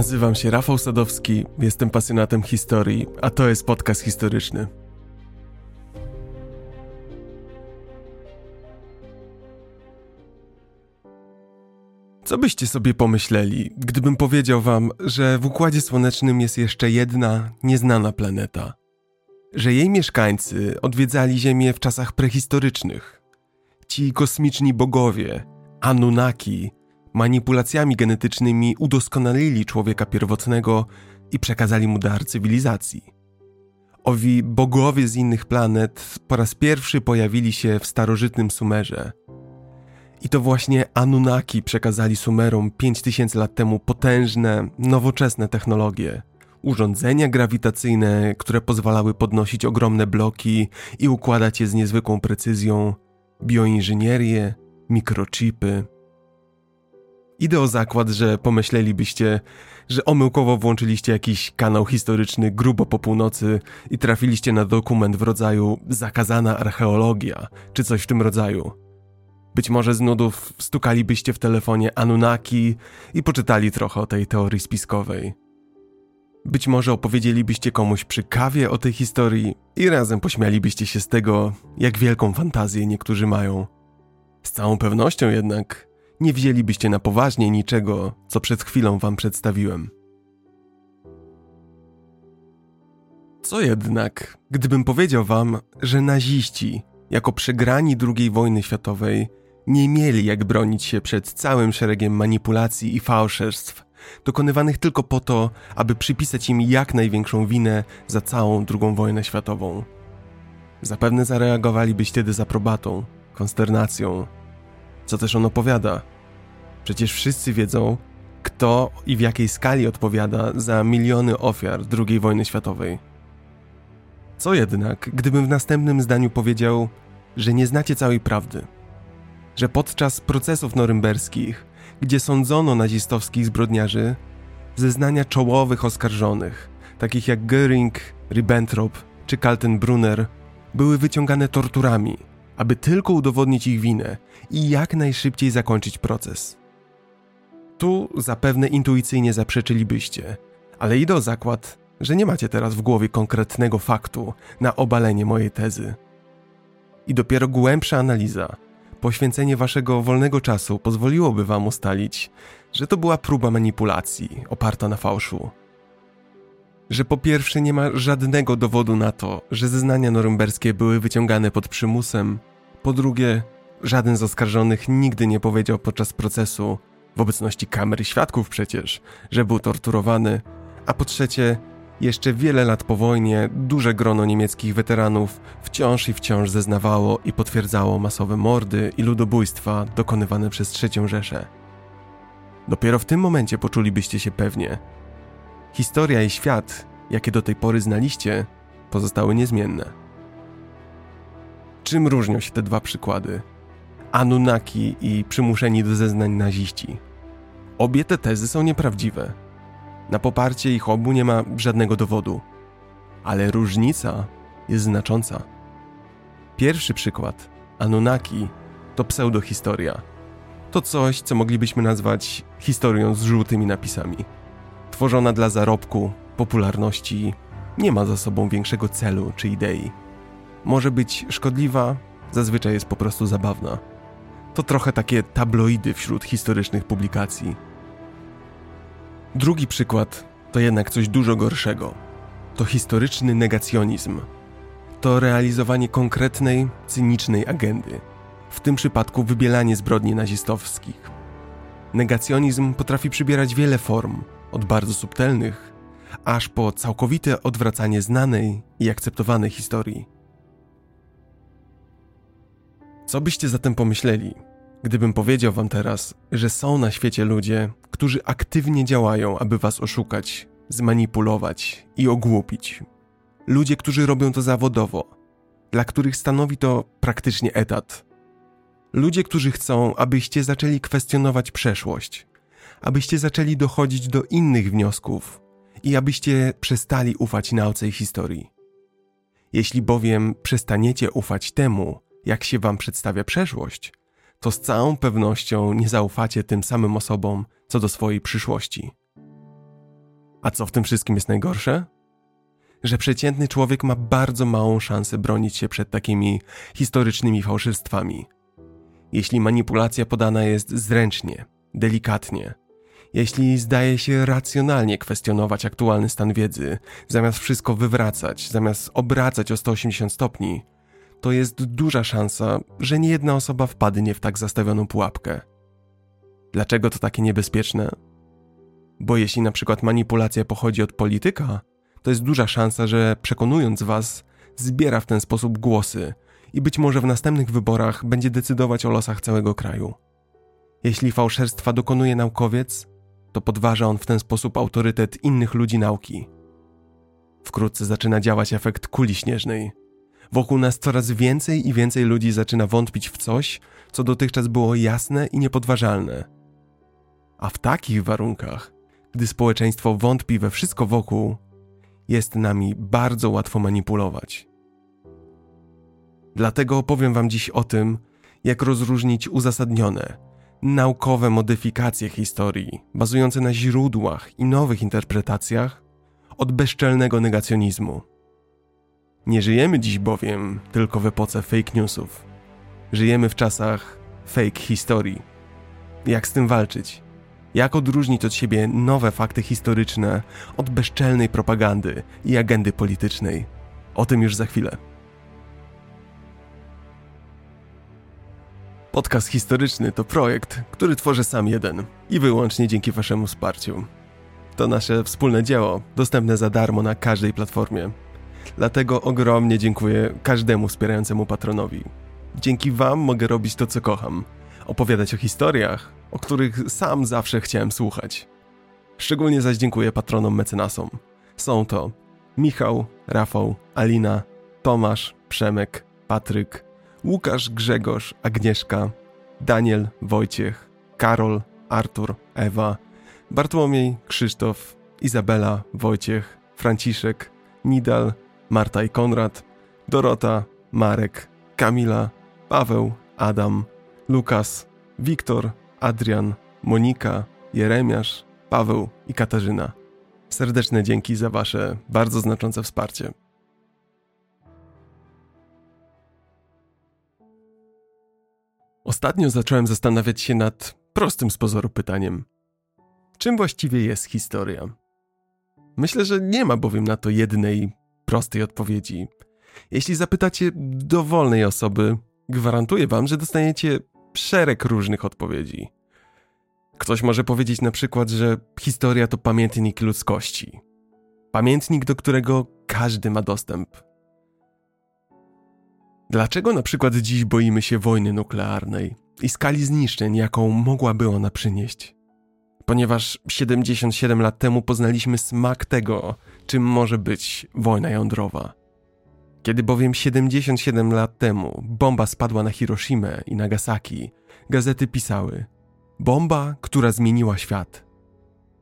Nazywam się Rafał Sadowski, jestem pasjonatem historii, a to jest podcast historyczny. Co byście sobie pomyśleli, gdybym powiedział wam, że w Układzie Słonecznym jest jeszcze jedna nieznana planeta? Że jej mieszkańcy odwiedzali Ziemię w czasach prehistorycznych. Ci kosmiczni bogowie, Anunnaki, manipulacjami genetycznymi udoskonalili człowieka pierwotnego i przekazali mu dar cywilizacji. Owi bogowie z innych planet po raz pierwszy pojawili się w starożytnym Sumerze. I to właśnie Anunnaki przekazali Sumerom 5000 lat temu potężne, nowoczesne technologie. Urządzenia grawitacyjne, które pozwalały podnosić ogromne bloki i układać je z niezwykłą precyzją, bioinżynierię, mikrochipy, Idę o zakład, że pomyślelibyście, że omyłkowo włączyliście jakiś kanał historyczny grubo po północy i trafiliście na dokument w rodzaju zakazana archeologia, czy coś w tym rodzaju. Być może z nudów stukalibyście w telefonie Anunnaki i poczytali trochę o tej teorii spiskowej. Być może opowiedzielibyście komuś przy kawie o tej historii i razem pośmialibyście się z tego, jak wielką fantazję niektórzy mają. Z całą pewnością jednak nie wzięlibyście na poważnie niczego, co przed chwilą wam przedstawiłem. Co jednak, gdybym powiedział wam, że naziści, jako przegrani II wojny światowej, nie mieli jak bronić się przed całym szeregiem manipulacji i fałszerstw, dokonywanych tylko po to, aby przypisać im jak największą winę za całą II wojnę światową. Zapewne zareagowalibyście dezaprobatą, konsternacją, co też on opowiada. Przecież wszyscy wiedzą, kto i w jakiej skali odpowiada za miliony ofiar II wojny światowej. Co jednak, gdybym w następnym zdaniu powiedział, że nie znacie całej prawdy? Że podczas procesów norymberskich, gdzie sądzono nazistowskich zbrodniarzy, zeznania czołowych oskarżonych, takich jak Göring, Ribbentrop czy Kaltenbrunner, były wyciągane torturami – aby tylko udowodnić ich winę i jak najszybciej zakończyć proces. Tu zapewne intuicyjnie zaprzeczylibyście, ale idę zakład, że nie macie teraz w głowie konkretnego faktu na obalenie mojej tezy. I dopiero głębsza analiza, poświęcenie waszego wolnego czasu pozwoliłoby wam ustalić, że to była próba manipulacji oparta na fałszu. Że po pierwsze nie ma żadnego dowodu na to, że zeznania norymberskie były wyciągane pod przymusem, po drugie, żaden z oskarżonych nigdy nie powiedział podczas procesu, w obecności kamer i świadków przecież, że był torturowany, a po trzecie, jeszcze wiele lat po wojnie duże grono niemieckich weteranów wciąż i wciąż zeznawało i potwierdzało masowe mordy i ludobójstwa dokonywane przez III Rzeszę. Dopiero w tym momencie poczulibyście się pewnie. Historia i świat, jakie do tej pory znaliście, pozostały niezmienne. Czym różnią się te dwa przykłady? Anunnaki i przymuszeni do zeznań naziści. Obie te tezy są nieprawdziwe. Na poparcie ich obu nie ma żadnego dowodu. Ale różnica jest znacząca. Pierwszy przykład, Anunnaki, to pseudohistoria. To coś, co moglibyśmy nazwać historią z żółtymi napisami. Tworzona dla zarobku, popularności, nie ma za sobą większego celu czy idei może być szkodliwa, zazwyczaj jest po prostu zabawna. To trochę takie tabloidy wśród historycznych publikacji. Drugi przykład to jednak coś dużo gorszego. To historyczny negacjonizm. To realizowanie konkretnej, cynicznej agendy. W tym przypadku wybielanie zbrodni nazistowskich. Negacjonizm potrafi przybierać wiele form, od bardzo subtelnych, aż po całkowite odwracanie znanej i akceptowanej historii. Co byście zatem pomyśleli, gdybym powiedział wam teraz, że są na świecie ludzie, którzy aktywnie działają, aby was oszukać, zmanipulować i ogłupić? Ludzie, którzy robią to zawodowo, dla których stanowi to praktycznie etat. Ludzie, którzy chcą, abyście zaczęli kwestionować przeszłość, abyście zaczęli dochodzić do innych wniosków i abyście przestali ufać nauce i historii. Jeśli bowiem przestaniecie ufać temu, jak się wam przedstawia przeszłość, to z całą pewnością nie zaufacie tym samym osobom co do swojej przyszłości. A co w tym wszystkim jest najgorsze? Że przeciętny człowiek ma bardzo małą szansę bronić się przed takimi historycznymi fałszystwami. Jeśli manipulacja podana jest zręcznie, delikatnie, jeśli zdaje się racjonalnie kwestionować aktualny stan wiedzy, zamiast wszystko wywracać, zamiast obracać o 180 stopni, to jest duża szansa, że nie jedna osoba wpadnie w tak zastawioną pułapkę. Dlaczego to takie niebezpieczne? Bo jeśli na przykład manipulacja pochodzi od polityka, to jest duża szansa, że przekonując was, zbiera w ten sposób głosy i być może w następnych wyborach będzie decydować o losach całego kraju. Jeśli fałszerstwa dokonuje naukowiec, to podważa on w ten sposób autorytet innych ludzi nauki. Wkrótce zaczyna działać efekt kuli śnieżnej. Wokół nas coraz więcej i więcej ludzi zaczyna wątpić w coś, co dotychczas było jasne i niepodważalne. A w takich warunkach, gdy społeczeństwo wątpi we wszystko wokół, jest nami bardzo łatwo manipulować. Dlatego opowiem Wam dziś o tym, jak rozróżnić uzasadnione, naukowe modyfikacje historii, bazujące na źródłach i nowych interpretacjach, od bezczelnego negacjonizmu. Nie żyjemy dziś bowiem tylko w epoce fake newsów. Żyjemy w czasach fake historii. Jak z tym walczyć? Jak odróżnić od siebie nowe fakty historyczne od bezczelnej propagandy i agendy politycznej? O tym już za chwilę. Podcast historyczny to projekt, który tworzę sam jeden i wyłącznie dzięki Waszemu wsparciu. To nasze wspólne dzieło, dostępne za darmo na każdej platformie. Dlatego ogromnie dziękuję każdemu wspierającemu patronowi. Dzięki Wam mogę robić to, co kocham opowiadać o historiach, o których sam zawsze chciałem słuchać. Szczególnie zaś dziękuję patronom mecenasom. Są to Michał, Rafał, Alina, Tomasz, Przemek, Patryk, Łukasz, Grzegorz, Agnieszka, Daniel, Wojciech, Karol, Artur, Ewa, Bartłomiej, Krzysztof, Izabela, Wojciech, Franciszek, Nidal, Marta i Konrad, Dorota, Marek, Kamila, Paweł, Adam, Lukas, Wiktor, Adrian, Monika, Jeremiasz, Paweł i Katarzyna. Serdeczne dzięki za Wasze bardzo znaczące wsparcie. Ostatnio zacząłem zastanawiać się nad prostym z pozoru pytaniem: czym właściwie jest historia? Myślę, że nie ma bowiem na to jednej prostej odpowiedzi. Jeśli zapytacie dowolnej osoby, gwarantuję wam, że dostaniecie szereg różnych odpowiedzi. Ktoś może powiedzieć na przykład, że historia to pamiętnik ludzkości. Pamiętnik, do którego każdy ma dostęp. Dlaczego na przykład dziś boimy się wojny nuklearnej i skali zniszczeń, jaką mogłaby ona przynieść? Ponieważ 77 lat temu poznaliśmy smak tego, czym może być wojna jądrowa. Kiedy bowiem 77 lat temu bomba spadła na Hiroshimę i Nagasaki, gazety pisały: Bomba, która zmieniła świat.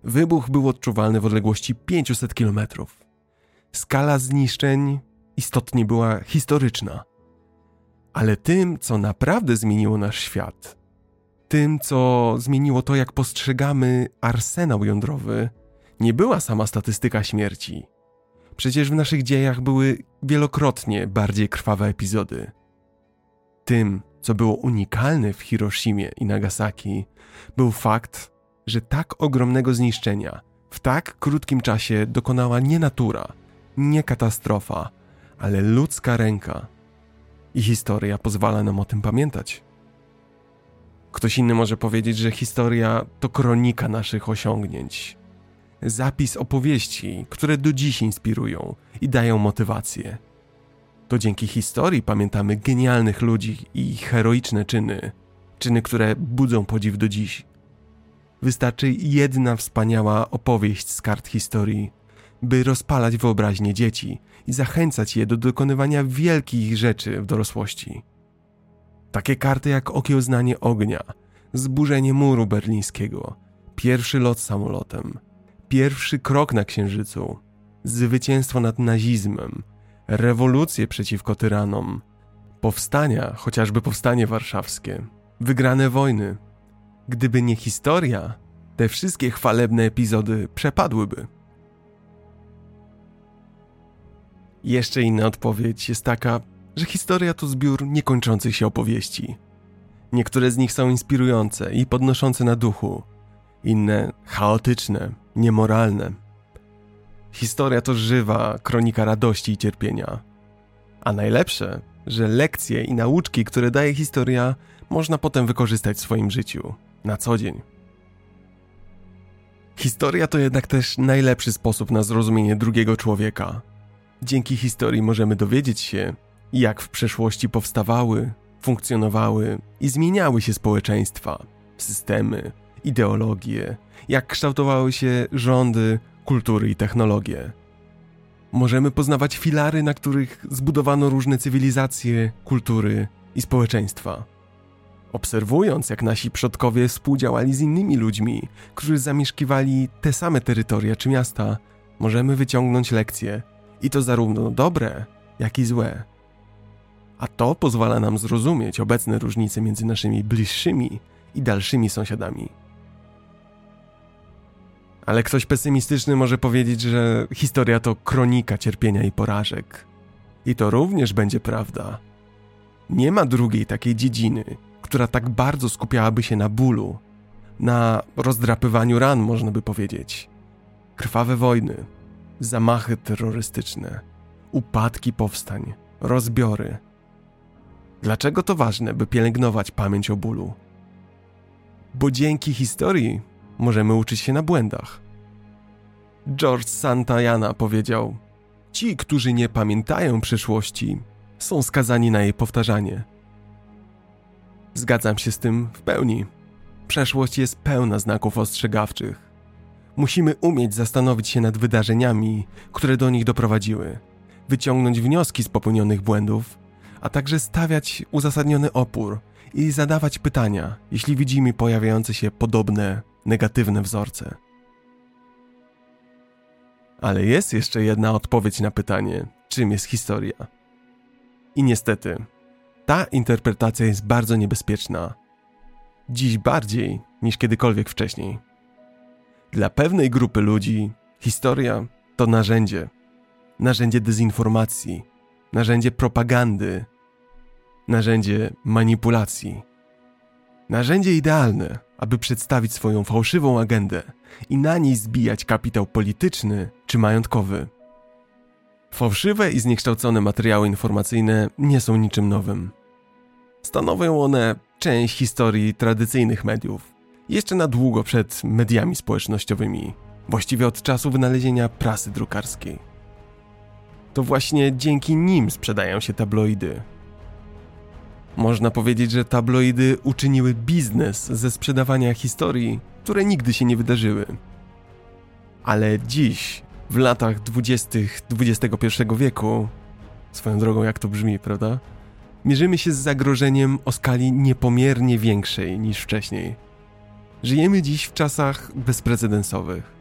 Wybuch był odczuwalny w odległości 500 kilometrów. Skala zniszczeń istotnie była historyczna. Ale tym, co naprawdę zmieniło nasz świat, tym, co zmieniło to, jak postrzegamy arsenał jądrowy, nie była sama statystyka śmierci Przecież w naszych dziejach były wielokrotnie bardziej krwawe epizody. Tym, co było unikalne w Hiroshimie i Nagasaki, był fakt, że tak ogromnego zniszczenia w tak krótkim czasie dokonała nie natura, nie katastrofa, ale ludzka ręka. I historia pozwala nam o tym pamiętać. Ktoś inny może powiedzieć, że historia to kronika naszych osiągnięć, zapis opowieści, które do dziś inspirują i dają motywację. To dzięki historii pamiętamy genialnych ludzi i heroiczne czyny, czyny, które budzą podziw do dziś. Wystarczy jedna wspaniała opowieść z kart historii, by rozpalać wyobraźnię dzieci i zachęcać je do dokonywania wielkich rzeczy w dorosłości. Takie karty jak Okiełznanie Ognia, Zburzenie Muru Berlińskiego, Pierwszy lot samolotem – pierwszy krok na Księżycu, zwycięstwo nad nazizmem, rewolucje przeciwko tyranom, powstania, chociażby powstanie warszawskie, wygrane wojny. Gdyby nie historia, te wszystkie chwalebne epizody przepadłyby. Jeszcze inna odpowiedź jest taka, że historia to zbiór niekończących się opowieści. Niektóre z nich są inspirujące i podnoszące na duchu, inne chaotyczne, niemoralne. Historia to żywa kronika radości i cierpienia. A najlepsze, że lekcje i nauczki, które daje historia, można potem wykorzystać w swoim życiu, na co dzień. Historia to jednak też najlepszy sposób na zrozumienie drugiego człowieka. Dzięki historii możemy dowiedzieć się, jak w przeszłości powstawały, funkcjonowały i zmieniały się społeczeństwa, systemy, ideologie, jak kształtowały się rządy, kultury i technologie. Możemy poznawać filary, na których zbudowano różne cywilizacje, kultury i społeczeństwa. Obserwując, jak nasi przodkowie współdziałali z innymi ludźmi, którzy zamieszkiwali te same terytoria czy miasta, możemy wyciągnąć lekcje, i to zarówno dobre, jak i złe. A to pozwala nam zrozumieć obecne różnice między naszymi bliższymi i dalszymi sąsiadami. Ale ktoś pesymistyczny może powiedzieć, że historia to kronika cierpienia i porażek. I to również będzie prawda. Nie ma drugiej takiej dziedziny, która tak bardzo skupiałaby się na bólu, na rozdrapywaniu ran, można by powiedzieć. Krwawe wojny, zamachy terrorystyczne, upadki powstań, rozbiory. Dlaczego to ważne, by pielęgnować pamięć o bólu? Bo dzięki historii możemy uczyć się na błędach. George Santayana powiedział: Ci, którzy nie pamiętają przeszłości, są skazani na jej powtarzanie. Zgadzam się z tym w pełni. Przeszłość jest pełna znaków ostrzegawczych. Musimy umieć zastanowić się nad wydarzeniami, które do nich doprowadziły, wyciągnąć wnioski z popełnionych błędów, a także stawiać uzasadniony opór i zadawać pytania, jeśli widzimy pojawiające się podobne, negatywne wzorce. Ale jest jeszcze jedna odpowiedź na pytanie, czym jest historia. I niestety, ta interpretacja jest bardzo niebezpieczna. Dziś bardziej niż kiedykolwiek wcześniej. Dla pewnej grupy ludzi historia to narzędzie. Narzędzie dezinformacji, narzędzie propagandy, narzędzie manipulacji. Narzędzie idealne, aby przedstawić swoją fałszywą agendę i na niej zbijać kapitał polityczny czy majątkowy. Fałszywe i zniekształcone materiały informacyjne nie są niczym nowym. Stanowią one część historii tradycyjnych mediów, jeszcze na długo przed mediami społecznościowymi, właściwie od czasu wynalezienia prasy drukarskiej. To właśnie dzięki nim sprzedają się tabloidy. Można powiedzieć, że tabloidy uczyniły biznes ze sprzedawania historii, które nigdy się nie wydarzyły. Ale dziś, w latach dwudziestych XXI wieku, swoją drogą jak to brzmi, prawda? Mierzymy się z zagrożeniem o skali niepomiernie większej niż wcześniej. Żyjemy dziś w czasach bezprecedensowych.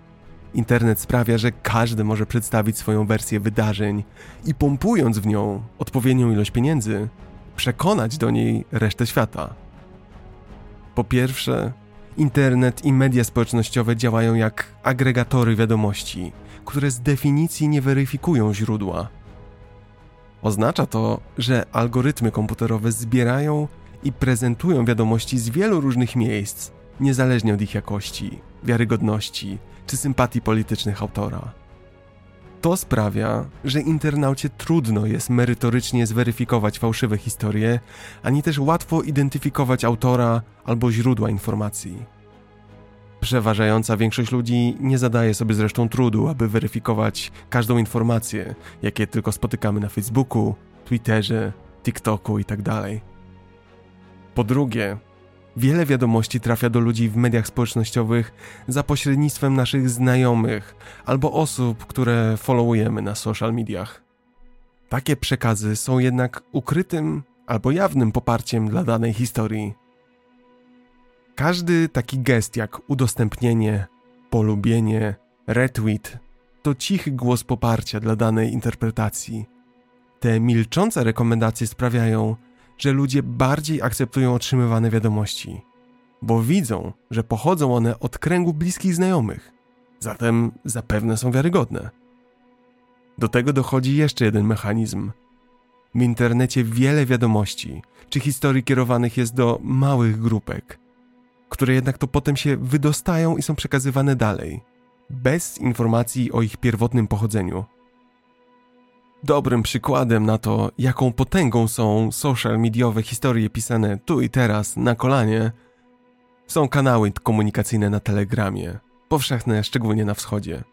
Internet sprawia, że każdy może przedstawić swoją wersję wydarzeń i pompując w nią odpowiednią ilość pieniędzy, przekonać do niej resztę świata. Po pierwsze, internet i media społecznościowe działają jak agregatory wiadomości, które z definicji nie weryfikują źródła. Oznacza to, że algorytmy komputerowe zbierają i prezentują wiadomości z wielu różnych miejsc, niezależnie od ich jakości, wiarygodności czy sympatii politycznych autora. To sprawia, że internaucie trudno jest merytorycznie zweryfikować fałszywe historie, ani też łatwo identyfikować autora albo źródła informacji. Przeważająca większość ludzi nie zadaje sobie zresztą trudu, aby weryfikować każdą informację, jakie tylko spotykamy na Facebooku, Twitterze, TikToku itd. Tak po drugie, wiele wiadomości trafia do ludzi w mediach społecznościowych za pośrednictwem naszych znajomych albo osób, które followujemy na social mediach. Takie przekazy są jednak ukrytym albo jawnym poparciem dla danej historii. Każdy taki gest jak udostępnienie, polubienie, retweet to cichy głos poparcia dla danej interpretacji. Te milczące rekomendacje sprawiają, że ludzie bardziej akceptują otrzymywane wiadomości, bo widzą, że pochodzą one od kręgu bliskich znajomych, zatem zapewne są wiarygodne. Do tego dochodzi jeszcze jeden mechanizm. W internecie wiele wiadomości czy historii kierowanych jest do małych grupek, które jednak to potem się wydostają i są przekazywane dalej, bez informacji o ich pierwotnym pochodzeniu. Dobrym przykładem na to, jaką potęgą są social mediowe historie pisane tu i teraz na kolanie, są kanały komunikacyjne na Telegramie, powszechne szczególnie na wschodzie.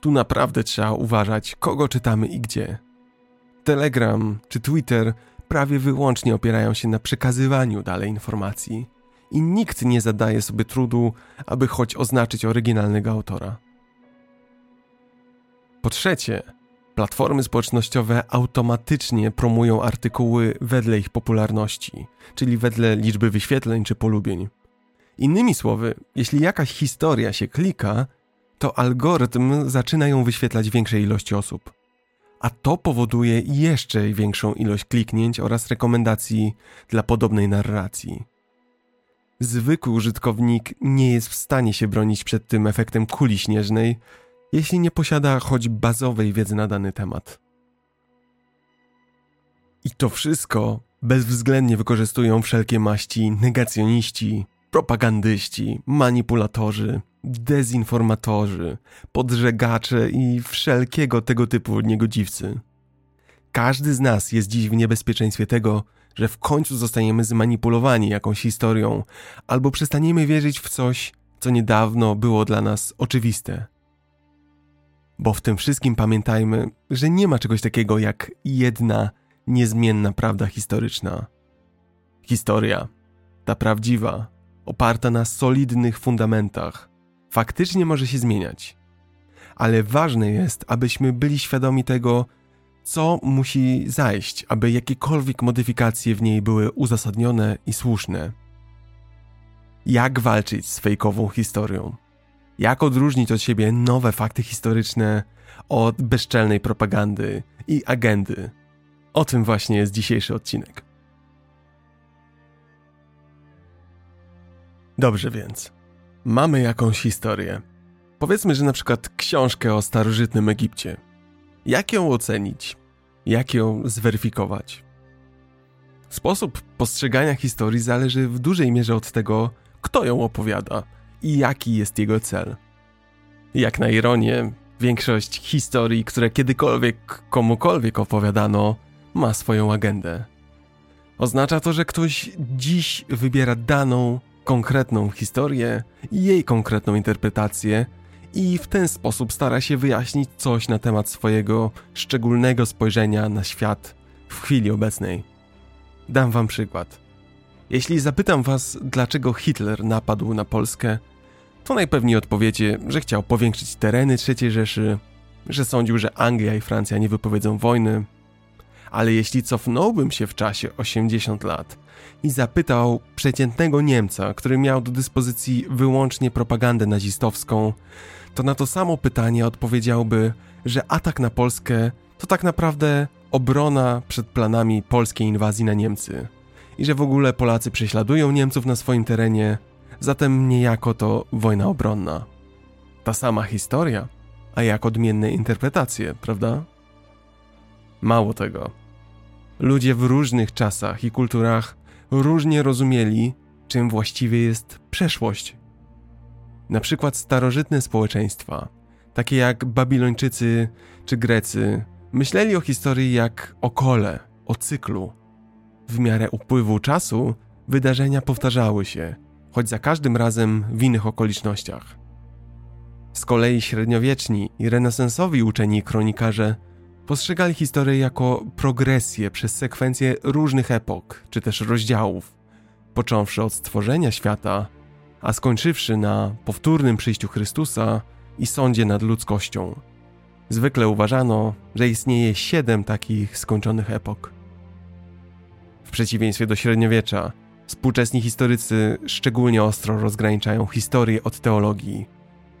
Tu naprawdę trzeba uważać, kogo czytamy i gdzie. Telegram czy Twitter prawie wyłącznie opierają się na przekazywaniu dalej informacji i nikt nie zadaje sobie trudu, aby choć oznaczyć oryginalnego autora. Po trzecie, platformy społecznościowe automatycznie promują artykuły wedle ich popularności, czyli wedle liczby wyświetleń czy polubień. Innymi słowy, jeśli jakaś historia się klika, to algorytm zaczyna ją wyświetlać większej ilości osób. A to powoduje jeszcze większą ilość kliknięć oraz rekomendacji dla podobnej narracji. Zwykły użytkownik nie jest w stanie się bronić przed tym efektem kuli śnieżnej, jeśli nie posiada choć bazowej wiedzy na dany temat. I to wszystko bezwzględnie wykorzystują wszelkie maści negacjoniści, propagandyści, manipulatorzy, dezinformatorzy, podżegacze i wszelkiego tego typu niegodziwcy. Każdy z nas jest dziś w niebezpieczeństwie tego, że w końcu zostaniemy zmanipulowani jakąś historią albo przestaniemy wierzyć w coś, co niedawno było dla nas oczywiste. Bo w tym wszystkim pamiętajmy, że nie ma czegoś takiego jak jedna niezmienna prawda historyczna. Historia, ta prawdziwa, oparta na solidnych fundamentach, faktycznie może się zmieniać. Ale ważne jest, abyśmy byli świadomi tego, co musi zajść, aby jakiekolwiek modyfikacje w niej były uzasadnione i słuszne. Jak walczyć z fejkową historią? Jak odróżnić od siebie nowe fakty historyczne od bezczelnej propagandy i agendy? O tym właśnie jest dzisiejszy odcinek. Dobrze więc. Mamy jakąś historię. Powiedzmy, że na przykład książkę o starożytnym Egipcie. Jak ją ocenić? Jak ją zweryfikować? Sposób postrzegania historii zależy w dużej mierze od tego, kto ją opowiada i jaki jest jego cel. Jak na ironię, większość historii, które kiedykolwiek komukolwiek opowiadano, ma swoją agendę. Oznacza to, że ktoś dziś wybiera daną, konkretną historię i jej konkretną interpretację i w ten sposób stara się wyjaśnić coś na temat swojego szczególnego spojrzenia na świat w chwili obecnej. Dam wam przykład. Jeśli zapytam was, dlaczego Hitler napadł na Polskę, to najpewniej odpowiecie, że chciał powiększyć tereny III Rzeszy, że sądził, że Anglia i Francja nie wypowiedzą wojny. Ale jeśli cofnąłbym się w czasie 80 lat i zapytał przeciętnego Niemca, który miał do dyspozycji wyłącznie propagandę nazistowską, to na to samo pytanie odpowiedziałby, że atak na Polskę to tak naprawdę obrona przed planami polskiej inwazji na Niemcy i że w ogóle Polacy prześladują Niemców na swoim terenie, zatem niejako to wojna obronna. Ta sama historia, a jak odmienne interpretacje, prawda? Mało tego. Ludzie w różnych czasach i kulturach różnie rozumieli, czym właściwie jest przeszłość. Na przykład starożytne społeczeństwa, takie jak Babilończycy czy Grecy, myśleli o historii jak o kole, o cyklu. W miarę upływu czasu wydarzenia powtarzały się, choć za każdym razem w innych okolicznościach. Z kolei średniowieczni i renesansowi uczeni kronikarze postrzegali historię jako progresję przez sekwencję różnych epok czy też rozdziałów, począwszy od stworzenia świata, a skończywszy na powtórnym przyjściu Chrystusa i sądzie nad ludzkością. Zwykle uważano, że istnieje siedem takich skończonych epok. W przeciwieństwie do średniowiecza, współczesni historycy szczególnie ostro rozgraniczają historię od teologii.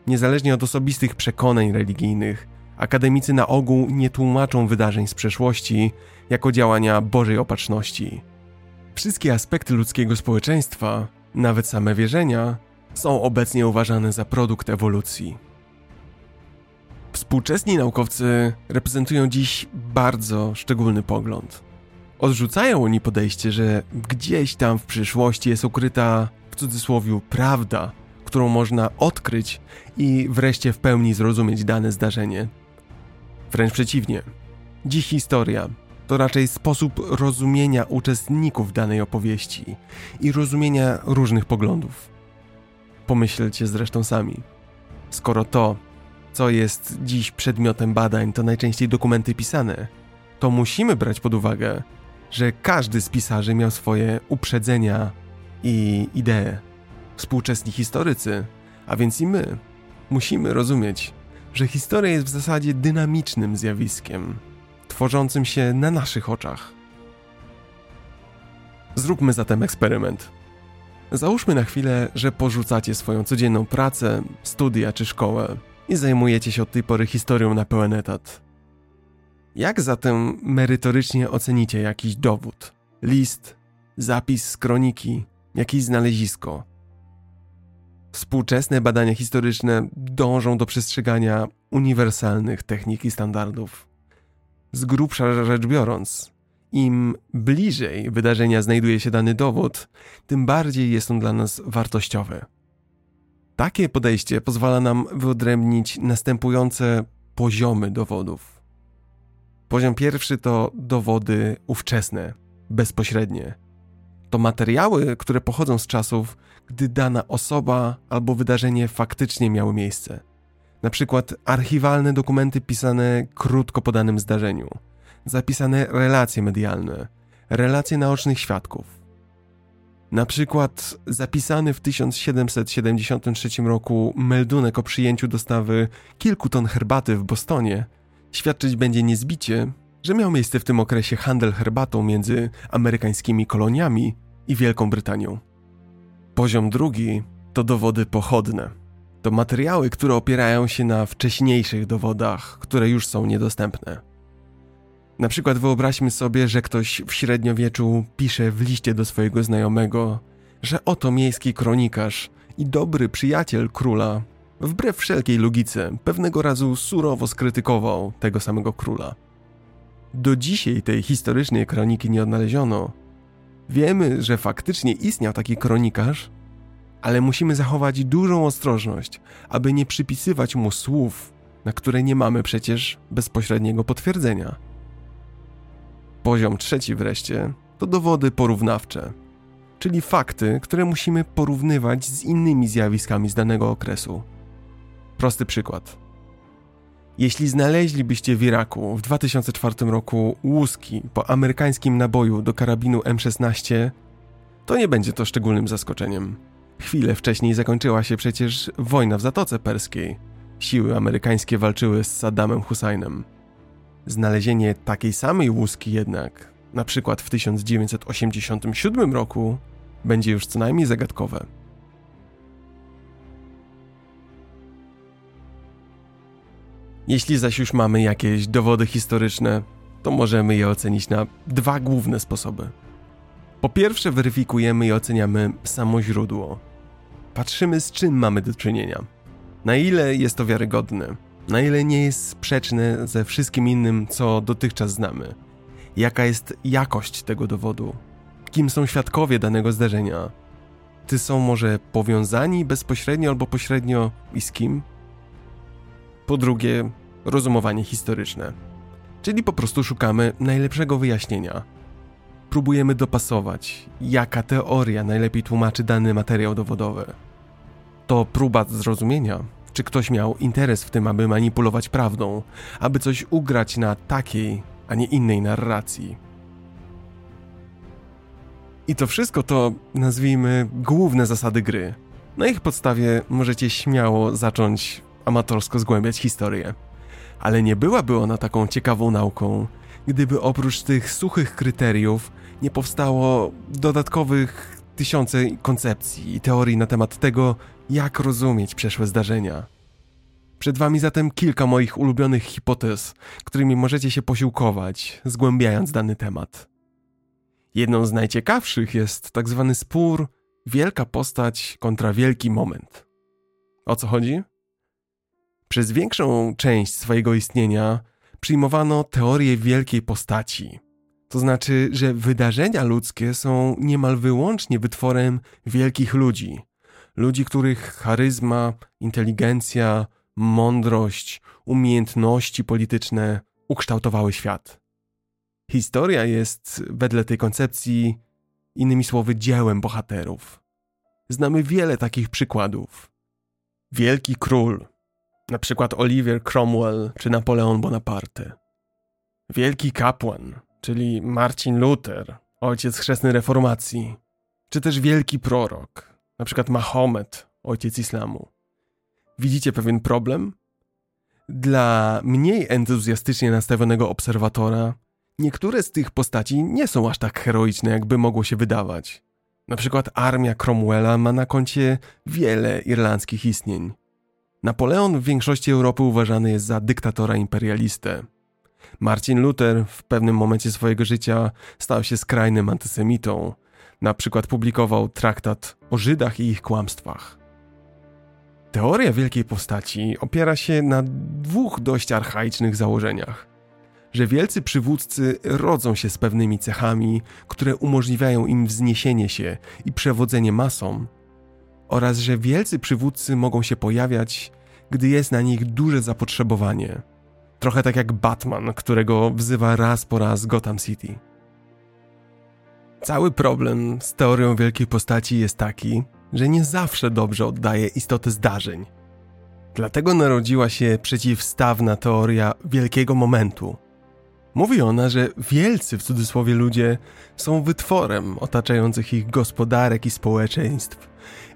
Niezależnie od osobistych przekonań religijnych, akademicy na ogół nie tłumaczą wydarzeń z przeszłości jako działania Bożej opatrzności. Wszystkie aspekty ludzkiego społeczeństwa, nawet same wierzenia, są obecnie uważane za produkt ewolucji. Współczesni naukowcy reprezentują dziś bardzo szczególny pogląd. Odrzucają oni podejście, że gdzieś tam w przyszłości jest ukryta, w cudzysłowie, prawda, którą można odkryć i wreszcie w pełni zrozumieć dane zdarzenie. Wręcz przeciwnie. Dziś historia to raczej sposób rozumienia uczestników danej opowieści i rozumienia różnych poglądów. Pomyślcie zresztą sami. Skoro to, co jest dziś przedmiotem badań, to najczęściej dokumenty pisane, to musimy brać pod uwagę, że każdy z pisarzy miał swoje uprzedzenia i idee. Współczesni historycy, a więc i my, musimy rozumieć, że historia jest w zasadzie dynamicznym zjawiskiem, tworzącym się na naszych oczach. Zróbmy zatem eksperyment. Załóżmy na chwilę, że porzucacie swoją codzienną pracę, studia czy szkołę i zajmujecie się od tej pory historią na pełen etat. Jak zatem merytorycznie ocenicie jakiś dowód, list, zapis z kroniki, jakieś znalezisko? Współczesne badania historyczne dążą do przestrzegania uniwersalnych technik i standardów. Z grubsza rzecz biorąc, im bliżej wydarzenia znajduje się dany dowód, tym bardziej jest on dla nas wartościowy. Takie podejście pozwala nam wyodrębnić następujące poziomy dowodów. Poziom pierwszy to dowody ówczesne, bezpośrednie. To materiały, które pochodzą z czasów, gdy dana osoba albo wydarzenie faktycznie miały miejsce. Na przykład archiwalne dokumenty pisane krótko po danym zdarzeniu, zapisane relacje medialne, relacje naocznych świadków. Na przykład zapisany w 1773 roku meldunek o przyjęciu dostawy kilku ton herbaty w Bostonie świadczyć będzie niezbicie, że miał miejsce w tym okresie handel herbatą między amerykańskimi koloniami i Wielką Brytanią. Poziom drugi to dowody pochodne. To materiały, które opierają się na wcześniejszych dowodach, które już są niedostępne. Na przykład wyobraźmy sobie, że ktoś w średniowieczu pisze w liście do swojego znajomego, że oto miejski kronikarz i dobry przyjaciel króla, wbrew wszelkiej logice, pewnego razu surowo skrytykował tego samego króla. Do dzisiaj tej historycznej kroniki nie odnaleziono. Wiemy, że faktycznie istniał taki kronikarz, ale musimy zachować dużą ostrożność, aby nie przypisywać mu słów, na które nie mamy przecież bezpośredniego potwierdzenia. Poziom trzeci wreszcie to dowody porównawcze, czyli fakty, które musimy porównywać z innymi zjawiskami z danego okresu. Prosty przykład. Jeśli znaleźlibyście w Iraku w 2004 roku łuski po amerykańskim naboju do karabinu M16, to nie będzie to szczególnym zaskoczeniem. Chwilę wcześniej zakończyła się przecież wojna w Zatoce Perskiej. Siły amerykańskie walczyły z Saddamem Husseinem. Znalezienie takiej samej łuski jednak, na przykład w 1987 roku, będzie już co najmniej zagadkowe. Jeśli zaś już mamy jakieś dowody historyczne, to możemy je ocenić na dwa główne sposoby. Po pierwsze, weryfikujemy i oceniamy samo źródło. Patrzymy, z czym mamy do czynienia. Na ile jest to wiarygodne, na ile nie jest sprzeczne ze wszystkim innym, co dotychczas znamy. Jaka jest jakość tego dowodu? Kim są świadkowie danego zdarzenia? Czy są może powiązani bezpośrednio albo pośrednio i z kim? Po drugie, rozumowanie historyczne. Czyli po prostu szukamy najlepszego wyjaśnienia. Próbujemy dopasować, jaka teoria najlepiej tłumaczy dany materiał dowodowy. To próba zrozumienia, czy ktoś miał interes w tym, aby manipulować prawdą, aby coś ugrać na takiej, a nie innej narracji. I to wszystko to, nazwijmy, główne zasady gry. Na ich podstawie możecie śmiało zacząć amatorsko zgłębiać historię. Ale nie byłaby ona taką ciekawą nauką, gdyby oprócz tych suchych kryteriów nie powstało dodatkowych tysiące koncepcji i teorii na temat tego, jak rozumieć przeszłe zdarzenia. Przed Wami zatem kilka moich ulubionych hipotez, którymi możecie się posiłkować, zgłębiając dany temat. Jedną z najciekawszych jest tak zwany spór wielka postać kontra wielki moment. O co chodzi? Przez większą część swojego istnienia przyjmowano teorię wielkiej postaci. To znaczy, że wydarzenia ludzkie są niemal wyłącznie wytworem wielkich ludzi. Ludzi, których charyzma, inteligencja, mądrość, umiejętności polityczne ukształtowały świat. Historia jest, wedle tej koncepcji, innymi słowy, dziełem bohaterów. Znamy wiele takich przykładów. Wielki król, na przykład Oliver Cromwell czy Napoleon Bonaparte. Wielki kapłan, czyli Marcin Luther, ojciec chrzestny reformacji, czy też wielki prorok, na przykład Mahomet, ojciec islamu. Widzicie pewien problem? Dla mniej entuzjastycznie nastawionego obserwatora, niektóre z tych postaci nie są aż tak heroiczne, jakby mogło się wydawać. Na przykład armia Cromwella ma na koncie wiele irlandzkich istnień. Napoleon w większości Europy uważany jest za dyktatora imperialistę. Marcin Luther w pewnym momencie swojego życia stał się skrajnym antysemitą. Na przykład publikował traktat o Żydach i ich kłamstwach. Teoria wielkiej postaci opiera się na dwóch dość archaicznych założeniach. Że wielcy przywódcy rodzą się z pewnymi cechami, które umożliwiają im wzniesienie się i przewodzenie masom, oraz że wielcy przywódcy mogą się pojawiać, gdy jest na nich duże zapotrzebowanie. Trochę tak jak Batman, którego wzywa raz po raz Gotham City. Cały problem z teorią wielkiej postaci jest taki, że nie zawsze dobrze oddaje istotę zdarzeń. Dlatego narodziła się przeciwstawna teoria wielkiego momentu. Mówi ona, że wielcy w cudzysłowie ludzie są wytworem otaczających ich gospodarek i społeczeństw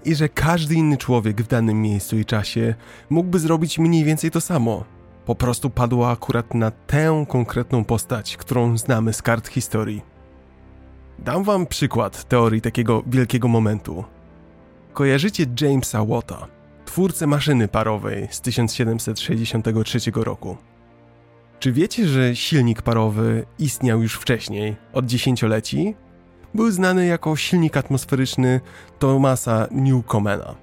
i że każdy inny człowiek w danym miejscu i czasie mógłby zrobić mniej więcej to samo. Po prostu padła akurat na tę konkretną postać, którą znamy z kart historii. Dam wam przykład teorii takiego wielkiego momentu. Kojarzycie Jamesa Watta, twórcę maszyny parowej z 1763 roku. Czy wiecie, że silnik parowy istniał już wcześniej, od dziesięcioleci? Był znany jako silnik atmosferyczny Thomasa Newcomena.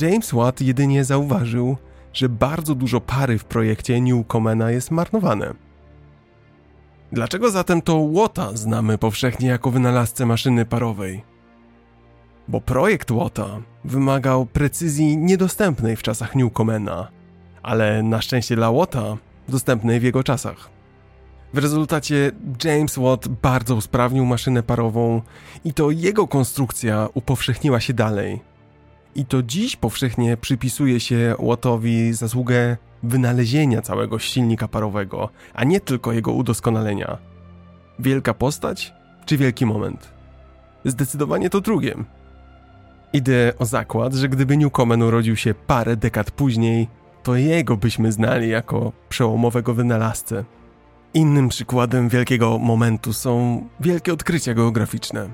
James Watt jedynie zauważył, że bardzo dużo pary w projekcie Newcomena jest marnowane. Dlaczego zatem to Watta znamy powszechnie jako wynalazcę maszyny parowej? bo projekt Łota wymagał precyzji niedostępnej w czasach Newcomena, ale na szczęście dla Łota dostępnej w jego czasach. W rezultacie James Watt bardzo usprawnił maszynę parową i to jego konstrukcja upowszechniła się dalej. I to dziś powszechnie przypisuje się Wattowi zasługę wynalezienia całego silnika parowego, a nie tylko jego udoskonalenia. Wielka postać czy wielki moment? Zdecydowanie to drugie. Idę o zakład, że gdyby Newcomen urodził się parę dekad później, to jego byśmy znali jako przełomowego wynalazcę. Innym przykładem wielkiego momentu są wielkie odkrycia geograficzne.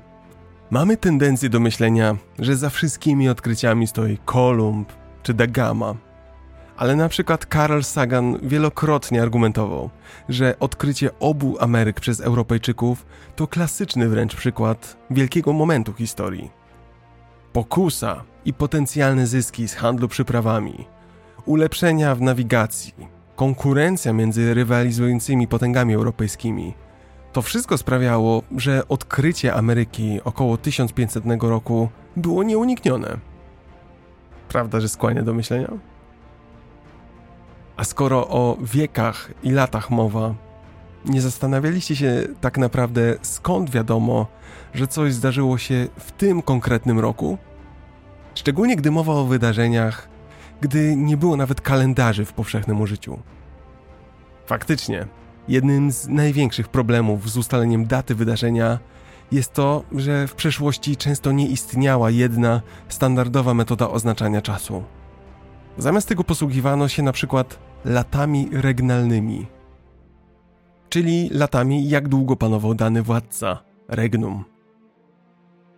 Mamy tendencję do myślenia, że za wszystkimi odkryciami stoi Kolumb czy Da Gama. Ale na przykład Carl Sagan wielokrotnie argumentował, że odkrycie obu Ameryk przez Europejczyków to klasyczny wręcz przykład wielkiego momentu historii pokusa i potencjalne zyski z handlu przyprawami, ulepszenia w nawigacji, konkurencja między rywalizującymi potęgami europejskimi. To wszystko sprawiało, że odkrycie Ameryki około 1500 roku było nieuniknione. Prawda, że skłania do myślenia? A skoro o wiekach i latach mowa, nie zastanawialiście się tak naprawdę skąd wiadomo, że coś zdarzyło się w tym konkretnym roku? Szczególnie gdy mowa o wydarzeniach, gdy nie było nawet kalendarzy w powszechnym użyciu. Faktycznie, jednym z największych problemów z ustaleniem daty wydarzenia jest to, że w przeszłości często nie istniała jedna standardowa metoda oznaczania czasu. Zamiast tego posługiwano się na przykład latami regnalnymi, czyli latami jak długo panował dany władca, regnum.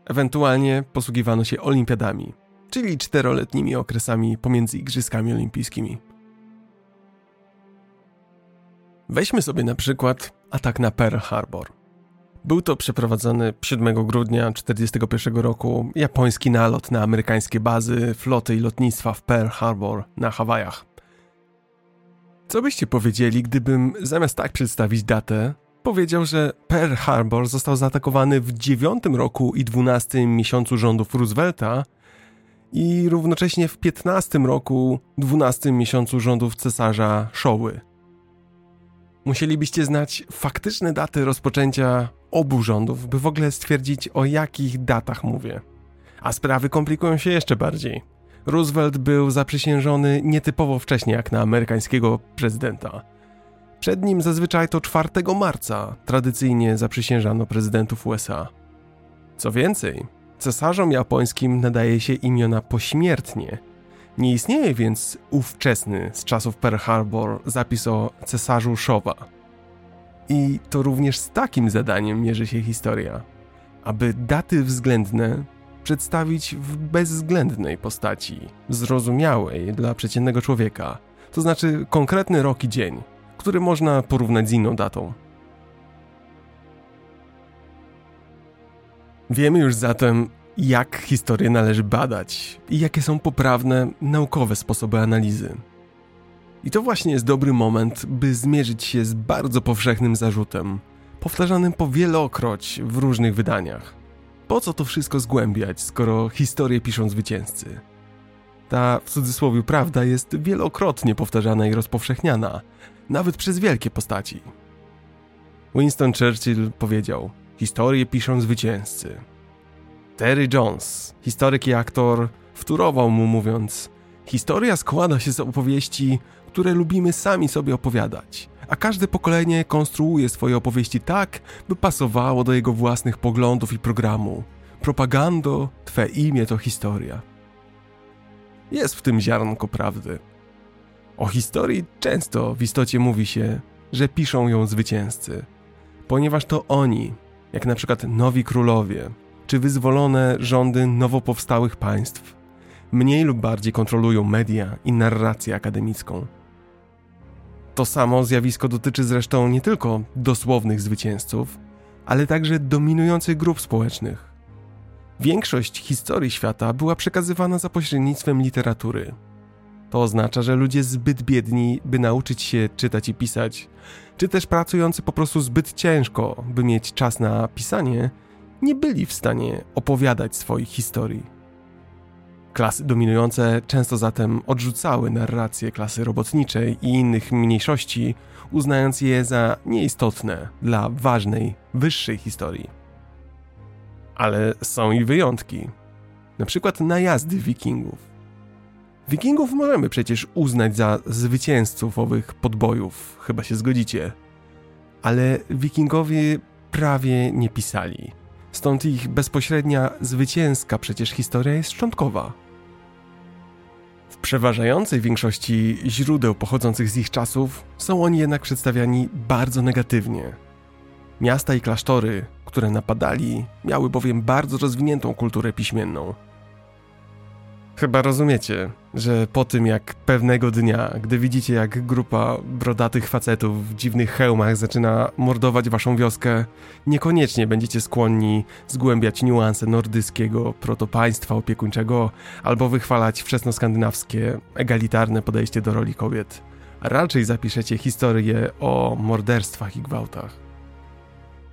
Ewentualnie posługiwano się olimpiadami, czyli czteroletnimi okresami pomiędzy Igrzyskami Olimpijskimi. Weźmy sobie na przykład atak na Pearl Harbor. Był to przeprowadzony 7 grudnia 1941 roku japoński nalot na amerykańskie bazy floty i lotnictwa w Pearl Harbor na Hawajach. Co byście powiedzieli, gdybym zamiast tak przedstawić datę, powiedział, że Pearl Harbor został zaatakowany w dziewiątym roku i dwunastym miesiącu rządów Roosevelta i równocześnie w piętnastym roku, dwunastym miesiącu rządów cesarza Showy. Musielibyście znać faktyczne daty rozpoczęcia obu rządów, by w ogóle stwierdzić o jakich datach mówię. A sprawy komplikują się jeszcze bardziej. Roosevelt był zaprzysiężony nietypowo wcześnie jak na amerykańskiego prezydenta. Przed nim zazwyczaj to 4 marca tradycyjnie zaprzysiężano prezydentów USA. Co więcej, cesarzom japońskim nadaje się imiona pośmiertnie. Nie istnieje więc ówczesny z czasów Pearl Harbor zapis o cesarzu Showa. I to również z takim zadaniem mierzy się historia, aby daty względne przedstawić w bezwzględnej postaci, zrozumiałej dla przeciętnego człowieka, to znaczy konkretny rok i dzień, który można porównać z inną datą. Wiemy już zatem, jak historię należy badać i jakie są poprawne, naukowe sposoby analizy. I to właśnie jest dobry moment, by zmierzyć się z bardzo powszechnym zarzutem, powtarzanym po wielokroć w różnych wydaniach. Po co to wszystko zgłębiać, skoro historię piszą zwycięzcy? Ta w cudzysłowie prawda jest wielokrotnie powtarzana i rozpowszechniana, nawet przez wielkie postaci. Winston Churchill powiedział: Historię piszą zwycięzcy. Terry Jones, historyk i aktor, wtórował mu mówiąc: Historia składa się z opowieści, które lubimy sami sobie opowiadać, a każde pokolenie konstruuje swoje opowieści tak, by pasowało do jego własnych poglądów i programu. Propagando, twe imię to historia. Jest w tym ziarnko prawdy. O historii często w istocie mówi się, że piszą ją zwycięzcy, ponieważ to oni, jak na przykład nowi królowie, czy wyzwolone rządy nowo powstałych państw, mniej lub bardziej kontrolują media i narrację akademicką. To samo zjawisko dotyczy zresztą nie tylko dosłownych zwycięzców, ale także dominujących grup społecznych. Większość historii świata była przekazywana za pośrednictwem literatury. To oznacza, że ludzie zbyt biedni, by nauczyć się czytać i pisać, czy też pracujący po prostu zbyt ciężko, by mieć czas na pisanie, nie byli w stanie opowiadać swoich historii. Klasy dominujące często zatem odrzucały narrację klasy robotniczej i innych mniejszości, uznając je za nieistotne dla ważnej, wyższej historii. Ale są i wyjątki. Na przykład najazdy wikingów. Wikingów możemy przecież uznać za zwycięzców owych podbojów, chyba się zgodzicie. Ale wikingowie prawie nie pisali. Stąd ich bezpośrednia, zwycięska przecież historia jest szczątkowa. W przeważającej większości źródeł pochodzących z ich czasów są oni jednak przedstawiani bardzo negatywnie. Miasta i klasztory, które napadali, miały bowiem bardzo rozwiniętą kulturę piśmienną – Chyba rozumiecie, że po tym jak pewnego dnia, gdy widzicie jak grupa brodatych facetów w dziwnych hełmach zaczyna mordować waszą wioskę, niekoniecznie będziecie skłonni zgłębiać niuanse nordyckiego protopaństwa opiekuńczego albo wychwalać wczesnoskandynawskie, egalitarne podejście do roli kobiet. Raczej zapiszecie historię o morderstwach i gwałtach.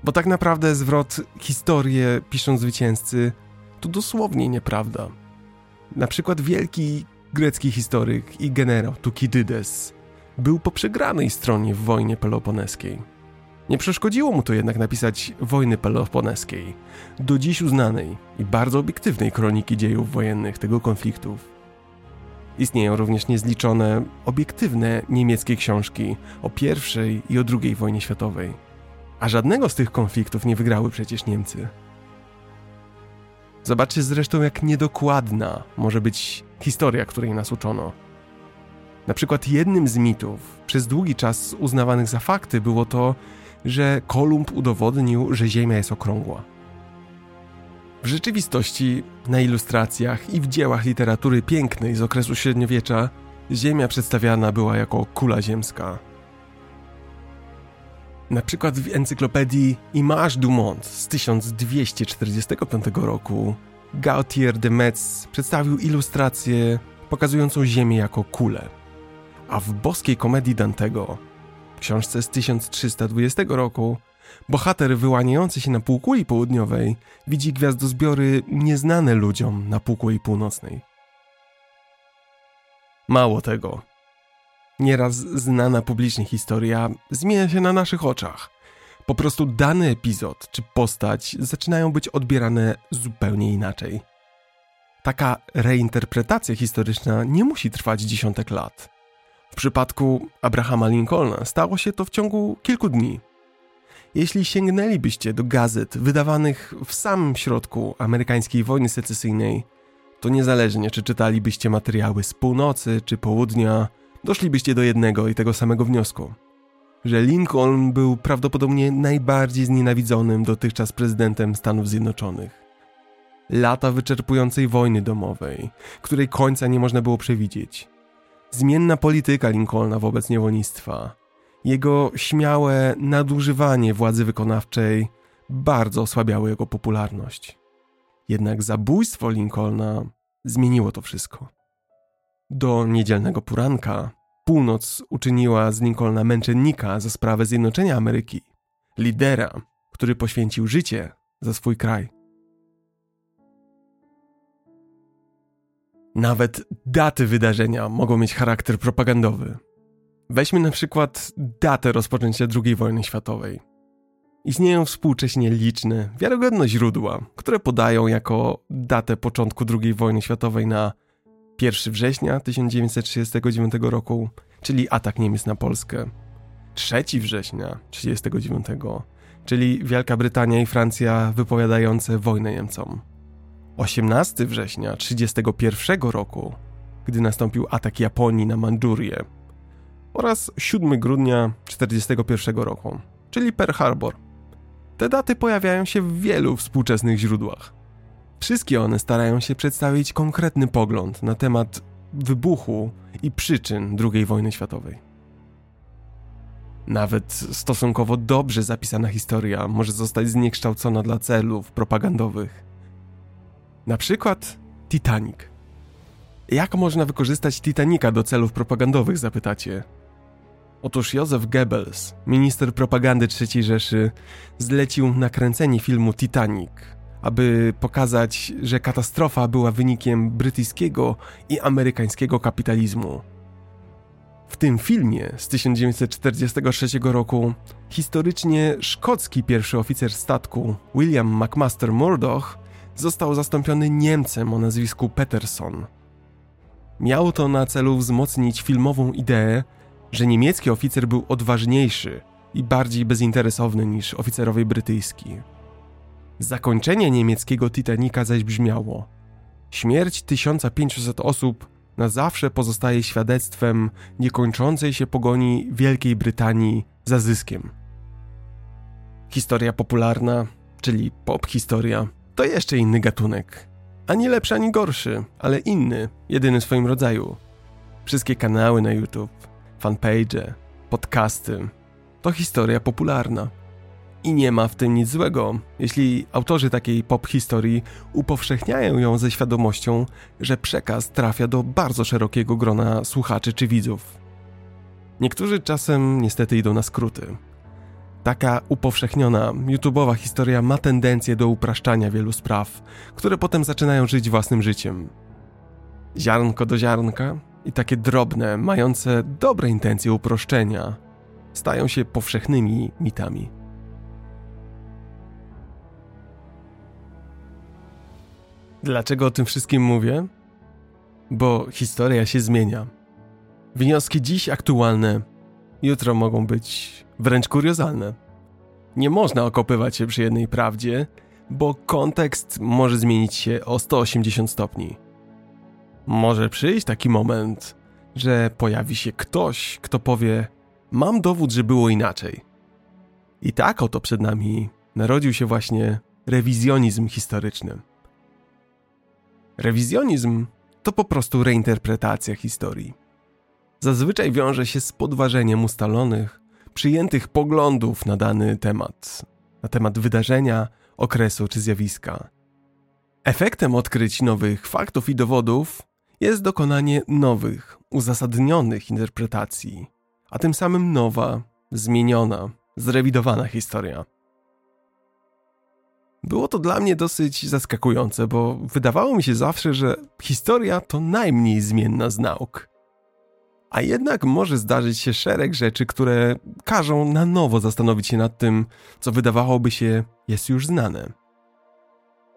Bo tak naprawdę zwrot historię piszą zwycięzcy to dosłownie nieprawda. Na przykład wielki grecki historyk i generał Tukidydes był po przegranej stronie w wojnie peloponeskiej. Nie przeszkodziło mu to jednak napisać wojny peloponeskiej, do dziś uznanej i bardzo obiektywnej kroniki dziejów wojennych tego konfliktu. Istnieją również niezliczone, obiektywne niemieckie książki o I i o II wojnie światowej. A żadnego z tych konfliktów nie wygrały przecież Niemcy. Zobaczcie zresztą, jak niedokładna może być historia, której nas uczono. Na przykład jednym z mitów, przez długi czas uznawanych za fakty, było to, że Kolumb udowodnił, że Ziemia jest okrągła. W rzeczywistości, na ilustracjach i w dziełach literatury pięknej z okresu średniowiecza, Ziemia przedstawiana była jako kula ziemska, na przykład w encyklopedii Image du Monde z 1245 roku Gautier de Metz przedstawił ilustrację pokazującą Ziemię jako kulę. A w boskiej komedii Dantego, książce z 1320 roku, bohater wyłaniający się na półkuli południowej widzi gwiazdozbiory nieznane ludziom na półkuli północnej. Mało tego, nieraz znana publicznie historia zmienia się na naszych oczach. Po prostu dany epizod czy postać zaczynają być odbierane zupełnie inaczej. Taka reinterpretacja historyczna nie musi trwać dziesiątek lat. W przypadku Abrahama Lincolna stało się to w ciągu kilku dni. Jeśli sięgnęlibyście do gazet wydawanych w samym środku amerykańskiej wojny secesyjnej, to niezależnie czy czytalibyście materiały z północy czy południa, doszlibyście do jednego i tego samego wniosku. Że Lincoln był prawdopodobnie najbardziej znienawidzonym dotychczas prezydentem Stanów Zjednoczonych. Lata wyczerpującej wojny domowej, której końca nie można było przewidzieć. Zmienna polityka Lincolna wobec niewolnictwa, jego śmiałe nadużywanie władzy wykonawczej bardzo osłabiały jego popularność. Jednak zabójstwo Lincolna zmieniło to wszystko. Do niedzielnego poranka północ uczyniła z Lincolna męczennika za sprawę zjednoczenia Ameryki, lidera, który poświęcił życie za swój kraj. Nawet daty wydarzenia mogą mieć charakter propagandowy. Weźmy na przykład datę rozpoczęcia II wojny światowej. Istnieją współcześnie liczne, wiarygodne źródła, które podają jako datę początku II wojny światowej na 1 września 1939 roku, czyli atak Niemiec na Polskę. 3 września 1939, czyli Wielka Brytania i Francja wypowiadające wojnę Niemcom. 18 września 1931 roku, gdy nastąpił atak Japonii na Mandżurię. Oraz 7 grudnia 1941 roku, czyli Pearl Harbor. Te daty pojawiają się w wielu współczesnych źródłach. Wszystkie one starają się przedstawić konkretny pogląd na temat wybuchu i przyczyn II wojny światowej. Nawet stosunkowo dobrze zapisana historia może zostać zniekształcona dla celów propagandowych. Na przykład Titanic. Jak można wykorzystać Titanica do celów propagandowych, zapytacie? Otóż Józef Goebbels, minister propagandy III Rzeszy, zlecił nakręcenie filmu Titanic aby pokazać, że katastrofa była wynikiem brytyjskiego i amerykańskiego kapitalizmu. W tym filmie z 1943 roku historycznie szkocki pierwszy oficer statku William McMaster Murdoch został zastąpiony Niemcem o nazwisku Peterson. Miało to na celu wzmocnić filmową ideę, że niemiecki oficer był odważniejszy i bardziej bezinteresowny niż oficerowie brytyjski. Zakończenie niemieckiego Titanica zaś brzmiało: Śmierć 1500 osób na zawsze pozostaje świadectwem niekończącej się pogoni Wielkiej Brytanii za zyskiem. Historia popularna, czyli pop historia, to jeszcze inny gatunek. Ani lepszy, ani gorszy, ale inny, jedyny w swoim rodzaju. Wszystkie kanały na YouTube, fanpage, podcasty to historia popularna. I nie ma w tym nic złego, jeśli autorzy takiej pop historii upowszechniają ją ze świadomością, że przekaz trafia do bardzo szerokiego grona słuchaczy czy widzów. Niektórzy czasem niestety idą na skróty. Taka upowszechniona, YouTube'owa historia ma tendencję do upraszczania wielu spraw, które potem zaczynają żyć własnym życiem. Ziarnko do ziarnka i takie drobne, mające dobre intencje uproszczenia stają się powszechnymi mitami. Dlaczego o tym wszystkim mówię? Bo historia się zmienia. Wnioski dziś aktualne, jutro mogą być wręcz kuriozalne. Nie można okopywać się przy jednej prawdzie, bo kontekst może zmienić się o 180 stopni. Może przyjść taki moment, że pojawi się ktoś, kto powie: Mam dowód, że było inaczej. I tak oto przed nami narodził się właśnie rewizjonizm historyczny. Rewizjonizm to po prostu reinterpretacja historii. Zazwyczaj wiąże się z podważeniem ustalonych, przyjętych poglądów na dany temat, na temat wydarzenia, okresu czy zjawiska. Efektem odkryć nowych faktów i dowodów jest dokonanie nowych, uzasadnionych interpretacji, a tym samym nowa, zmieniona, zrewidowana historia. Było to dla mnie dosyć zaskakujące, bo wydawało mi się zawsze, że historia to najmniej zmienna z nauk. A jednak może zdarzyć się szereg rzeczy, które każą na nowo zastanowić się nad tym, co wydawałoby się jest już znane.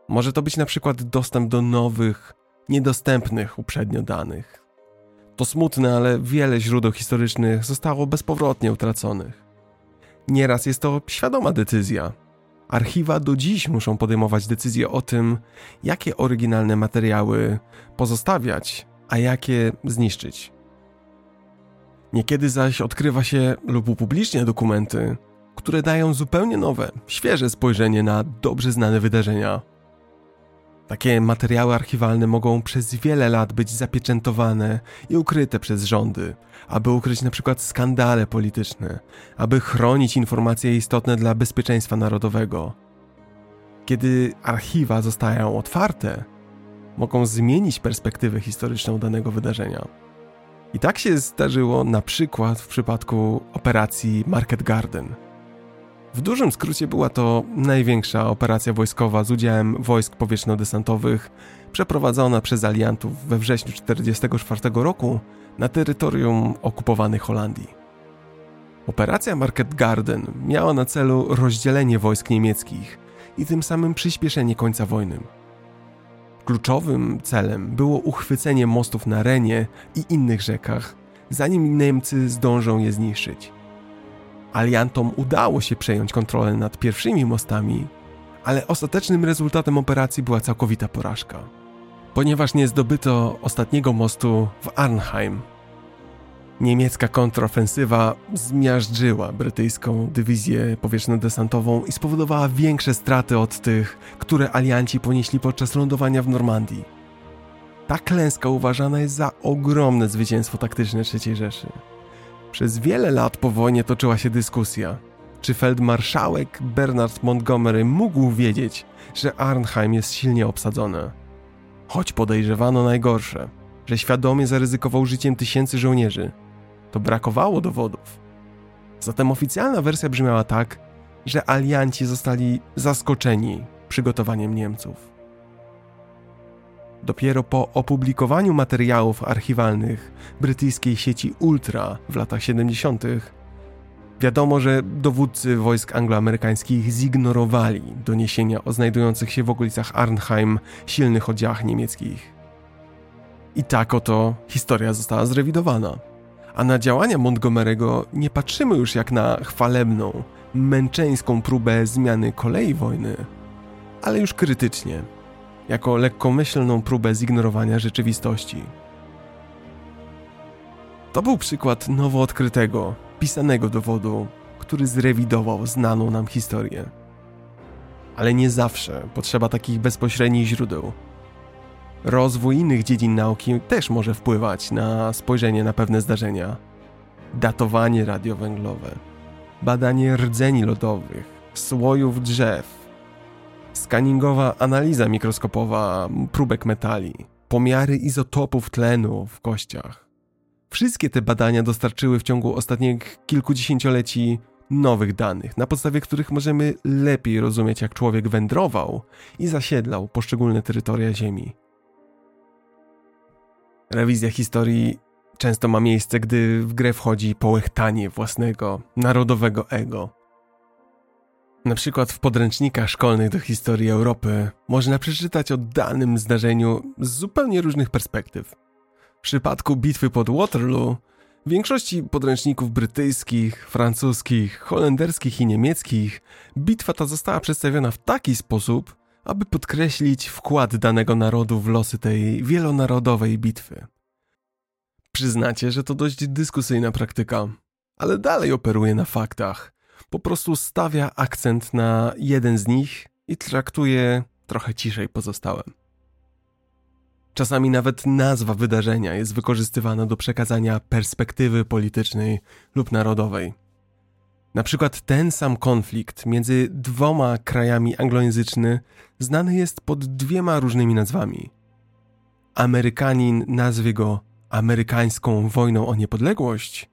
Może to być na przykład dostęp do nowych, niedostępnych uprzednio danych. To smutne, ale wiele źródeł historycznych zostało bezpowrotnie utraconych. Nieraz jest to świadoma decyzja. Archiwa do dziś muszą podejmować decyzje o tym, jakie oryginalne materiały pozostawiać, a jakie zniszczyć. Niekiedy zaś odkrywa się lub upublicznia dokumenty, które dają zupełnie nowe, świeże spojrzenie na dobrze znane wydarzenia. Takie materiały archiwalne mogą przez wiele lat być zapieczętowane i ukryte przez rządy, aby ukryć przykład skandale polityczne, aby chronić informacje istotne dla bezpieczeństwa narodowego. Kiedy archiwa zostają otwarte, mogą zmienić perspektywę historyczną danego wydarzenia. I tak się zdarzyło na przykład w przypadku operacji Market Garden. W dużym skrócie była to największa operacja wojskowa z udziałem wojsk powietrzno-desantowych przeprowadzona przez aliantów we wrześniu 1944 roku na terytorium okupowanej Holandii. Operacja Market Garden miała na celu rozdzielenie wojsk niemieckich i tym samym przyspieszenie końca wojny. Kluczowym celem było uchwycenie mostów na Renie i innych rzekach, zanim Niemcy zdążą je zniszczyć. Aliantom udało się przejąć kontrolę nad pierwszymi mostami, ale ostatecznym rezultatem operacji była całkowita porażka, ponieważ nie zdobyto ostatniego mostu w Arnheim, Niemiecka kontrofensywa zmiażdżyła brytyjską dywizję powietrzno-desantową i spowodowała większe straty od tych, które alianci ponieśli podczas lądowania w Normandii. Ta klęska uważana jest za ogromne zwycięstwo taktyczne III Rzeszy. Przez wiele lat po wojnie toczyła się dyskusja, czy feldmarszałek Bernard Montgomery mógł wiedzieć, że Arnheim jest silnie obsadzone. Choć podejrzewano najgorsze, że świadomie zaryzykował życiem tysięcy żołnierzy – to brakowało dowodów. Zatem oficjalna wersja brzmiała tak, że alianci zostali zaskoczeni przygotowaniem Niemców. Dopiero po opublikowaniu materiałów archiwalnych brytyjskiej sieci Ultra w latach 70. wiadomo, że dowódcy wojsk angloamerykańskich zignorowali doniesienia o znajdujących się w okolicach Arnheim silnych oddziałach niemieckich. I tak oto historia została zrewidowana a na działania Montgomery'ego nie patrzymy już jak na chwalebną, męczeńską próbę zmiany kolei wojny, ale już krytycznie, jako lekkomyślną próbę zignorowania rzeczywistości. To był przykład nowo odkrytego, pisanego dowodu, który zrewidował znaną nam historię. Ale nie zawsze potrzeba takich bezpośrednich źródeł, Rozwój innych dziedzin nauki też może wpływać na spojrzenie na pewne zdarzenia. Datowanie radiowęglowe, badanie rdzeni lodowych, słojów drzew, skaningowa analiza mikroskopowa próbek metali, pomiary izotopów tlenu w kościach. Wszystkie te badania dostarczyły w ciągu ostatnich kilkudziesięcioleci nowych danych, na podstawie których możemy lepiej rozumieć, jak człowiek wędrował i zasiedlał poszczególne terytoria Ziemi. Rewizja historii często ma miejsce, gdy w grę wchodzi połechtanie własnego, narodowego ego. Na przykład w podręcznikach szkolnych do historii Europy można przeczytać o danym zdarzeniu z zupełnie różnych perspektyw. W przypadku bitwy pod Waterloo w większości podręczników brytyjskich, francuskich, holenderskich i niemieckich bitwa ta została przedstawiona w taki sposób, aby podkreślić wkład danego narodu w losy tej wielonarodowej bitwy. Przyznacie, że to dość dyskusyjna praktyka, ale dalej operuje na faktach. Po prostu stawia akcent na jeden z nich i traktuje trochę ciszej pozostałe. Czasami nawet nazwa wydarzenia jest wykorzystywana do przekazania perspektywy politycznej lub narodowej. Na przykład ten sam konflikt między dwoma krajami anglojęzyczny znany jest pod dwiema różnymi nazwami. Amerykanin nazwie go amerykańską wojną o niepodległość,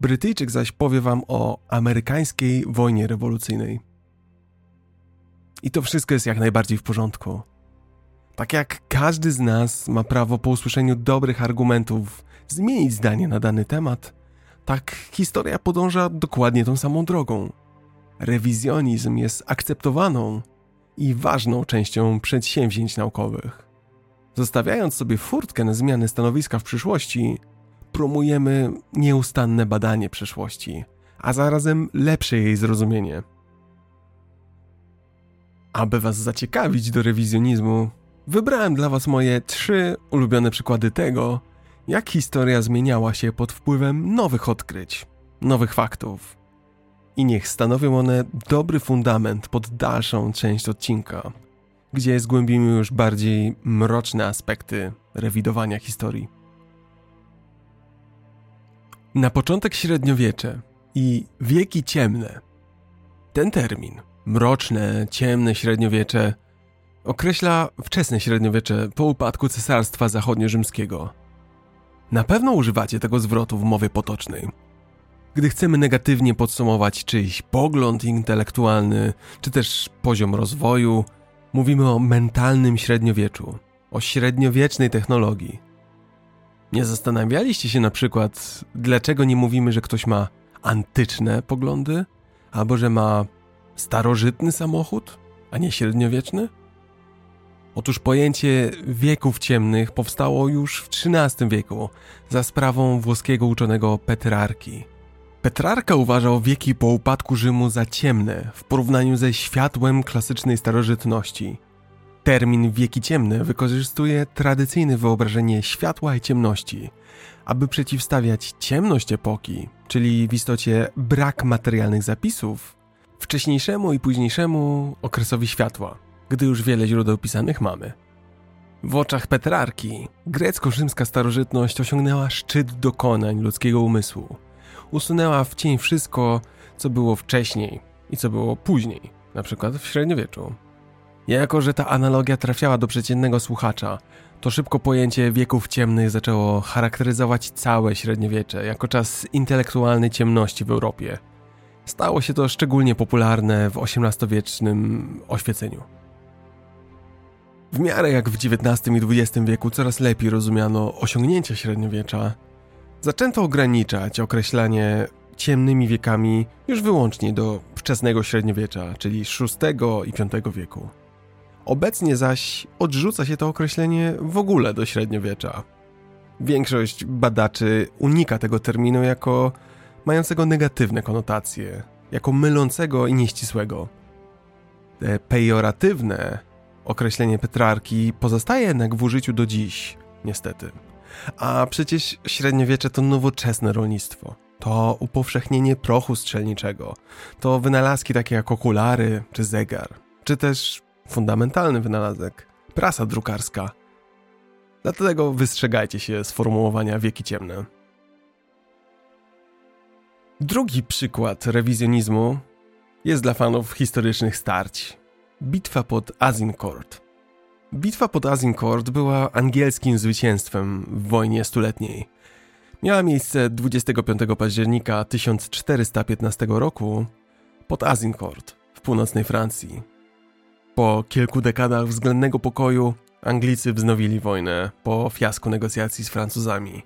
Brytyjczyk zaś powie wam o amerykańskiej wojnie rewolucyjnej. I to wszystko jest jak najbardziej w porządku. Tak jak każdy z nas ma prawo po usłyszeniu dobrych argumentów zmienić zdanie na dany temat, tak historia podąża dokładnie tą samą drogą. Rewizjonizm jest akceptowaną i ważną częścią przedsięwzięć naukowych. Zostawiając sobie furtkę na zmianę stanowiska w przyszłości, promujemy nieustanne badanie przeszłości, a zarazem lepsze jej zrozumienie. Aby Was zaciekawić do rewizjonizmu, wybrałem dla Was moje trzy ulubione przykłady tego, jak historia zmieniała się pod wpływem nowych odkryć, nowych faktów. I niech stanowią one dobry fundament pod dalszą część odcinka, gdzie zgłębimy już bardziej mroczne aspekty rewidowania historii. Na początek średniowiecze i wieki ciemne. Ten termin, mroczne, ciemne średniowiecze, określa wczesne średniowiecze po upadku Cesarstwa Zachodnio-Rzymskiego. Na pewno używacie tego zwrotu w mowie potocznej. Gdy chcemy negatywnie podsumować czyjś pogląd intelektualny, czy też poziom rozwoju, mówimy o mentalnym średniowieczu, o średniowiecznej technologii. Nie zastanawialiście się na przykład, dlaczego nie mówimy, że ktoś ma antyczne poglądy, albo że ma starożytny samochód, a nie średniowieczny? Otóż pojęcie wieków ciemnych powstało już w XIII wieku za sprawą włoskiego uczonego Petrarki. Petrarka uważał wieki po upadku Rzymu za ciemne w porównaniu ze światłem klasycznej starożytności. Termin wieki ciemne wykorzystuje tradycyjne wyobrażenie światła i ciemności, aby przeciwstawiać ciemność epoki, czyli w istocie brak materialnych zapisów, wcześniejszemu i późniejszemu okresowi światła, gdy już wiele źródeł pisanych mamy. W oczach Petrarki grecko-rzymska starożytność osiągnęła szczyt dokonań ludzkiego umysłu. Usunęła w cień wszystko, co było wcześniej i co było później, na przykład w średniowieczu. Jako, że ta analogia trafiała do przeciętnego słuchacza, to szybko pojęcie wieków ciemnych zaczęło charakteryzować całe średniowiecze jako czas intelektualnej ciemności w Europie. Stało się to szczególnie popularne w XVIII-wiecznym oświeceniu. W miarę jak w XIX i XX wieku coraz lepiej rozumiano osiągnięcia średniowiecza, zaczęto ograniczać określanie ciemnymi wiekami już wyłącznie do wczesnego średniowiecza, czyli VI i V wieku. Obecnie zaś odrzuca się to określenie w ogóle do średniowiecza. Większość badaczy unika tego terminu jako mającego negatywne konotacje, jako mylącego i nieścisłego. Te pejoratywne określenie Petrarki pozostaje jednak w użyciu do dziś, niestety. A przecież średniowiecze to nowoczesne rolnictwo. To upowszechnienie prochu strzelniczego. To wynalazki takie jak okulary czy zegar. Czy też fundamentalny wynalazek prasa drukarska. Dlatego wystrzegajcie się sformułowania wieki ciemne. Drugi przykład rewizjonizmu jest dla fanów historycznych starć. Bitwa pod Azincourt. Bitwa pod Azincourt była angielskim zwycięstwem w wojnie stuletniej. Miała miejsce 25 października 1415 roku pod Azincourt w północnej Francji. Po kilku dekadach względnego pokoju Anglicy wznowili wojnę po fiasku negocjacji z Francuzami.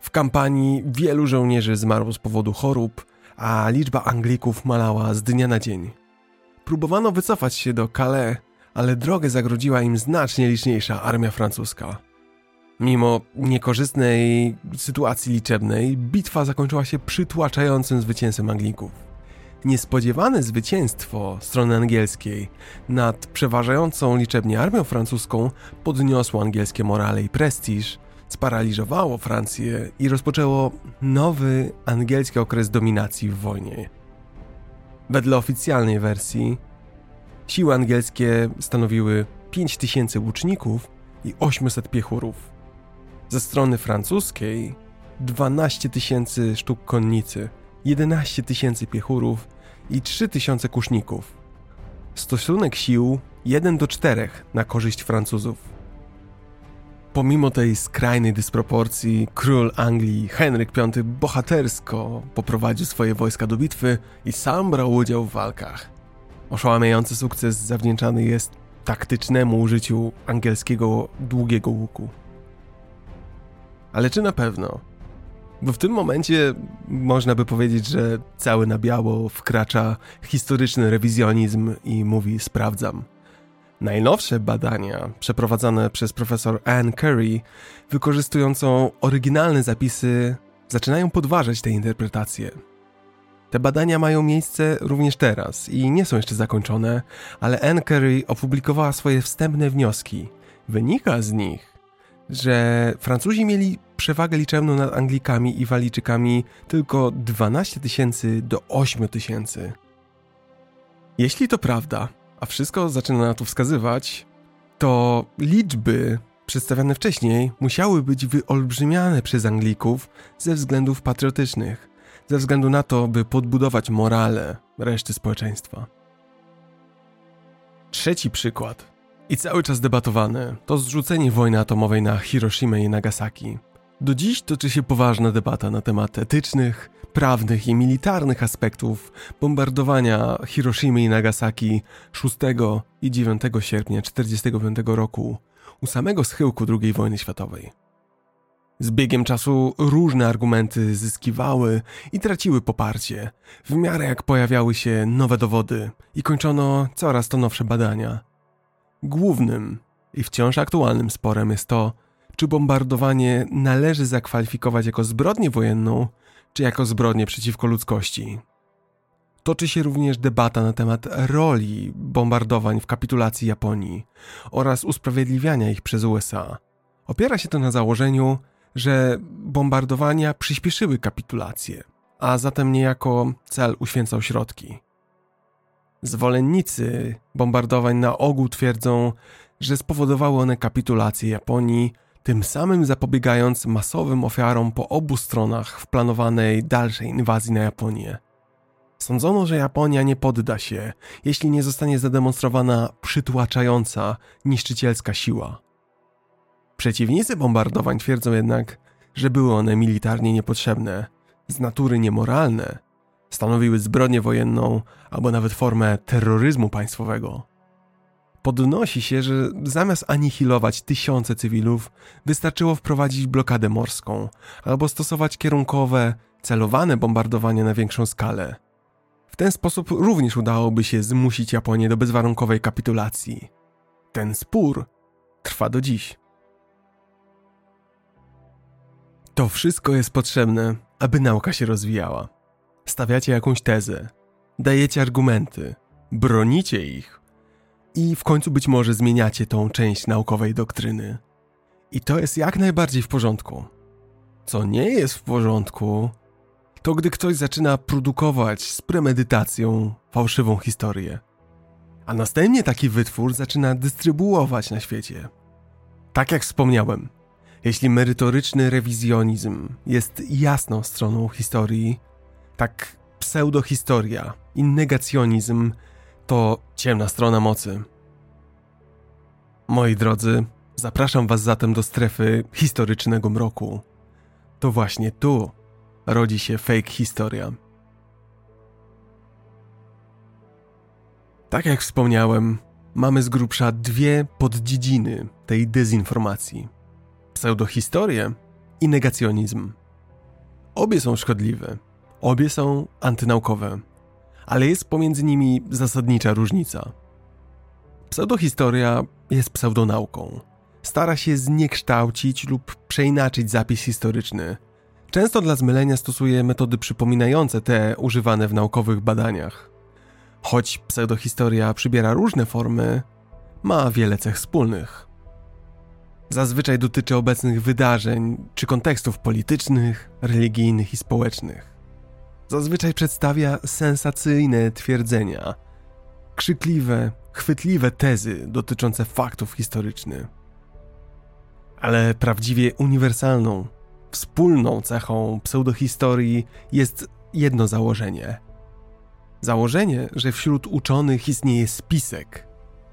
W kampanii wielu żołnierzy zmarło z powodu chorób, a liczba Anglików malała z dnia na dzień. Próbowano wycofać się do Calais, ale drogę zagrodziła im znacznie liczniejsza armia francuska. Mimo niekorzystnej sytuacji liczebnej, bitwa zakończyła się przytłaczającym zwycięstwem Anglików. Niespodziewane zwycięstwo strony angielskiej nad przeważającą liczebnie armią francuską podniosło angielskie morale i prestiż, sparaliżowało Francję i rozpoczęło nowy angielski okres dominacji w wojnie. Wedle oficjalnej wersji siły angielskie stanowiły 5000 łuczników i 800 piechurów. Ze strony francuskiej 12 tysięcy sztuk konnicy – 11 tysięcy piechurów i 3 tysiące kuszników. Stosunek sił 1 do 4 na korzyść Francuzów. Pomimo tej skrajnej dysproporcji, król Anglii Henryk V bohatersko poprowadził swoje wojska do bitwy i sam brał udział w walkach. Oszałamiający sukces zawdzięczany jest taktycznemu użyciu angielskiego długiego łuku. Ale czy na pewno? Bo w tym momencie można by powiedzieć, że cały na biało wkracza historyczny rewizjonizm i mówi sprawdzam. Najnowsze badania, przeprowadzane przez profesor Anne Curry, wykorzystującą oryginalne zapisy, zaczynają podważać te interpretacje. Te badania mają miejsce również teraz i nie są jeszcze zakończone, ale Anne Curry opublikowała swoje wstępne wnioski. Wynika z nich, że Francuzi mieli przewagę liczebną nad Anglikami i Walijczykami tylko 12 tysięcy do 8 tysięcy. Jeśli to prawda, a wszystko zaczyna na to wskazywać, to liczby przedstawiane wcześniej musiały być wyolbrzymiane przez Anglików ze względów patriotycznych, ze względu na to, by podbudować morale reszty społeczeństwa. Trzeci przykład i cały czas debatowany to zrzucenie wojny atomowej na Hiroshima i Nagasaki. Do dziś toczy się poważna debata na temat etycznych, prawnych i militarnych aspektów bombardowania Hiroshimy i Nagasaki 6 i 9 sierpnia 1945 roku u samego schyłku II wojny światowej. Z biegiem czasu różne argumenty zyskiwały i traciły poparcie, w miarę jak pojawiały się nowe dowody i kończono coraz to nowsze badania. Głównym i wciąż aktualnym sporem jest to, czy bombardowanie należy zakwalifikować jako zbrodnię wojenną, czy jako zbrodnię przeciwko ludzkości. Toczy się również debata na temat roli bombardowań w kapitulacji Japonii oraz usprawiedliwiania ich przez USA. Opiera się to na założeniu, że bombardowania przyspieszyły kapitulację, a zatem niejako cel uświęcał środki. Zwolennicy bombardowań na ogół twierdzą, że spowodowały one kapitulację Japonii, tym samym zapobiegając masowym ofiarom po obu stronach w planowanej dalszej inwazji na Japonię. Sądzono, że Japonia nie podda się, jeśli nie zostanie zademonstrowana przytłaczająca, niszczycielska siła. Przeciwnicy bombardowań twierdzą jednak, że były one militarnie niepotrzebne, z natury niemoralne, stanowiły zbrodnię wojenną albo nawet formę terroryzmu państwowego. Podnosi się, że zamiast anihilować tysiące cywilów, wystarczyło wprowadzić blokadę morską albo stosować kierunkowe, celowane bombardowanie na większą skalę. W ten sposób również udałoby się zmusić Japonię do bezwarunkowej kapitulacji. Ten spór trwa do dziś. To wszystko jest potrzebne, aby nauka się rozwijała. Stawiacie jakąś tezę, dajecie argumenty, bronicie ich i w końcu być może zmieniacie tą część naukowej doktryny. I to jest jak najbardziej w porządku. Co nie jest w porządku, to gdy ktoś zaczyna produkować z premedytacją fałszywą historię, a następnie taki wytwór zaczyna dystrybuować na świecie. Tak jak wspomniałem, jeśli merytoryczny rewizjonizm jest jasną stroną historii, tak pseudohistoria i negacjonizm to ciemna strona mocy. Moi drodzy, zapraszam Was zatem do strefy historycznego mroku. To właśnie tu rodzi się fake historia. Tak jak wspomniałem, mamy z grubsza dwie poddziedziny tej dezinformacji: pseudohistorię i negacjonizm. Obie są szkodliwe, obie są antynaukowe ale jest pomiędzy nimi zasadnicza różnica. Pseudohistoria jest pseudonauką. Stara się zniekształcić lub przeinaczyć zapis historyczny. Często dla zmylenia stosuje metody przypominające te używane w naukowych badaniach. Choć pseudohistoria przybiera różne formy, ma wiele cech wspólnych. Zazwyczaj dotyczy obecnych wydarzeń czy kontekstów politycznych, religijnych i społecznych zazwyczaj przedstawia sensacyjne twierdzenia, krzykliwe, chwytliwe tezy dotyczące faktów historycznych. Ale prawdziwie uniwersalną, wspólną cechą pseudohistorii jest jedno założenie. Założenie, że wśród uczonych istnieje spisek,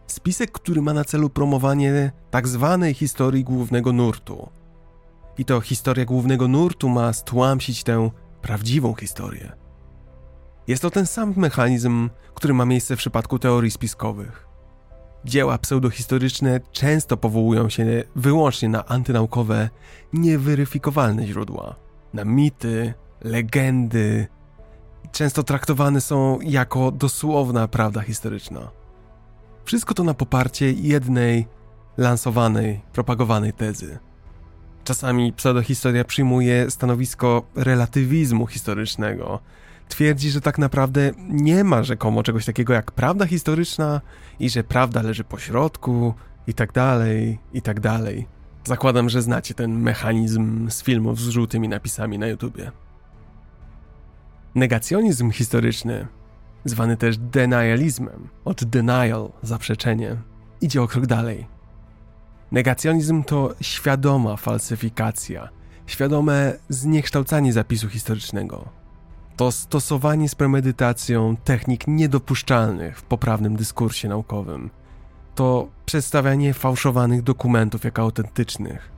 Spisek, który ma na celu promowanie tak zwanej historii głównego nurtu. I to historia głównego nurtu ma stłamsić tę prawdziwą historię. Jest to ten sam mechanizm, który ma miejsce w przypadku teorii spiskowych. Dzieła pseudohistoryczne często powołują się wyłącznie na antynaukowe, nieweryfikowalne źródła, na mity, legendy. Często traktowane są jako dosłowna prawda historyczna. Wszystko to na poparcie jednej lansowanej, propagowanej tezy. Czasami pseudohistoria przyjmuje stanowisko relatywizmu historycznego. Twierdzi, że tak naprawdę nie ma rzekomo czegoś takiego jak prawda historyczna i że prawda leży po środku i tak dalej, i tak dalej. Zakładam, że znacie ten mechanizm z filmów z żółtymi napisami na YouTubie. Negacjonizm historyczny, zwany też denializmem, od denial, zaprzeczenie, idzie o krok dalej. Negacjonizm to świadoma falsyfikacja, świadome zniekształcanie zapisu historycznego. To stosowanie z premedytacją technik niedopuszczalnych w poprawnym dyskursie naukowym. To przedstawianie fałszowanych dokumentów jako autentycznych.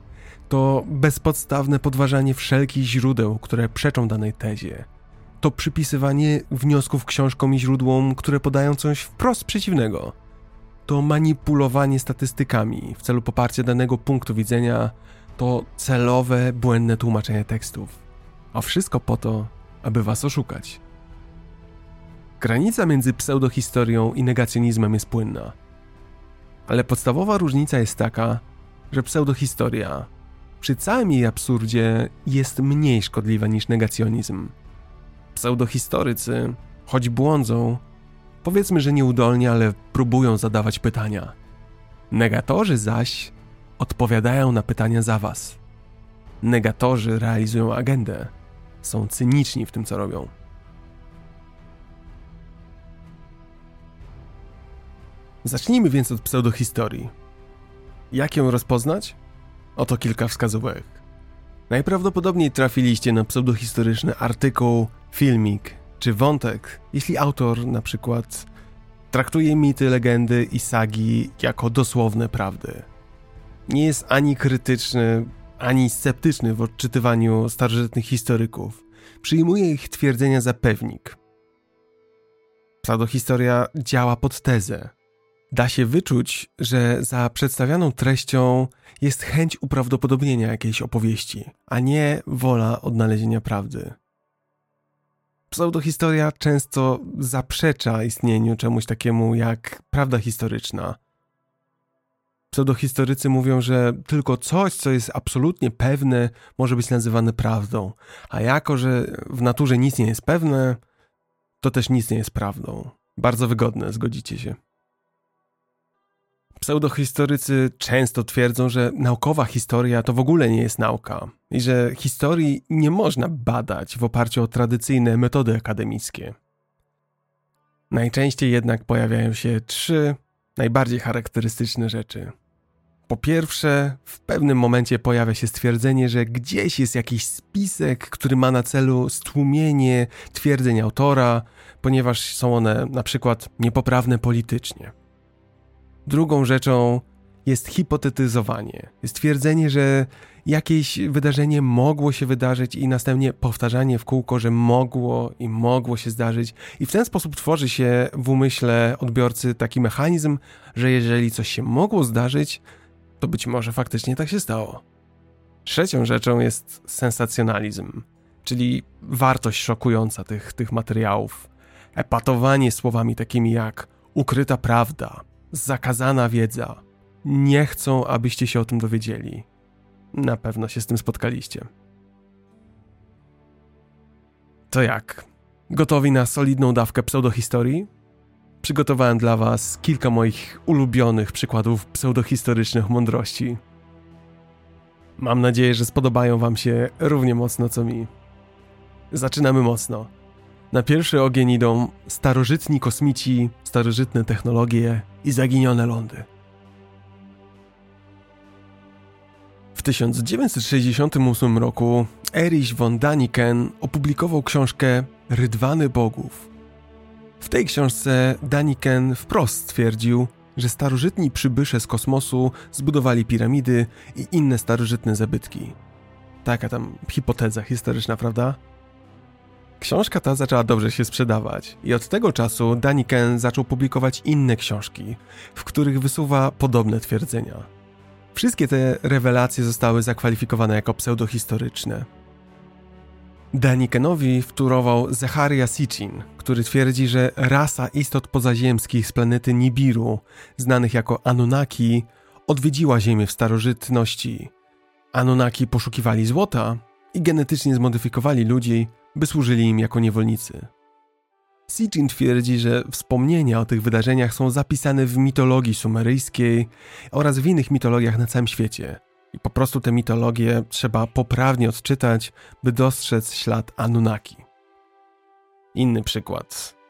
To bezpodstawne podważanie wszelkich źródeł, które przeczą danej tezie. To przypisywanie wniosków książkom i źródłom, które podają coś wprost przeciwnego to manipulowanie statystykami w celu poparcia danego punktu widzenia, to celowe, błędne tłumaczenie tekstów. A wszystko po to, aby was oszukać. Granica między pseudohistorią i negacjonizmem jest płynna. Ale podstawowa różnica jest taka, że pseudohistoria przy całym jej absurdzie jest mniej szkodliwa niż negacjonizm. Pseudohistorycy, choć błądzą, Powiedzmy, że nieudolnie, ale próbują zadawać pytania. Negatorzy zaś odpowiadają na pytania za was. Negatorzy realizują agendę. Są cyniczni w tym, co robią. Zacznijmy więc od pseudohistorii. Jak ją rozpoznać? Oto kilka wskazówek. Najprawdopodobniej trafiliście na pseudohistoryczny artykuł, filmik czy wątek, jeśli autor na przykład traktuje mity, legendy i sagi jako dosłowne prawdy. Nie jest ani krytyczny, ani sceptyczny w odczytywaniu starożytnych historyków. Przyjmuje ich twierdzenia za pewnik. Pseudohistoria działa pod tezę. Da się wyczuć, że za przedstawianą treścią jest chęć uprawdopodobnienia jakiejś opowieści, a nie wola odnalezienia prawdy. Pseudohistoria często zaprzecza istnieniu czemuś takiemu jak prawda historyczna. Pseudohistorycy mówią, że tylko coś, co jest absolutnie pewne, może być nazywane prawdą, a jako, że w naturze nic nie jest pewne, to też nic nie jest prawdą. Bardzo wygodne, zgodzicie się. Pseudohistorycy często twierdzą, że naukowa historia to w ogóle nie jest nauka i że historii nie można badać w oparciu o tradycyjne metody akademickie. Najczęściej jednak pojawiają się trzy najbardziej charakterystyczne rzeczy. Po pierwsze, w pewnym momencie pojawia się stwierdzenie, że gdzieś jest jakiś spisek, który ma na celu stłumienie twierdzeń autora, ponieważ są one na przykład niepoprawne politycznie. Drugą rzeczą jest hipotetyzowanie. Jest twierdzenie, że jakieś wydarzenie mogło się wydarzyć i następnie powtarzanie w kółko, że mogło i mogło się zdarzyć. I w ten sposób tworzy się w umyśle odbiorcy taki mechanizm, że jeżeli coś się mogło zdarzyć, to być może faktycznie tak się stało. Trzecią rzeczą jest sensacjonalizm, czyli wartość szokująca tych, tych materiałów. Epatowanie słowami takimi jak ukryta prawda, zakazana wiedza. Nie chcą, abyście się o tym dowiedzieli. Na pewno się z tym spotkaliście. To jak? Gotowi na solidną dawkę pseudohistorii? Przygotowałem dla Was kilka moich ulubionych przykładów pseudohistorycznych mądrości. Mam nadzieję, że spodobają Wam się równie mocno co mi. Zaczynamy mocno. Na pierwszy ogień idą starożytni kosmici, starożytne technologie i zaginione lądy. W 1968 roku Erich von Daniken opublikował książkę Rydwany Bogów. W tej książce Daniken wprost stwierdził, że starożytni przybysze z kosmosu zbudowali piramidy i inne starożytne zabytki. Taka tam hipoteza historyczna, prawda? Książka ta zaczęła dobrze się sprzedawać i od tego czasu Daniken zaczął publikować inne książki, w których wysuwa podobne twierdzenia. Wszystkie te rewelacje zostały zakwalifikowane jako pseudohistoryczne. Danikenowi wturował Zacharia Sitchin, który twierdzi, że rasa istot pozaziemskich z planety Nibiru, znanych jako Anunnaki, odwiedziła Ziemię w starożytności. Anunnaki poszukiwali złota i genetycznie zmodyfikowali ludzi, by służyli im jako niewolnicy. Sitchin twierdzi, że wspomnienia o tych wydarzeniach są zapisane w mitologii sumeryjskiej oraz w innych mitologiach na całym świecie. I po prostu te mitologie trzeba poprawnie odczytać, by dostrzec ślad Anunnaki. Inny przykład.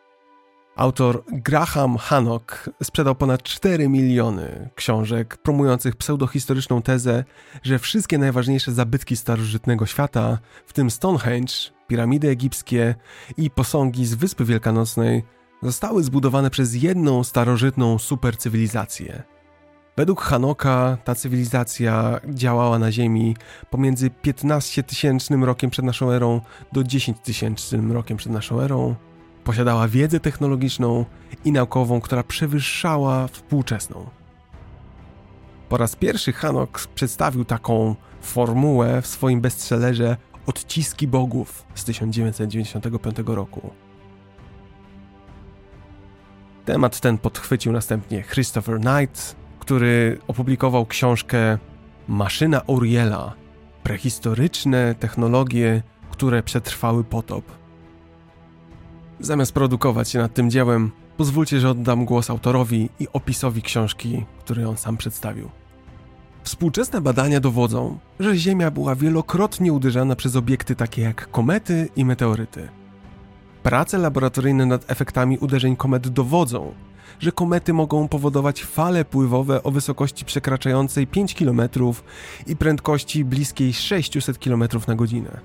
Autor Graham Hancock sprzedał ponad 4 miliony książek promujących pseudohistoryczną tezę, że wszystkie najważniejsze zabytki starożytnego świata, w tym Stonehenge, piramidy egipskie i posągi z Wyspy Wielkanocnej, zostały zbudowane przez jedną starożytną supercywilizację. Według Hanoka ta cywilizacja działała na Ziemi pomiędzy 15 tysięcznym rokiem przed naszą erą do 10 tysięcznym rokiem przed naszą erą Posiadała wiedzę technologiczną i naukową, która przewyższała współczesną. Po raz pierwszy Hanok przedstawił taką formułę w swoim bestsellerze Odciski Bogów z 1995 roku. Temat ten podchwycił następnie Christopher Knight, który opublikował książkę Maszyna Uriela prehistoryczne technologie, które przetrwały potop Zamiast produkować się nad tym dziełem, pozwólcie, że oddam głos autorowi i opisowi książki, który on sam przedstawił. Współczesne badania dowodzą, że Ziemia była wielokrotnie uderzana przez obiekty takie jak komety i meteoryty. Prace laboratoryjne nad efektami uderzeń komet dowodzą, że komety mogą powodować fale pływowe o wysokości przekraczającej 5 km i prędkości bliskiej 600 km na godzinę.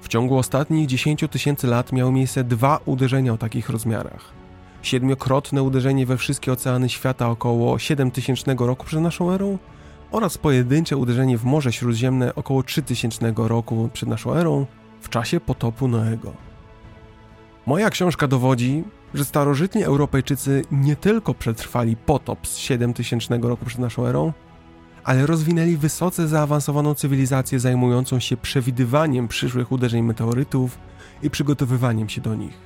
W ciągu ostatnich 10 tysięcy lat miały miejsce dwa uderzenia o takich rozmiarach. Siedmiokrotne uderzenie we wszystkie oceany świata około 7000 roku przed naszą erą oraz pojedyncze uderzenie w Morze Śródziemne około 3000 roku przed naszą erą w czasie potopu Noego. Moja książka dowodzi, że starożytni Europejczycy nie tylko przetrwali potop z 7000 roku przed naszą erą, ale rozwinęli wysoce zaawansowaną cywilizację zajmującą się przewidywaniem przyszłych uderzeń meteorytów i przygotowywaniem się do nich.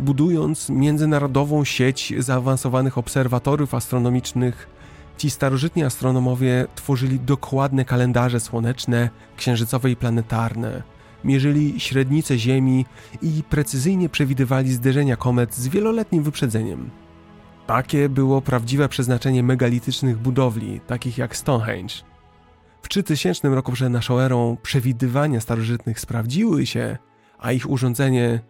Budując międzynarodową sieć zaawansowanych obserwatorów astronomicznych, ci starożytni astronomowie tworzyli dokładne kalendarze słoneczne, księżycowe i planetarne, mierzyli średnice Ziemi i precyzyjnie przewidywali zderzenia komet z wieloletnim wyprzedzeniem. Takie było prawdziwe przeznaczenie megalitycznych budowli, takich jak Stonehenge. W 3000 roku przed naszą erą przewidywania starożytnych sprawdziły się, a ich urządzenie,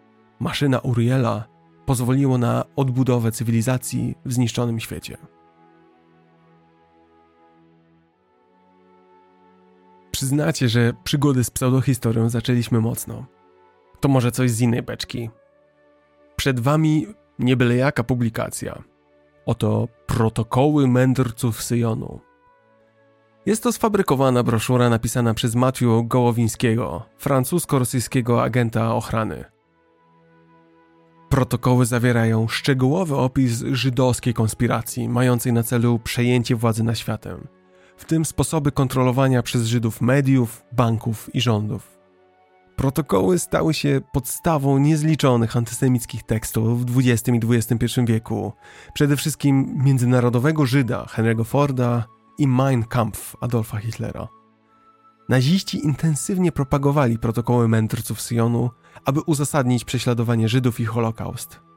maszyna Uriela, pozwoliło na odbudowę cywilizacji w zniszczonym świecie. Przyznacie, że przygody z pseudohistorią zaczęliśmy mocno. To może coś z innej beczki. Przed wami nie byle jaka publikacja – Oto protokoły mędrców Syjonu. Jest to sfabrykowana broszura napisana przez Matthew Gołowińskiego, francusko-rosyjskiego agenta ochrany. Protokoły zawierają szczegółowy opis żydowskiej konspiracji, mającej na celu przejęcie władzy nad światem, w tym sposoby kontrolowania przez Żydów mediów, banków i rządów. Protokoły stały się podstawą niezliczonych antysemickich tekstów w XX i XXI wieku, przede wszystkim międzynarodowego Żyda Henry'ego Forda i Mein Kampf Adolfa Hitlera. Naziści intensywnie propagowali protokoły mędrców Syjonu, aby uzasadnić prześladowanie Żydów i Holokaust.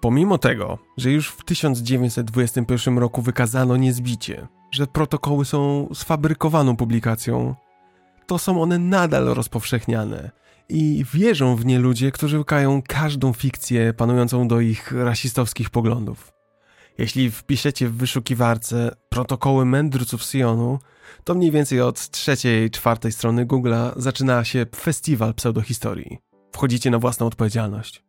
Pomimo tego, że już w 1921 roku wykazano niezbicie, że protokoły są sfabrykowaną publikacją, to są one nadal rozpowszechniane. I wierzą w nie ludzie, którzy łukają każdą fikcję panującą do ich rasistowskich poglądów. Jeśli wpiszecie w wyszukiwarce protokoły mędrców Sionu, to mniej więcej od trzeciej, czwartej strony Google'a zaczyna się festiwal pseudohistorii. Wchodzicie na własną odpowiedzialność.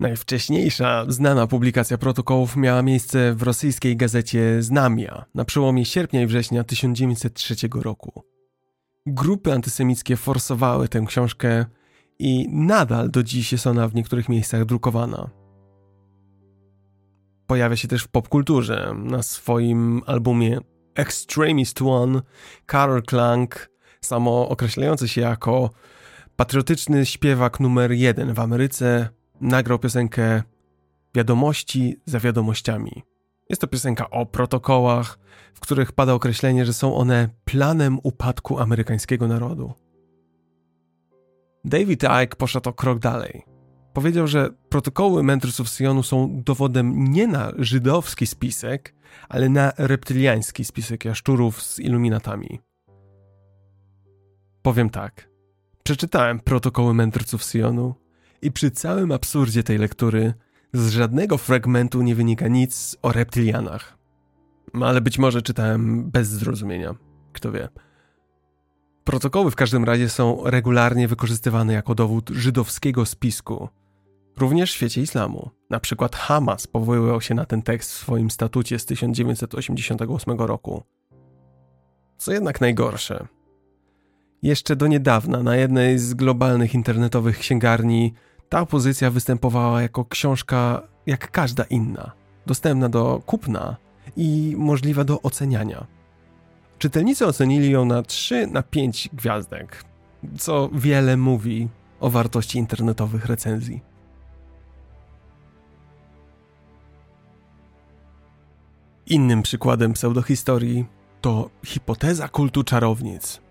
Najwcześniejsza znana publikacja protokołów miała miejsce w rosyjskiej gazecie Znamia na przełomie sierpnia i września 1903 roku. Grupy antysemickie forsowały tę książkę i nadal do dziś jest ona w niektórych miejscach drukowana. Pojawia się też w popkulturze. Na swoim albumie Extremist One Carol Clank, samo określający się jako patriotyczny śpiewak numer jeden w Ameryce, nagrał piosenkę Wiadomości za wiadomościami. Jest to piosenka o protokołach, w których pada określenie, że są one planem upadku amerykańskiego narodu. David Icke poszedł o krok dalej. Powiedział, że protokoły mędrców Syjonu są dowodem nie na żydowski spisek, ale na reptyliański spisek jaszczurów z iluminatami. Powiem tak. Przeczytałem protokoły mędrców Syjonu i przy całym absurdzie tej lektury z żadnego fragmentu nie wynika nic o reptylianach. Ale być może czytałem bez zrozumienia. Kto wie. Protokoły w każdym razie są regularnie wykorzystywane jako dowód żydowskiego spisku. Również w świecie islamu. Na przykład Hamas powoływał się na ten tekst w swoim statucie z 1988 roku. Co jednak najgorsze. Jeszcze do niedawna na jednej z globalnych internetowych księgarni ta opozycja występowała jako książka jak każda inna, dostępna do kupna i możliwa do oceniania. Czytelnicy ocenili ją na 3 na 5 gwiazdek, co wiele mówi o wartości internetowych recenzji. Innym przykładem pseudohistorii to hipoteza kultu czarownic.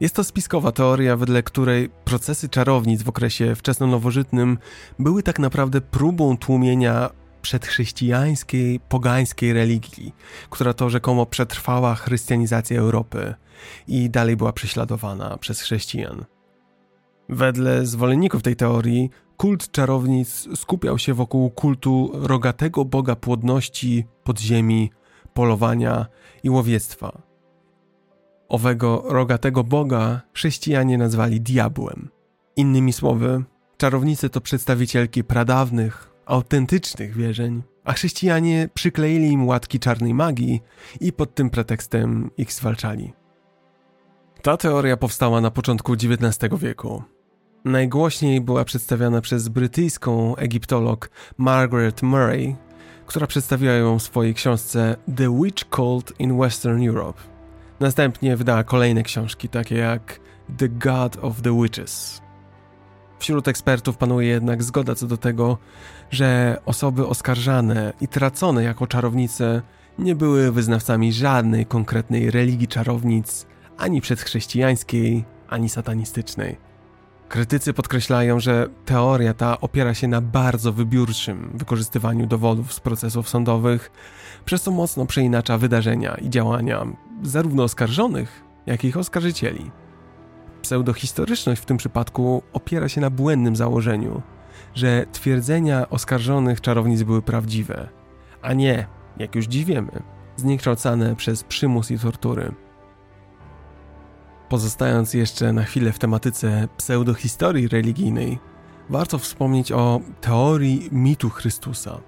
Jest to spiskowa teoria, wedle której procesy czarownic w okresie wczesnonowożytnym były tak naprawdę próbą tłumienia przedchrześcijańskiej, pogańskiej religii, która to rzekomo przetrwała chrystianizację Europy i dalej była prześladowana przez chrześcijan. Wedle zwolenników tej teorii, kult czarownic skupiał się wokół kultu rogatego boga płodności, podziemi, polowania i łowiectwa. Owego rogatego boga chrześcijanie nazwali diabłem. Innymi słowy, czarownice to przedstawicielki pradawnych, autentycznych wierzeń, a chrześcijanie przykleili im łatki czarnej magii i pod tym pretekstem ich zwalczali. Ta teoria powstała na początku XIX wieku. Najgłośniej była przedstawiana przez brytyjską egiptolog Margaret Murray, która przedstawiła ją w swojej książce The Witch Cult in Western Europe. Następnie wydała kolejne książki, takie jak The God of the Witches. Wśród ekspertów panuje jednak zgoda co do tego, że osoby oskarżane i tracone jako czarownice nie były wyznawcami żadnej konkretnej religii czarownic, ani przedchrześcijańskiej, ani satanistycznej. Krytycy podkreślają, że teoria ta opiera się na bardzo wybiórczym wykorzystywaniu dowodów z procesów sądowych, przez co mocno przeinacza wydarzenia i działania zarówno oskarżonych, jak i ich oskarżycieli. Pseudohistoryczność w tym przypadku opiera się na błędnym założeniu, że twierdzenia oskarżonych czarownic były prawdziwe, a nie, jak już dziś wiemy, zniekształcane przez przymus i tortury. Pozostając jeszcze na chwilę w tematyce pseudohistorii religijnej, warto wspomnieć o teorii mitu Chrystusa.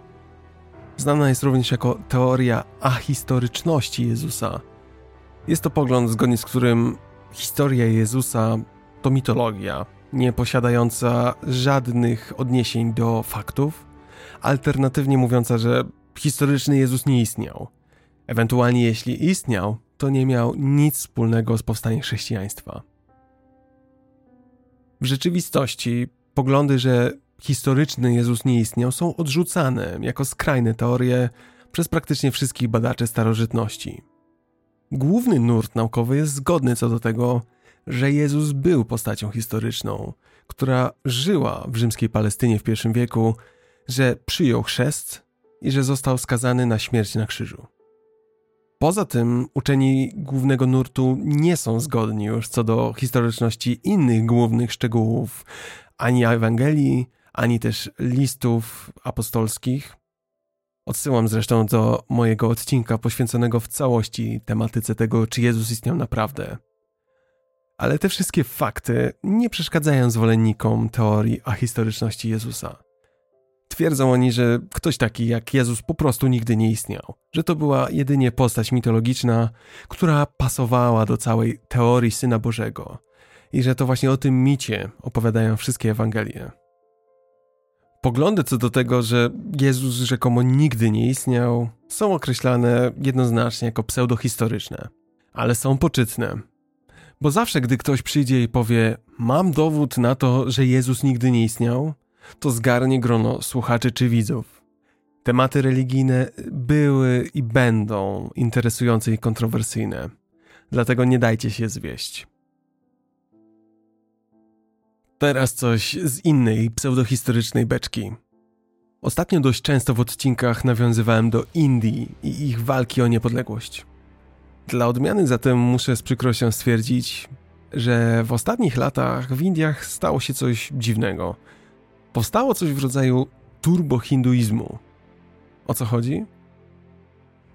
Znana jest również jako teoria ahistoryczności Jezusa. Jest to pogląd, zgodnie z którym historia Jezusa to mitologia, nie posiadająca żadnych odniesień do faktów, alternatywnie mówiąca, że historyczny Jezus nie istniał. Ewentualnie jeśli istniał, to nie miał nic wspólnego z powstaniem chrześcijaństwa. W rzeczywistości poglądy, że historyczny Jezus nie istniał, są odrzucane jako skrajne teorie przez praktycznie wszystkich badaczy starożytności. Główny nurt naukowy jest zgodny co do tego, że Jezus był postacią historyczną, która żyła w rzymskiej Palestynie w I wieku, że przyjął chrzest i że został skazany na śmierć na krzyżu. Poza tym uczeni głównego nurtu nie są zgodni już co do historyczności innych głównych szczegółów ani Ewangelii, ani też listów apostolskich. Odsyłam zresztą do mojego odcinka poświęconego w całości tematyce tego, czy Jezus istniał naprawdę. Ale te wszystkie fakty nie przeszkadzają zwolennikom teorii ahistoryczności Jezusa. Twierdzą oni, że ktoś taki jak Jezus po prostu nigdy nie istniał, że to była jedynie postać mitologiczna, która pasowała do całej teorii Syna Bożego i że to właśnie o tym micie opowiadają wszystkie Ewangelie. Poglądy co do tego, że Jezus rzekomo nigdy nie istniał, są określane jednoznacznie jako pseudohistoryczne, ale są poczytne. Bo zawsze, gdy ktoś przyjdzie i powie: Mam dowód na to, że Jezus nigdy nie istniał, to zgarnie grono słuchaczy czy widzów. Tematy religijne były i będą interesujące i kontrowersyjne, dlatego nie dajcie się zwieść. Teraz coś z innej pseudohistorycznej beczki. Ostatnio dość często w odcinkach nawiązywałem do Indii i ich walki o niepodległość. Dla odmiany zatem muszę z przykrością stwierdzić, że w ostatnich latach w Indiach stało się coś dziwnego. Powstało coś w rodzaju turbohinduizmu. O co chodzi?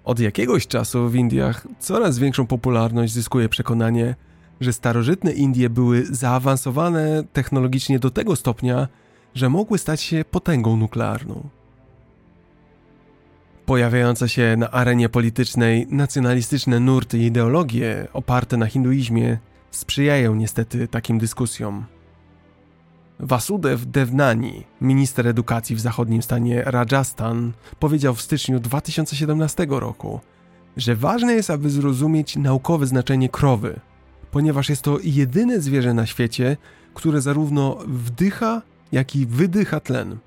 Od jakiegoś czasu w Indiach coraz większą popularność zyskuje przekonanie, że starożytne Indie były zaawansowane technologicznie do tego stopnia, że mogły stać się potęgą nuklearną. Pojawiające się na arenie politycznej nacjonalistyczne nurty i ideologie oparte na hinduizmie sprzyjają niestety takim dyskusjom. Vasudev Devnani, minister edukacji w zachodnim stanie Rajasthan, powiedział w styczniu 2017 roku, że ważne jest, aby zrozumieć naukowe znaczenie krowy, ponieważ jest to jedyne zwierzę na świecie, które zarówno wdycha, jak i wydycha tlen.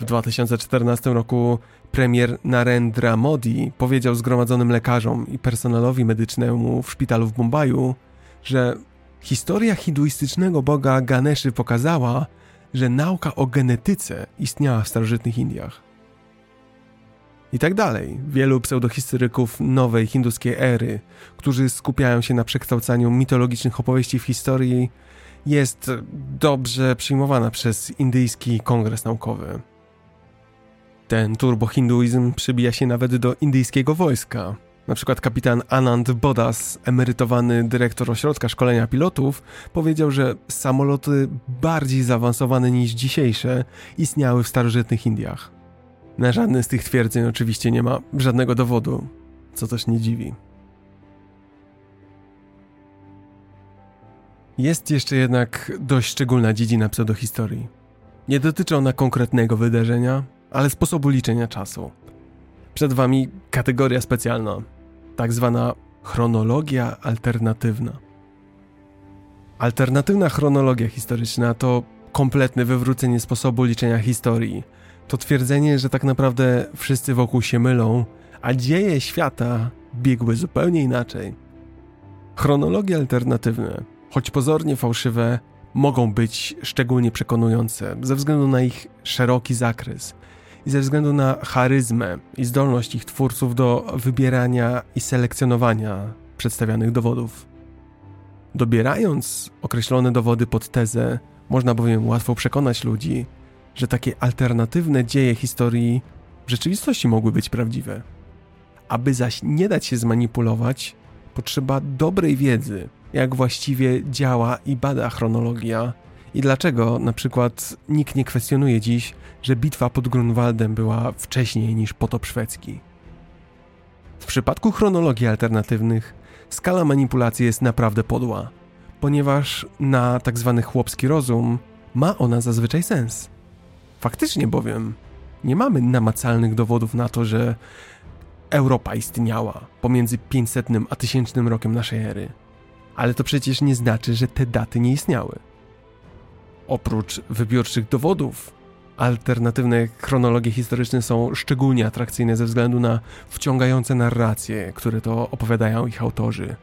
W 2014 roku premier Narendra Modi powiedział zgromadzonym lekarzom i personelowi medycznemu w szpitalu w Bombaju, że historia hinduistycznego boga Ganeszy pokazała, że nauka o genetyce istniała w starożytnych Indiach. I tak dalej. Wielu pseudohistoryków nowej hinduskiej ery, którzy skupiają się na przekształcaniu mitologicznych opowieści w historii, jest dobrze przyjmowana przez indyjski kongres naukowy. Ten turbohinduizm przybija się nawet do indyjskiego wojska. Na przykład kapitan Anand Bodas, emerytowany dyrektor ośrodka szkolenia pilotów, powiedział, że samoloty bardziej zaawansowane niż dzisiejsze istniały w starożytnych Indiach. Na żadne z tych twierdzeń oczywiście nie ma żadnego dowodu, co też nie dziwi. Jest jeszcze jednak dość szczególna dziedzina pseudohistorii. Nie dotyczy ona konkretnego wydarzenia, ale sposobu liczenia czasu. Przed Wami kategoria specjalna, tak zwana chronologia alternatywna. Alternatywna chronologia historyczna to kompletne wywrócenie sposobu liczenia historii. To twierdzenie, że tak naprawdę wszyscy wokół się mylą, a dzieje świata biegły zupełnie inaczej. Chronologie alternatywne, choć pozornie fałszywe, mogą być szczególnie przekonujące ze względu na ich szeroki zakres i ze względu na charyzmę i zdolność ich twórców do wybierania i selekcjonowania przedstawianych dowodów. Dobierając określone dowody pod tezę, można bowiem łatwo przekonać ludzi, że takie alternatywne dzieje historii w rzeczywistości mogły być prawdziwe. Aby zaś nie dać się zmanipulować, potrzeba dobrej wiedzy, jak właściwie działa i bada chronologia i dlaczego na przykład nikt nie kwestionuje dziś, że bitwa pod Grunwaldem była wcześniej niż potop szwedzki. W przypadku chronologii alternatywnych skala manipulacji jest naprawdę podła, ponieważ na tak zwany chłopski rozum ma ona zazwyczaj sens. Faktycznie bowiem nie mamy namacalnych dowodów na to, że Europa istniała pomiędzy 500 a 1000 rokiem naszej ery. Ale to przecież nie znaczy, że te daty nie istniały. Oprócz wybiórczych dowodów, alternatywne chronologie historyczne są szczególnie atrakcyjne ze względu na wciągające narracje, które to opowiadają ich autorzy.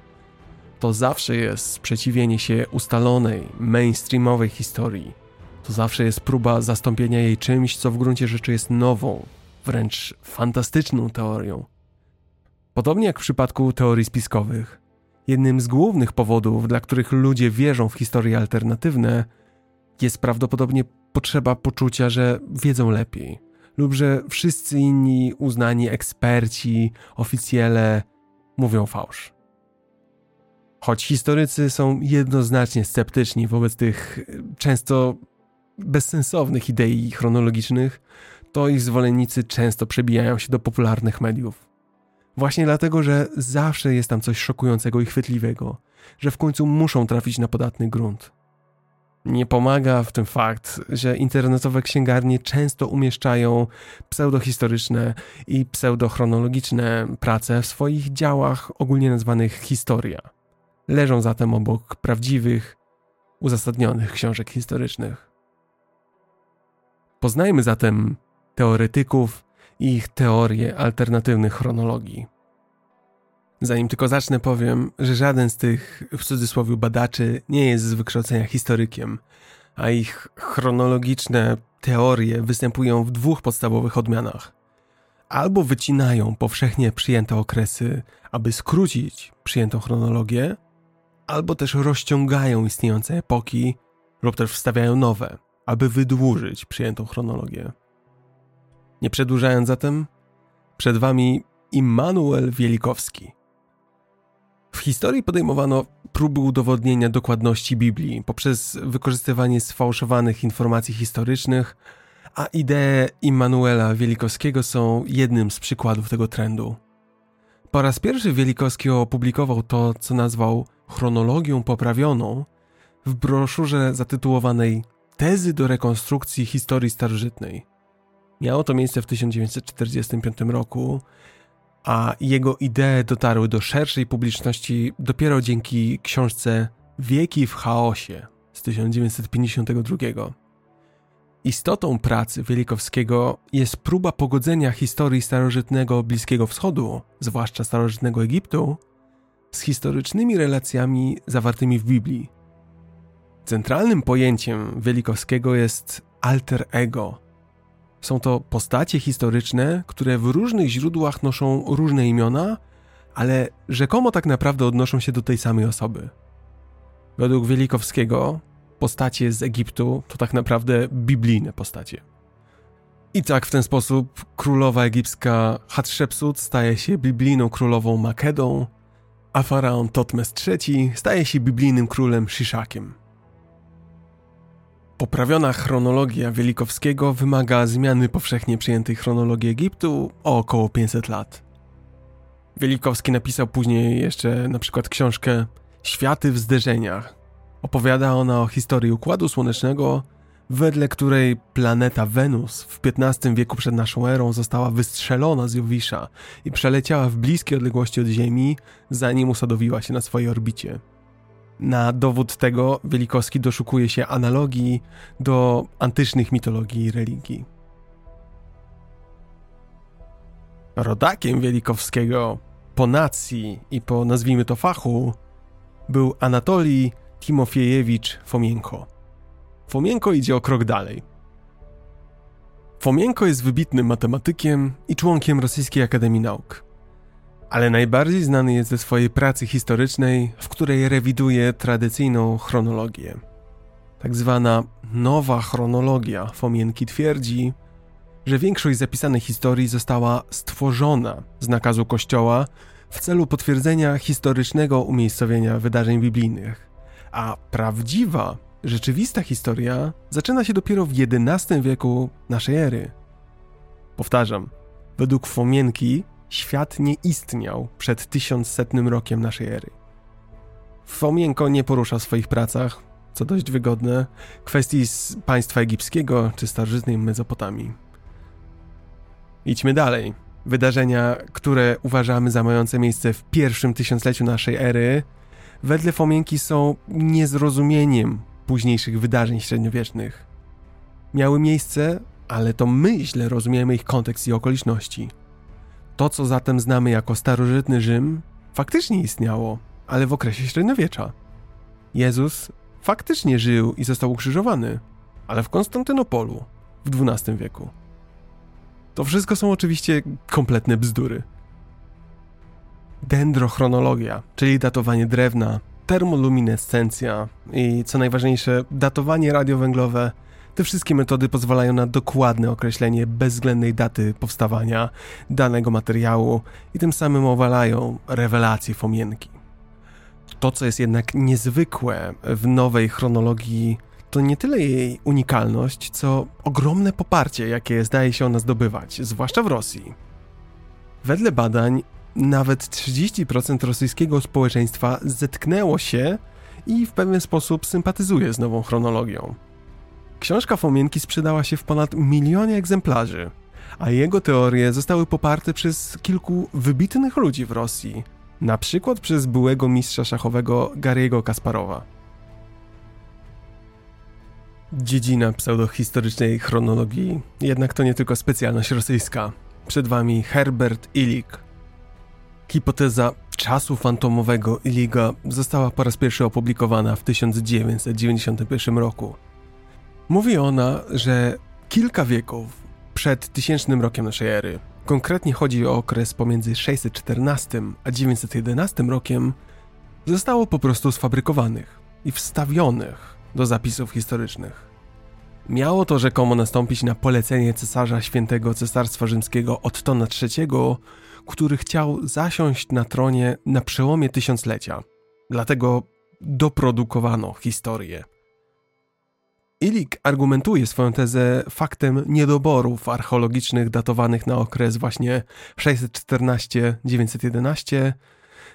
To zawsze jest sprzeciwienie się ustalonej, mainstreamowej historii. To zawsze jest próba zastąpienia jej czymś, co w gruncie rzeczy jest nową, wręcz fantastyczną teorią. Podobnie jak w przypadku teorii spiskowych, jednym z głównych powodów, dla których ludzie wierzą w historie alternatywne, jest prawdopodobnie potrzeba poczucia, że wiedzą lepiej, lub że wszyscy inni uznani eksperci, oficjele mówią fałsz. Choć historycy są jednoznacznie sceptyczni wobec tych często bezsensownych idei chronologicznych, to ich zwolennicy często przebijają się do popularnych mediów. Właśnie dlatego, że zawsze jest tam coś szokującego i chwytliwego, że w końcu muszą trafić na podatny grunt. Nie pomaga w tym fakt, że internetowe księgarnie często umieszczają pseudohistoryczne i pseudochronologiczne prace w swoich działach ogólnie nazwanych historia. Leżą zatem obok prawdziwych, uzasadnionych książek historycznych. Poznajmy zatem teoretyków i ich teorie alternatywnych chronologii. Zanim tylko zacznę, powiem, że żaden z tych w cudzysłowie badaczy nie jest z wykształcenia historykiem, a ich chronologiczne teorie występują w dwóch podstawowych odmianach. Albo wycinają powszechnie przyjęte okresy, aby skrócić przyjętą chronologię, albo też rozciągają istniejące epoki, lub też wstawiają nowe, aby wydłużyć przyjętą chronologię. Nie przedłużając zatem, przed Wami Immanuel Wielikowski. W historii podejmowano próby udowodnienia dokładności Biblii poprzez wykorzystywanie sfałszowanych informacji historycznych, a idee Immanuela Wielikowskiego są jednym z przykładów tego trendu. Po raz pierwszy Wielikowski opublikował to, co nazwał chronologią poprawioną w broszurze zatytułowanej Tezy do rekonstrukcji historii starożytnej. Miało to miejsce w 1945 roku, a jego idee dotarły do szerszej publiczności dopiero dzięki książce Wieki w chaosie z 1952. Istotą pracy Wielikowskiego jest próba pogodzenia historii starożytnego Bliskiego Wschodu, zwłaszcza starożytnego Egiptu, z historycznymi relacjami zawartymi w Biblii. Centralnym pojęciem Wielikowskiego jest alter ego. Są to postacie historyczne, które w różnych źródłach noszą różne imiona, ale rzekomo tak naprawdę odnoszą się do tej samej osoby. Według Wielikowskiego postacie z Egiptu to tak naprawdę biblijne postacie. I tak w ten sposób królowa egipska Hatshepsut staje się biblijną królową Makedą, a faraon Totmes III staje się biblijnym królem Shishakiem. Poprawiona chronologia Wielikowskiego wymaga zmiany powszechnie przyjętej chronologii Egiptu o około 500 lat. Wielikowski napisał później jeszcze na przykład książkę Światy w zderzeniach. Opowiada ona o historii Układu Słonecznego, wedle której planeta Wenus w XV wieku przed naszą erą została wystrzelona z Jowisza i przeleciała w bliskie odległości od Ziemi, zanim usadowiła się na swojej orbicie. Na dowód tego Wielikowski doszukuje się analogii do antycznych mitologii i religii. Rodakiem Wielikowskiego po nacji i po nazwijmy to fachu był Anatolii Timofiejewicz Fomienko. Fomienko idzie o krok dalej. Fomienko jest wybitnym matematykiem i członkiem Rosyjskiej Akademii Nauk ale najbardziej znany jest ze swojej pracy historycznej, w której rewiduje tradycyjną chronologię. Tak zwana nowa chronologia Fomienki twierdzi, że większość zapisanej historii została stworzona z nakazu Kościoła w celu potwierdzenia historycznego umiejscowienia wydarzeń biblijnych, a prawdziwa, rzeczywista historia zaczyna się dopiero w XI wieku naszej ery. Powtarzam, według Fomienki świat nie istniał przed 1100 rokiem naszej ery. Fomienko nie porusza w swoich pracach, co dość wygodne, kwestii z państwa egipskiego czy starożytnej Mezopotamii. Idźmy dalej. Wydarzenia, które uważamy za mające miejsce w pierwszym tysiącleciu naszej ery, wedle Fomienki są niezrozumieniem późniejszych wydarzeń średniowiecznych. Miały miejsce, ale to my źle rozumiemy ich kontekst i okoliczności. To, co zatem znamy jako starożytny Rzym, faktycznie istniało, ale w okresie średniowiecza. Jezus faktycznie żył i został ukrzyżowany, ale w Konstantynopolu w XII wieku. To wszystko są oczywiście kompletne bzdury. Dendrochronologia, czyli datowanie drewna, termoluminescencja i co najważniejsze, datowanie radiowęglowe te wszystkie metody pozwalają na dokładne określenie bezwzględnej daty powstawania danego materiału i tym samym owalają rewelacje Fomienki. To, co jest jednak niezwykłe w nowej chronologii, to nie tyle jej unikalność, co ogromne poparcie, jakie zdaje się ona zdobywać, zwłaszcza w Rosji. Wedle badań, nawet 30% rosyjskiego społeczeństwa zetknęło się i w pewien sposób sympatyzuje z nową chronologią. Książka Fomienki sprzedała się w ponad milionie egzemplarzy, a jego teorie zostały poparte przez kilku wybitnych ludzi w Rosji, na przykład przez byłego mistrza szachowego Gary'ego Kasparowa. Dziedzina pseudohistorycznej chronologii, jednak to nie tylko specjalność rosyjska. Przed wami Herbert Illig. Hipoteza czasu fantomowego Illiga została po raz pierwszy opublikowana w 1991 roku. Mówi ona, że kilka wieków przed tysięcznym rokiem naszej ery, konkretnie chodzi o okres pomiędzy 614 a 911 rokiem, zostało po prostu sfabrykowanych i wstawionych do zapisów historycznych. Miało to rzekomo nastąpić na polecenie cesarza świętego Cesarstwa Rzymskiego Ottona III, który chciał zasiąść na tronie na przełomie tysiąclecia. Dlatego doprodukowano historię. Ilik argumentuje swoją tezę faktem niedoborów archeologicznych datowanych na okres właśnie 614-911,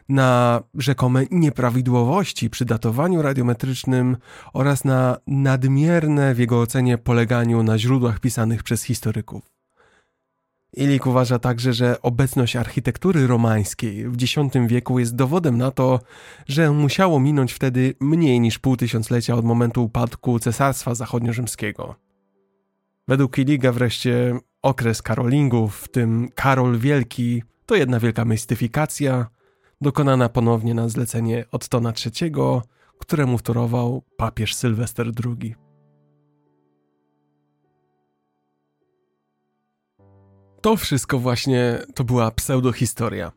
na rzekome nieprawidłowości przy datowaniu radiometrycznym oraz na nadmierne w jego ocenie poleganiu na źródłach pisanych przez historyków. Ilik uważa także, że obecność architektury romańskiej w X wieku jest dowodem na to, że musiało minąć wtedy mniej niż pół tysiąclecia od momentu upadku Cesarstwa Zachodniorzymskiego. Według Iliga wreszcie okres Karolingów, w tym Karol Wielki, to jedna wielka mistyfikacja, dokonana ponownie na zlecenie Ottona III, któremu wtorował papież Sylwester II. To wszystko właśnie to była pseudohistoria.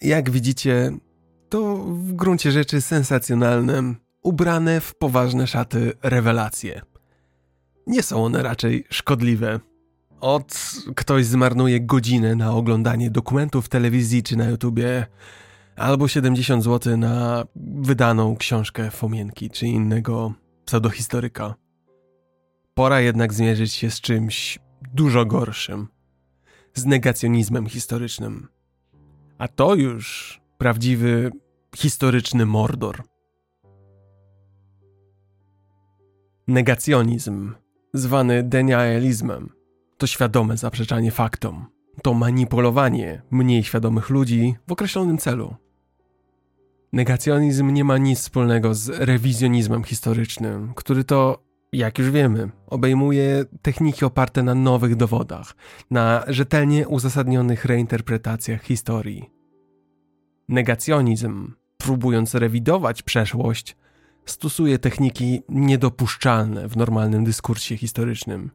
Jak widzicie, to w gruncie rzeczy sensacjonalne, ubrane w poważne szaty rewelacje. Nie są one raczej szkodliwe. Od ktoś zmarnuje godzinę na oglądanie dokumentów w telewizji czy na YouTubie, albo 70 zł na wydaną książkę Fomienki czy innego pseudohistoryka. Pora jednak zmierzyć się z czymś dużo gorszym z negacjonizmem historycznym. A to już prawdziwy historyczny mordor. Negacjonizm, zwany denializmem, to świadome zaprzeczanie faktom. To manipulowanie mniej świadomych ludzi w określonym celu. Negacjonizm nie ma nic wspólnego z rewizjonizmem historycznym, który to jak już wiemy, obejmuje techniki oparte na nowych dowodach, na rzetelnie uzasadnionych reinterpretacjach historii. Negacjonizm, próbując rewidować przeszłość, stosuje techniki niedopuszczalne w normalnym dyskursie historycznym.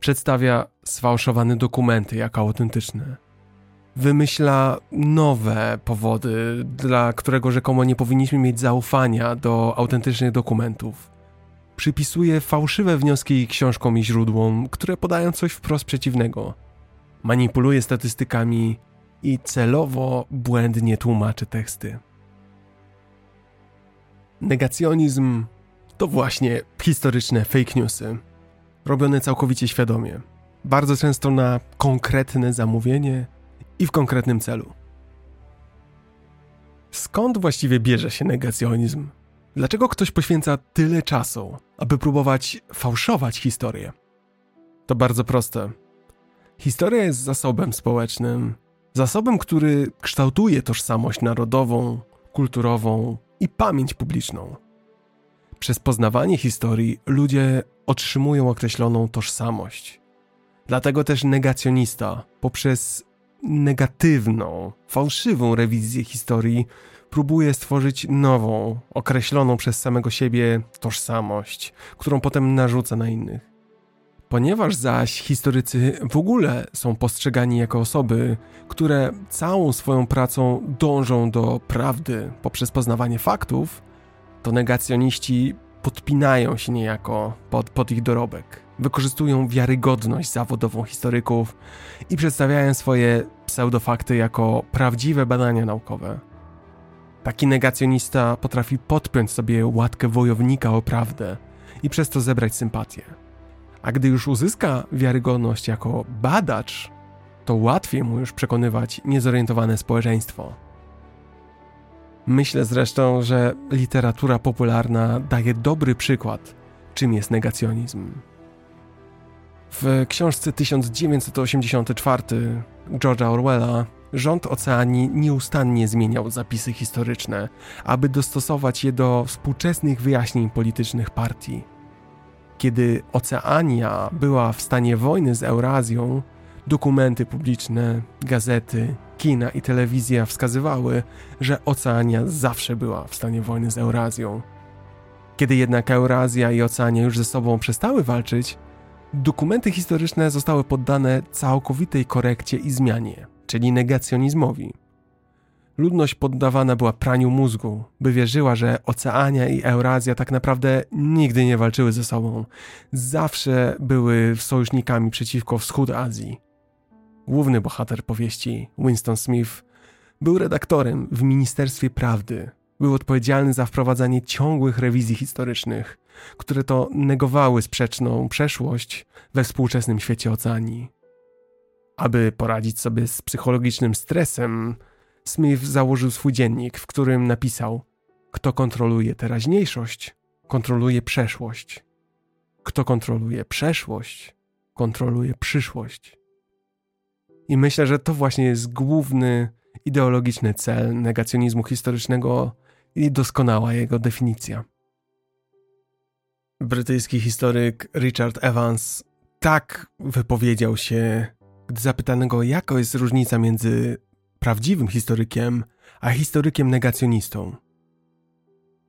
Przedstawia sfałszowane dokumenty jako autentyczne. Wymyśla nowe powody, dla którego rzekomo nie powinniśmy mieć zaufania do autentycznych dokumentów przypisuje fałszywe wnioski książkom i źródłom, które podają coś wprost przeciwnego. Manipuluje statystykami i celowo błędnie tłumaczy teksty. Negacjonizm to właśnie historyczne fake newsy, robione całkowicie świadomie, bardzo często na konkretne zamówienie i w konkretnym celu. Skąd właściwie bierze się negacjonizm? Dlaczego ktoś poświęca tyle czasu, aby próbować fałszować historię? To bardzo proste. Historia jest zasobem społecznym, zasobem, który kształtuje tożsamość narodową, kulturową i pamięć publiczną. Przez poznawanie historii ludzie otrzymują określoną tożsamość. Dlatego też negacjonista poprzez negatywną, fałszywą rewizję historii próbuje stworzyć nową, określoną przez samego siebie tożsamość, którą potem narzuca na innych. Ponieważ zaś historycy w ogóle są postrzegani jako osoby, które całą swoją pracą dążą do prawdy poprzez poznawanie faktów, to negacjoniści podpinają się niejako pod, pod ich dorobek. Wykorzystują wiarygodność zawodową historyków i przedstawiają swoje pseudofakty jako prawdziwe badania naukowe. Taki negacjonista potrafi podpiąć sobie łatkę wojownika o prawdę i przez to zebrać sympatię. A gdy już uzyska wiarygodność jako badacz, to łatwiej mu już przekonywać niezorientowane społeczeństwo. Myślę zresztą, że literatura popularna daje dobry przykład, czym jest negacjonizm. W książce 1984 George'a Orwella rząd Oceanii nieustannie zmieniał zapisy historyczne, aby dostosować je do współczesnych wyjaśnień politycznych partii. Kiedy Oceania była w stanie wojny z Eurazją, dokumenty publiczne, gazety, kina i telewizja wskazywały, że Oceania zawsze była w stanie wojny z Eurazją. Kiedy jednak Eurazja i Oceania już ze sobą przestały walczyć, dokumenty historyczne zostały poddane całkowitej korekcie i zmianie, czyli negacjonizmowi. Ludność poddawana była praniu mózgu, by wierzyła, że Oceania i Eurazja tak naprawdę nigdy nie walczyły ze sobą. Zawsze były sojusznikami przeciwko wschód Azji. Główny bohater powieści, Winston Smith, był redaktorem w Ministerstwie Prawdy. Był odpowiedzialny za wprowadzanie ciągłych rewizji historycznych, które to negowały sprzeczną przeszłość we współczesnym świecie oceanii. Aby poradzić sobie z psychologicznym stresem, Smith założył swój dziennik, w którym napisał: Kto kontroluje teraźniejszość, kontroluje przeszłość. Kto kontroluje przeszłość, kontroluje przyszłość. I myślę, że to właśnie jest główny ideologiczny cel negacjonizmu historycznego i doskonała jego definicja. Brytyjski historyk Richard Evans tak wypowiedział się, gdy zapytano go, jaka jest różnica między prawdziwym historykiem a historykiem negacjonistą.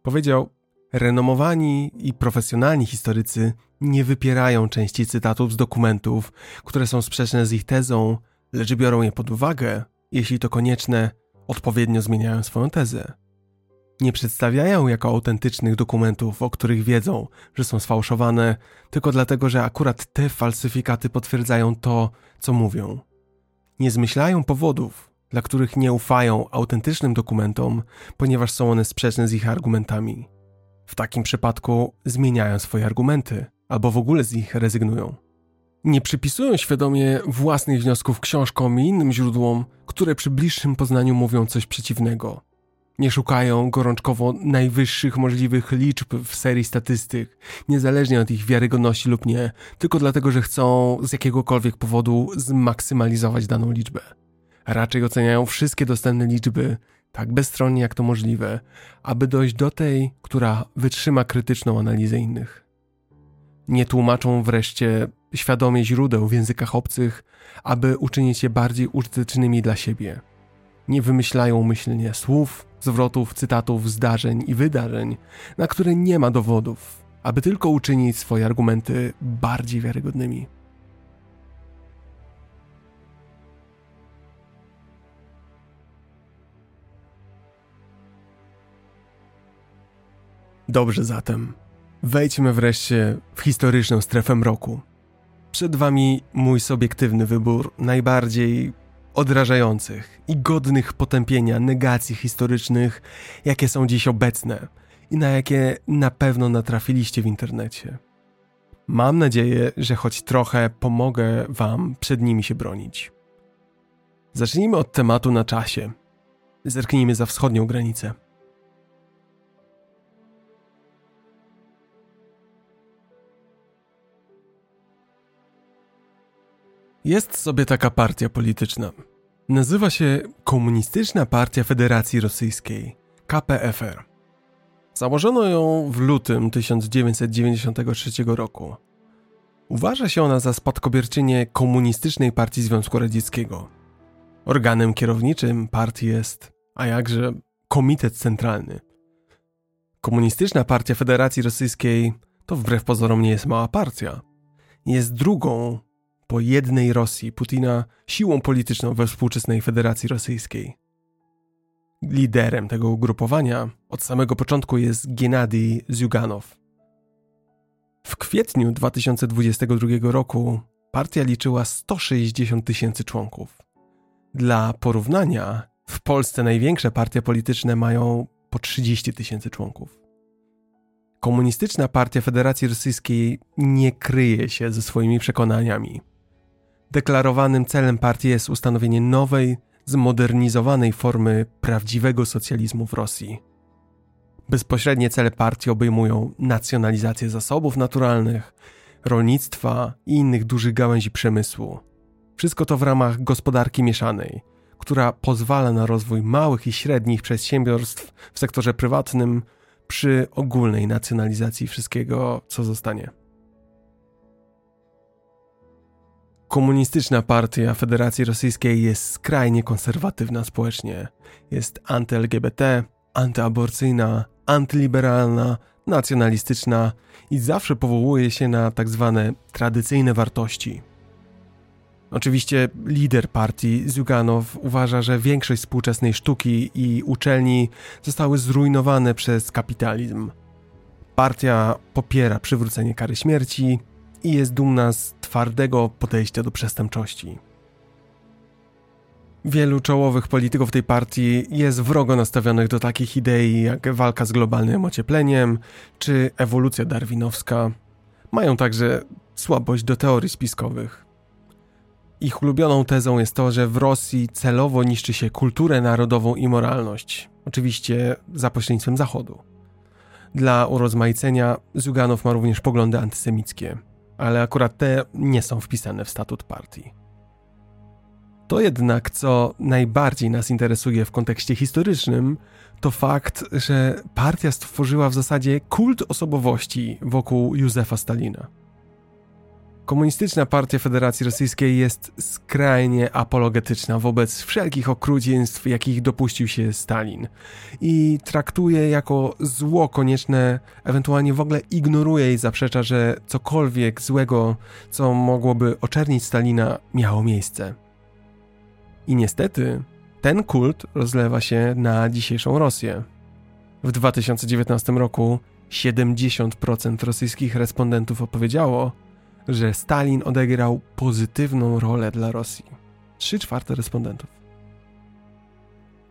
Powiedział: Renomowani i profesjonalni historycy nie wypierają części cytatów z dokumentów, które są sprzeczne z ich tezą, lecz biorą je pod uwagę, jeśli to konieczne, odpowiednio zmieniają swoją tezę. Nie przedstawiają jako autentycznych dokumentów, o których wiedzą, że są sfałszowane, tylko dlatego, że akurat te falsyfikaty potwierdzają to, co mówią. Nie zmyślają powodów, dla których nie ufają autentycznym dokumentom, ponieważ są one sprzeczne z ich argumentami. W takim przypadku zmieniają swoje argumenty, albo w ogóle z nich rezygnują. Nie przypisują świadomie własnych wniosków książkom i innym źródłom, które przy bliższym poznaniu mówią coś przeciwnego. Nie szukają gorączkowo najwyższych możliwych liczb w serii statystyk, niezależnie od ich wiarygodności lub nie, tylko dlatego, że chcą z jakiegokolwiek powodu zmaksymalizować daną liczbę. Raczej oceniają wszystkie dostępne liczby tak bezstronnie jak to możliwe, aby dojść do tej, która wytrzyma krytyczną analizę innych. Nie tłumaczą wreszcie świadomie źródeł w językach obcych, aby uczynić je bardziej użytecznymi dla siebie. Nie wymyślają umyślnie słów, zwrotów, cytatów, zdarzeń i wydarzeń, na które nie ma dowodów, aby tylko uczynić swoje argumenty bardziej wiarygodnymi. Dobrze zatem. Wejdźmy wreszcie w historyczną strefę mroku. Przed wami mój subiektywny wybór najbardziej odrażających i godnych potępienia negacji historycznych, jakie są dziś obecne i na jakie na pewno natrafiliście w internecie. Mam nadzieję, że choć trochę pomogę wam przed nimi się bronić. Zacznijmy od tematu na czasie. Zerknijmy za wschodnią granicę. Jest sobie taka partia polityczna. Nazywa się Komunistyczna Partia Federacji Rosyjskiej KPFR. Założono ją w lutym 1993 roku. Uważa się ona za spadkobierczynię Komunistycznej Partii Związku Radzieckiego. Organem kierowniczym partii jest, a jakże, Komitet Centralny. Komunistyczna Partia Federacji Rosyjskiej to wbrew pozorom nie jest mała partia. Jest drugą po jednej Rosji Putina siłą polityczną we współczesnej Federacji Rosyjskiej. Liderem tego ugrupowania od samego początku jest Gennady Zyuganow. W kwietniu 2022 roku partia liczyła 160 tysięcy członków. Dla porównania, w Polsce największe partie polityczne mają po 30 tysięcy członków. Komunistyczna Partia Federacji Rosyjskiej nie kryje się ze swoimi przekonaniami. Deklarowanym celem partii jest ustanowienie nowej, zmodernizowanej formy prawdziwego socjalizmu w Rosji. Bezpośrednie cele partii obejmują nacjonalizację zasobów naturalnych, rolnictwa i innych dużych gałęzi przemysłu. Wszystko to w ramach gospodarki mieszanej, która pozwala na rozwój małych i średnich przedsiębiorstw w sektorze prywatnym przy ogólnej nacjonalizacji wszystkiego, co zostanie. Komunistyczna Partia Federacji Rosyjskiej jest skrajnie konserwatywna społecznie. Jest anty-LGBT, antyaborcyjna, antyliberalna, nacjonalistyczna i zawsze powołuje się na tak zwane tradycyjne wartości. Oczywiście lider partii, Ziuganow, uważa, że większość współczesnej sztuki i uczelni zostały zrujnowane przez kapitalizm. Partia popiera przywrócenie kary śmierci i jest dumna z twardego podejścia do przestępczości. Wielu czołowych polityków tej partii jest wrogo nastawionych do takich idei jak walka z globalnym ociepleniem czy ewolucja darwinowska. Mają także słabość do teorii spiskowych. Ich ulubioną tezą jest to, że w Rosji celowo niszczy się kulturę narodową i moralność, oczywiście za pośrednictwem Zachodu. Dla urozmaicenia Zuganow ma również poglądy antysemickie, ale akurat te nie są wpisane w statut partii. To jednak, co najbardziej nas interesuje w kontekście historycznym, to fakt, że partia stworzyła w zasadzie kult osobowości wokół Józefa Stalina. Komunistyczna Partia Federacji Rosyjskiej jest skrajnie apologetyczna wobec wszelkich okrucieństw, jakich dopuścił się Stalin i traktuje jako zło konieczne, ewentualnie w ogóle ignoruje i zaprzecza, że cokolwiek złego, co mogłoby oczernić Stalina, miało miejsce. I niestety ten kult rozlewa się na dzisiejszą Rosję. W 2019 roku 70% rosyjskich respondentów opowiedziało, że Stalin odegrał pozytywną rolę dla Rosji. 3 czwarte respondentów.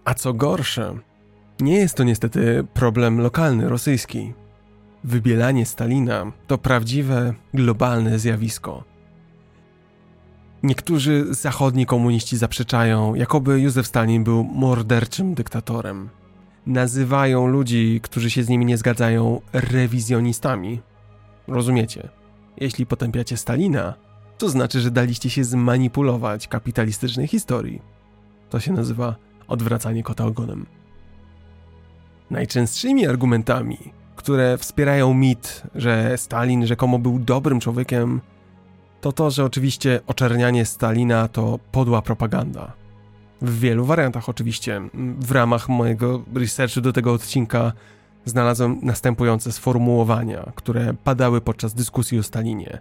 A co gorsze, nie jest to niestety problem lokalny rosyjski. Wybielanie Stalina to prawdziwe globalne zjawisko. Niektórzy zachodni komuniści zaprzeczają, jakoby Józef Stalin był morderczym dyktatorem. Nazywają ludzi, którzy się z nimi nie zgadzają, rewizjonistami. Rozumiecie? Jeśli potępiacie Stalina, to znaczy, że daliście się zmanipulować kapitalistycznej historii. To się nazywa odwracanie kota ogonem. Najczęstszymi argumentami, które wspierają mit, że Stalin rzekomo był dobrym człowiekiem, to to, że oczywiście oczernianie Stalina to podła propaganda. W wielu wariantach oczywiście. W ramach mojego researchu do tego odcinka znalazłem następujące sformułowania, które padały podczas dyskusji o Stalinie.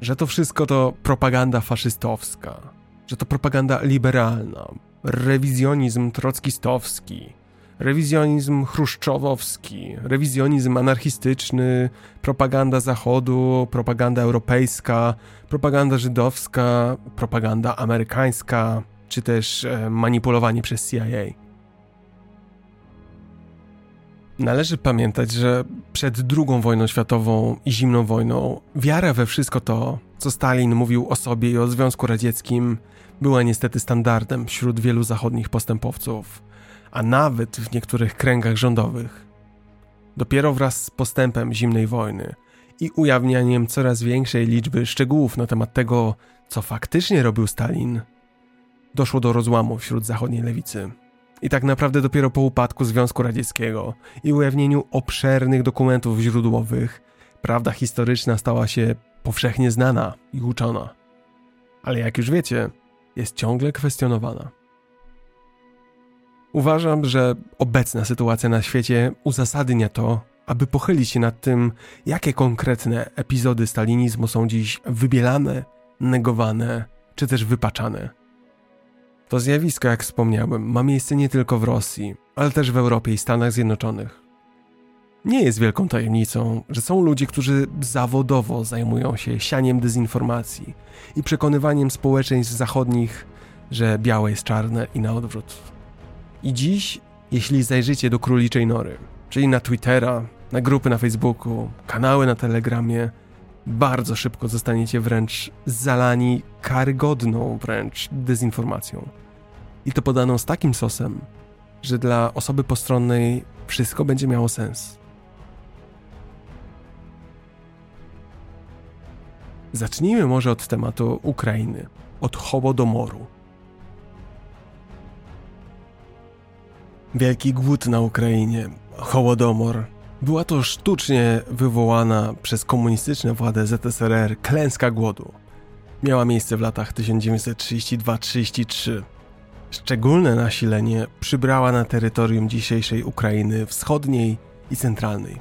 Że to wszystko to propaganda faszystowska, że to propaganda liberalna, rewizjonizm trockistowski, rewizjonizm chruszczowowski, rewizjonizm anarchistyczny, propaganda Zachodu, propaganda europejska, propaganda żydowska, propaganda amerykańska, czy też e, manipulowanie przez CIA. Należy pamiętać, że przed II wojną światową i zimną wojną wiara we wszystko to, co Stalin mówił o sobie i o Związku Radzieckim, była niestety standardem wśród wielu zachodnich postępowców, a nawet w niektórych kręgach rządowych. Dopiero wraz z postępem zimnej wojny i ujawnianiem coraz większej liczby szczegółów na temat tego, co faktycznie robił Stalin, doszło do rozłamu wśród zachodniej lewicy. I tak naprawdę dopiero po upadku Związku Radzieckiego i ujawnieniu obszernych dokumentów źródłowych, prawda historyczna stała się powszechnie znana i uczona. Ale jak już wiecie, jest ciągle kwestionowana. Uważam, że obecna sytuacja na świecie uzasadnia to, aby pochylić się nad tym, jakie konkretne epizody stalinizmu są dziś wybielane, negowane czy też wypaczane. To zjawisko, jak wspomniałem, ma miejsce nie tylko w Rosji, ale też w Europie i Stanach Zjednoczonych. Nie jest wielką tajemnicą, że są ludzie, którzy zawodowo zajmują się sianiem dezinformacji i przekonywaniem społeczeństw zachodnich, że białe jest czarne i na odwrót. I dziś, jeśli zajrzycie do króliczej nory, czyli na Twittera, na grupy na Facebooku, kanały na Telegramie, bardzo szybko zostaniecie wręcz zalani karygodną wręcz dezinformacją. I to podaną z takim sosem, że dla osoby postronnej wszystko będzie miało sens. Zacznijmy może od tematu Ukrainy, od Hołodomoru. Wielki głód na Ukrainie, Hołodomor, była to sztucznie wywołana przez komunistyczne władze ZSRR klęska głodu. Miała miejsce w latach 1932-33. Szczególne nasilenie przybrała na terytorium dzisiejszej Ukrainy wschodniej i centralnej.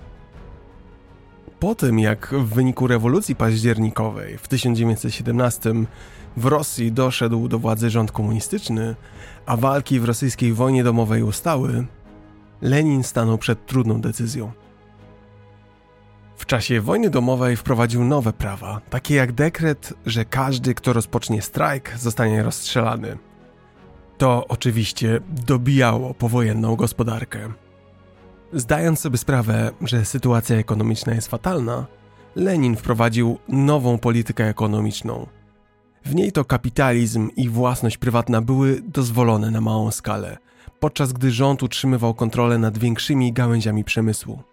Po tym, jak w wyniku rewolucji październikowej w 1917 w Rosji doszedł do władzy rząd komunistyczny, a walki w rosyjskiej wojnie domowej ustały, Lenin stanął przed trudną decyzją. W czasie wojny domowej wprowadził nowe prawa, takie jak dekret, że każdy, kto rozpocznie strajk, zostanie rozstrzelany. To oczywiście dobijało powojenną gospodarkę. Zdając sobie sprawę, że sytuacja ekonomiczna jest fatalna, Lenin wprowadził nową politykę ekonomiczną. W niej to kapitalizm i własność prywatna były dozwolone na małą skalę, podczas gdy rząd utrzymywał kontrolę nad większymi gałęziami przemysłu.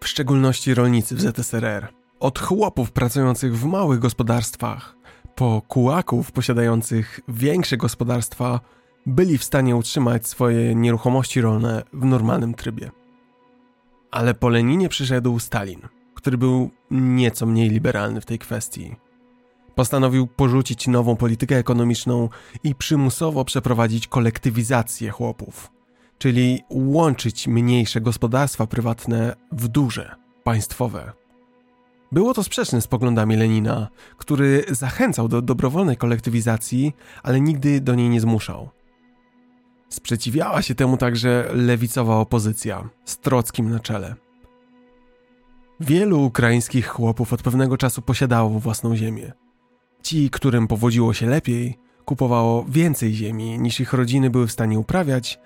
W szczególności rolnicy w ZSRR. Od chłopów pracujących w małych gospodarstwach, po kułaków posiadających większe gospodarstwa, byli w stanie utrzymać swoje nieruchomości rolne w normalnym trybie. Ale po Leninie przyszedł Stalin, który był nieco mniej liberalny w tej kwestii. Postanowił porzucić nową politykę ekonomiczną i przymusowo przeprowadzić kolektywizację chłopów, czyli łączyć mniejsze gospodarstwa prywatne w duże, państwowe. Było to sprzeczne z poglądami Lenina, który zachęcał do dobrowolnej kolektywizacji, ale nigdy do niej nie zmuszał. Sprzeciwiała się temu także lewicowa opozycja, z Trockim na czele. Wielu ukraińskich chłopów od pewnego czasu posiadało własną ziemię. Ci, którym powodziło się lepiej, kupowało więcej ziemi niż ich rodziny były w stanie uprawiać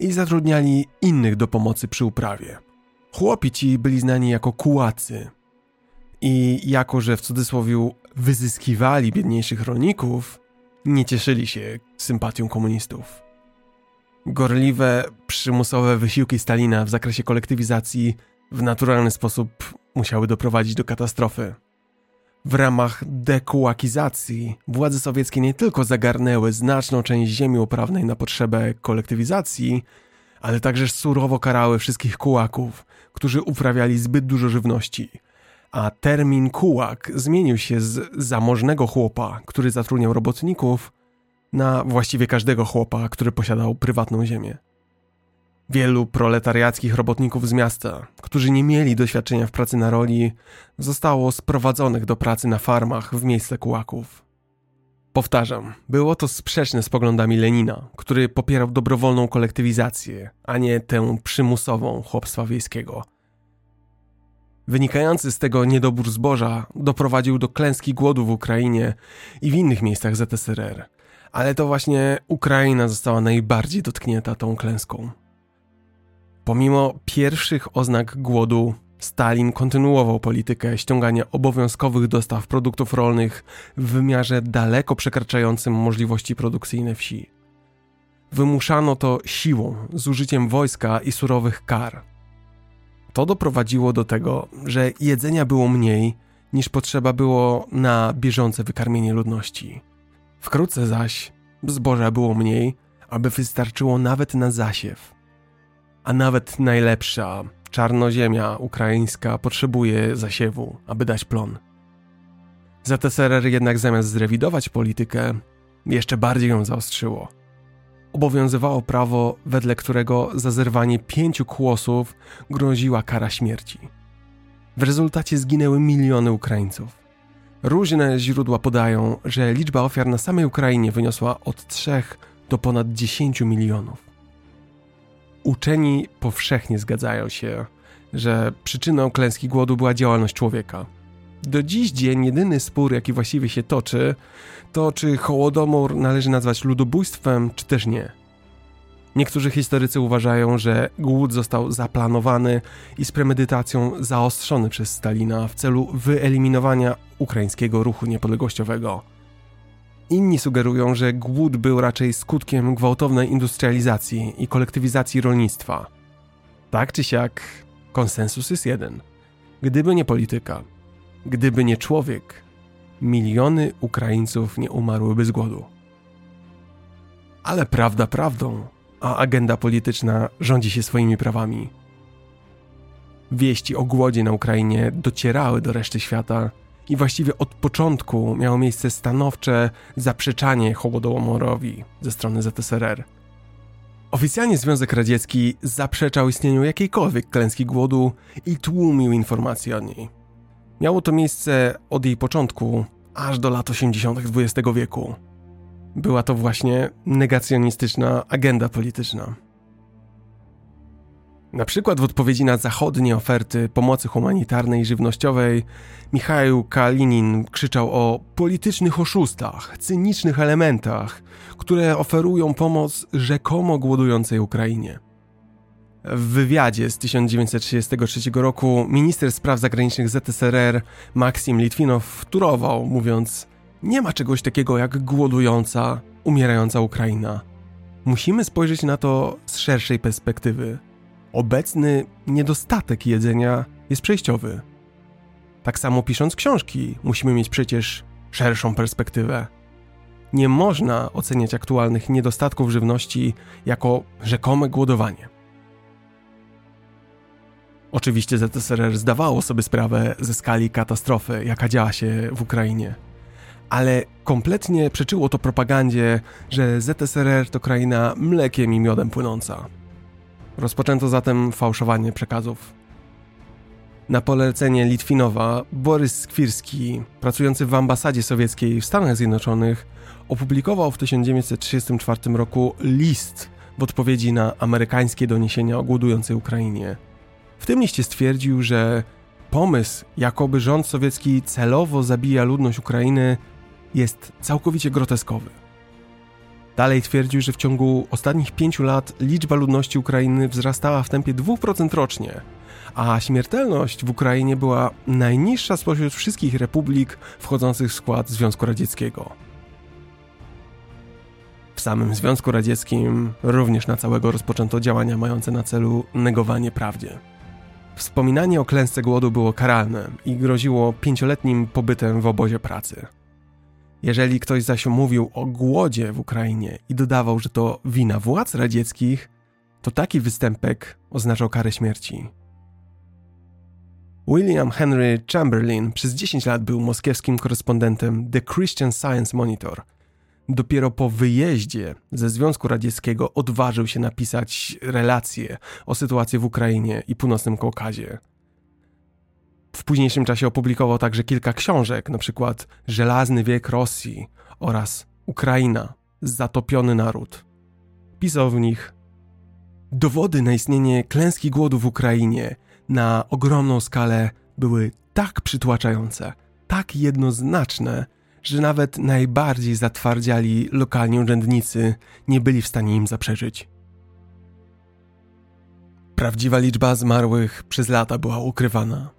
i zatrudniali innych do pomocy przy uprawie. Chłopi ci byli znani jako kułacy. I jako, że w cudzysłowie wyzyskiwali biedniejszych rolników, nie cieszyli się sympatią komunistów. Gorliwe, przymusowe wysiłki Stalina w zakresie kolektywizacji w naturalny sposób musiały doprowadzić do katastrofy. W ramach dekułakizacji władze sowieckie nie tylko zagarnęły znaczną część ziemi uprawnej na potrzebę kolektywizacji, ale także surowo karały wszystkich kułaków, którzy uprawiali zbyt dużo żywności. A termin kułak zmienił się z zamożnego chłopa, który zatrudniał robotników, na właściwie każdego chłopa, który posiadał prywatną ziemię. Wielu proletariackich robotników z miasta, którzy nie mieli doświadczenia w pracy na roli, zostało sprowadzonych do pracy na farmach w miejsce kułaków. Powtarzam, było to sprzeczne z poglądami Lenina, który popierał dobrowolną kolektywizację, a nie tę przymusową chłopstwa wiejskiego. Wynikający z tego niedobór zboża doprowadził do klęski głodu w Ukrainie i w innych miejscach ZSRR – ale to właśnie Ukraina została najbardziej dotknięta tą klęską. Pomimo pierwszych oznak głodu, Stalin kontynuował politykę ściągania obowiązkowych dostaw produktów rolnych w wymiarze daleko przekraczającym możliwości produkcyjne wsi. Wymuszano to siłą, z użyciem wojska i surowych kar. To doprowadziło do tego, że jedzenia było mniej niż potrzeba było na bieżące wykarmienie ludności. Wkrótce zaś zboża było mniej, aby wystarczyło nawet na zasiew. A nawet najlepsza czarnoziemia ukraińska potrzebuje zasiewu, aby dać plon. ZSRR jednak zamiast zrewidować politykę, jeszcze bardziej ją zaostrzyło. Obowiązywało prawo, wedle którego za zerwanie pięciu kłosów groziła kara śmierci. W rezultacie zginęły miliony Ukraińców. Różne źródła podają, że liczba ofiar na samej Ukrainie wyniosła od 3 do ponad 10 milionów. Uczeni powszechnie zgadzają się, że przyczyną klęski głodu była działalność człowieka. Do dziś dzień jedyny spór, jaki właściwie się toczy, to czy Hołodomor należy nazwać ludobójstwem, czy też nie. Niektórzy historycy uważają, że głód został zaplanowany i z premedytacją zaostrzony przez Stalina w celu wyeliminowania ukraińskiego ruchu niepodległościowego. Inni sugerują, że głód był raczej skutkiem gwałtownej industrializacji i kolektywizacji rolnictwa. Tak czy siak, konsensus jest jeden. Gdyby nie polityka, gdyby nie człowiek, miliony Ukraińców nie umarłyby z głodu. Ale prawda prawdą, a agenda polityczna rządzi się swoimi prawami. Wieści o głodzie na Ukrainie docierały do reszty świata i właściwie od początku miało miejsce stanowcze zaprzeczanie Hołodomorowi ze strony ZSRR. Oficjalnie Związek Radziecki zaprzeczał istnieniu jakiejkolwiek klęski głodu i tłumił informacje o niej. Miało to miejsce od jej początku aż do lat 80. XX wieku. Była to właśnie negacjonistyczna agenda polityczna. Na przykład w odpowiedzi na zachodnie oferty pomocy humanitarnej i żywnościowej, Michał Kalinin krzyczał o politycznych oszustach, cynicznych elementach, które oferują pomoc rzekomo głodującej Ukrainie. W wywiadzie z 1933 roku minister spraw zagranicznych ZSRR Maksim Litwinow wturował, mówiąc: Nie ma czegoś takiego jak głodująca, umierająca Ukraina. Musimy spojrzeć na to z szerszej perspektywy. Obecny niedostatek jedzenia jest przejściowy. Tak samo pisząc książki, musimy mieć przecież szerszą perspektywę. Nie można oceniać aktualnych niedostatków żywności jako rzekome głodowanie. Oczywiście ZSRR zdawało sobie sprawę ze skali katastrofy, jaka działa się w Ukrainie. Ale kompletnie przeczyło to propagandzie, że ZSRR to kraina mlekiem i miodem płynąca. Rozpoczęto zatem fałszowanie przekazów. Na polecenie Litwinowa Borys Skwirski, pracujący w ambasadzie sowieckiej w Stanach Zjednoczonych, opublikował w 1934 roku list w odpowiedzi na amerykańskie doniesienia o głodującej Ukrainie – w tym liście stwierdził, że pomysł, jakoby rząd sowiecki celowo zabija ludność Ukrainy, jest całkowicie groteskowy. Dalej twierdził, że w ciągu ostatnich pięciu lat liczba ludności Ukrainy wzrastała w tempie 2% rocznie, a śmiertelność w Ukrainie była najniższa spośród wszystkich republik wchodzących w skład Związku Radzieckiego. W samym Związku Radzieckim również na całego rozpoczęto działania mające na celu negowanie prawdzie. Wspominanie o klęsce głodu było karalne i groziło pięcioletnim pobytem w obozie pracy. Jeżeli ktoś zaś mówił o głodzie w Ukrainie i dodawał, że to wina władz radzieckich, to taki występek oznaczał karę śmierci. William Henry Chamberlain przez 10 lat był moskiewskim korespondentem The Christian Science Monitor – Dopiero po wyjeździe ze Związku Radzieckiego odważył się napisać relacje o sytuacji w Ukrainie i Północnym Kaukazie. W późniejszym czasie opublikował także kilka książek, np. Żelazny wiek Rosji oraz Ukraina, zatopiony naród. Pisał w nich Dowody na istnienie klęski głodu w Ukrainie na ogromną skalę były tak przytłaczające, tak jednoznaczne, że nawet najbardziej zatwardziali lokalni urzędnicy nie byli w stanie im zaprzeczyć. Prawdziwa liczba zmarłych przez lata była ukrywana.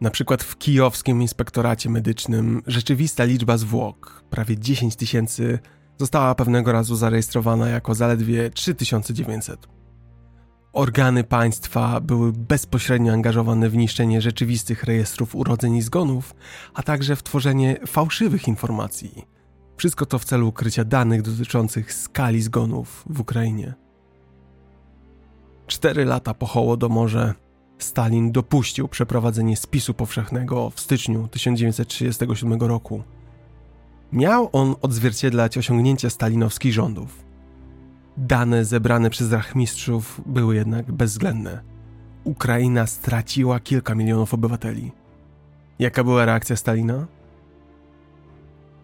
Na przykład w kijowskim inspektoracie medycznym rzeczywista liczba zwłok, prawie 10 tysięcy, została pewnego razu zarejestrowana jako zaledwie 3900. Organy państwa były bezpośrednio angażowane w niszczenie rzeczywistych rejestrów urodzeń i zgonów, a także w tworzenie fałszywych informacji. Wszystko to w celu ukrycia danych dotyczących skali zgonów w Ukrainie. Cztery lata po Hołodomorze Stalin dopuścił przeprowadzenie spisu powszechnego w styczniu 1937 roku. Miał on odzwierciedlać osiągnięcia stalinowskich rządów. Dane zebrane przez rachmistrzów były jednak bezwzględne. Ukraina straciła kilka milionów obywateli. Jaka była reakcja Stalina?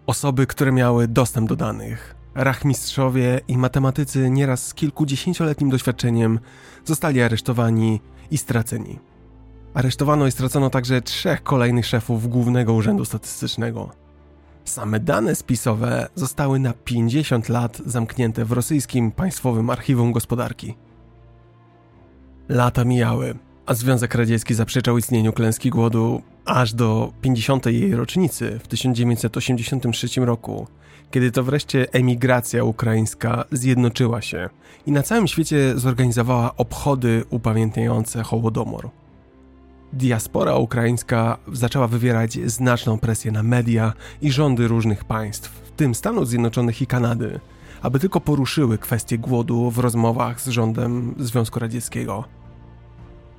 Osoby, które miały dostęp do danych, rachmistrzowie i matematycy nieraz z kilkudziesięcioletnim doświadczeniem zostali aresztowani i straceni. Aresztowano i stracono także trzech kolejnych szefów Głównego Urzędu Statystycznego. Same dane spisowe zostały na 50 lat zamknięte w rosyjskim Państwowym Archiwum Gospodarki. Lata mijały, a Związek Radziecki zaprzeczał istnieniu klęski głodu aż do 50. jej rocznicy w 1983 roku, kiedy to wreszcie emigracja ukraińska zjednoczyła się i na całym świecie zorganizowała obchody upamiętniające Hołodomor. Diaspora ukraińska zaczęła wywierać znaczną presję na media i rządy różnych państw, w tym Stanów Zjednoczonych i Kanady, aby tylko poruszyły kwestię głodu w rozmowach z rządem Związku Radzieckiego.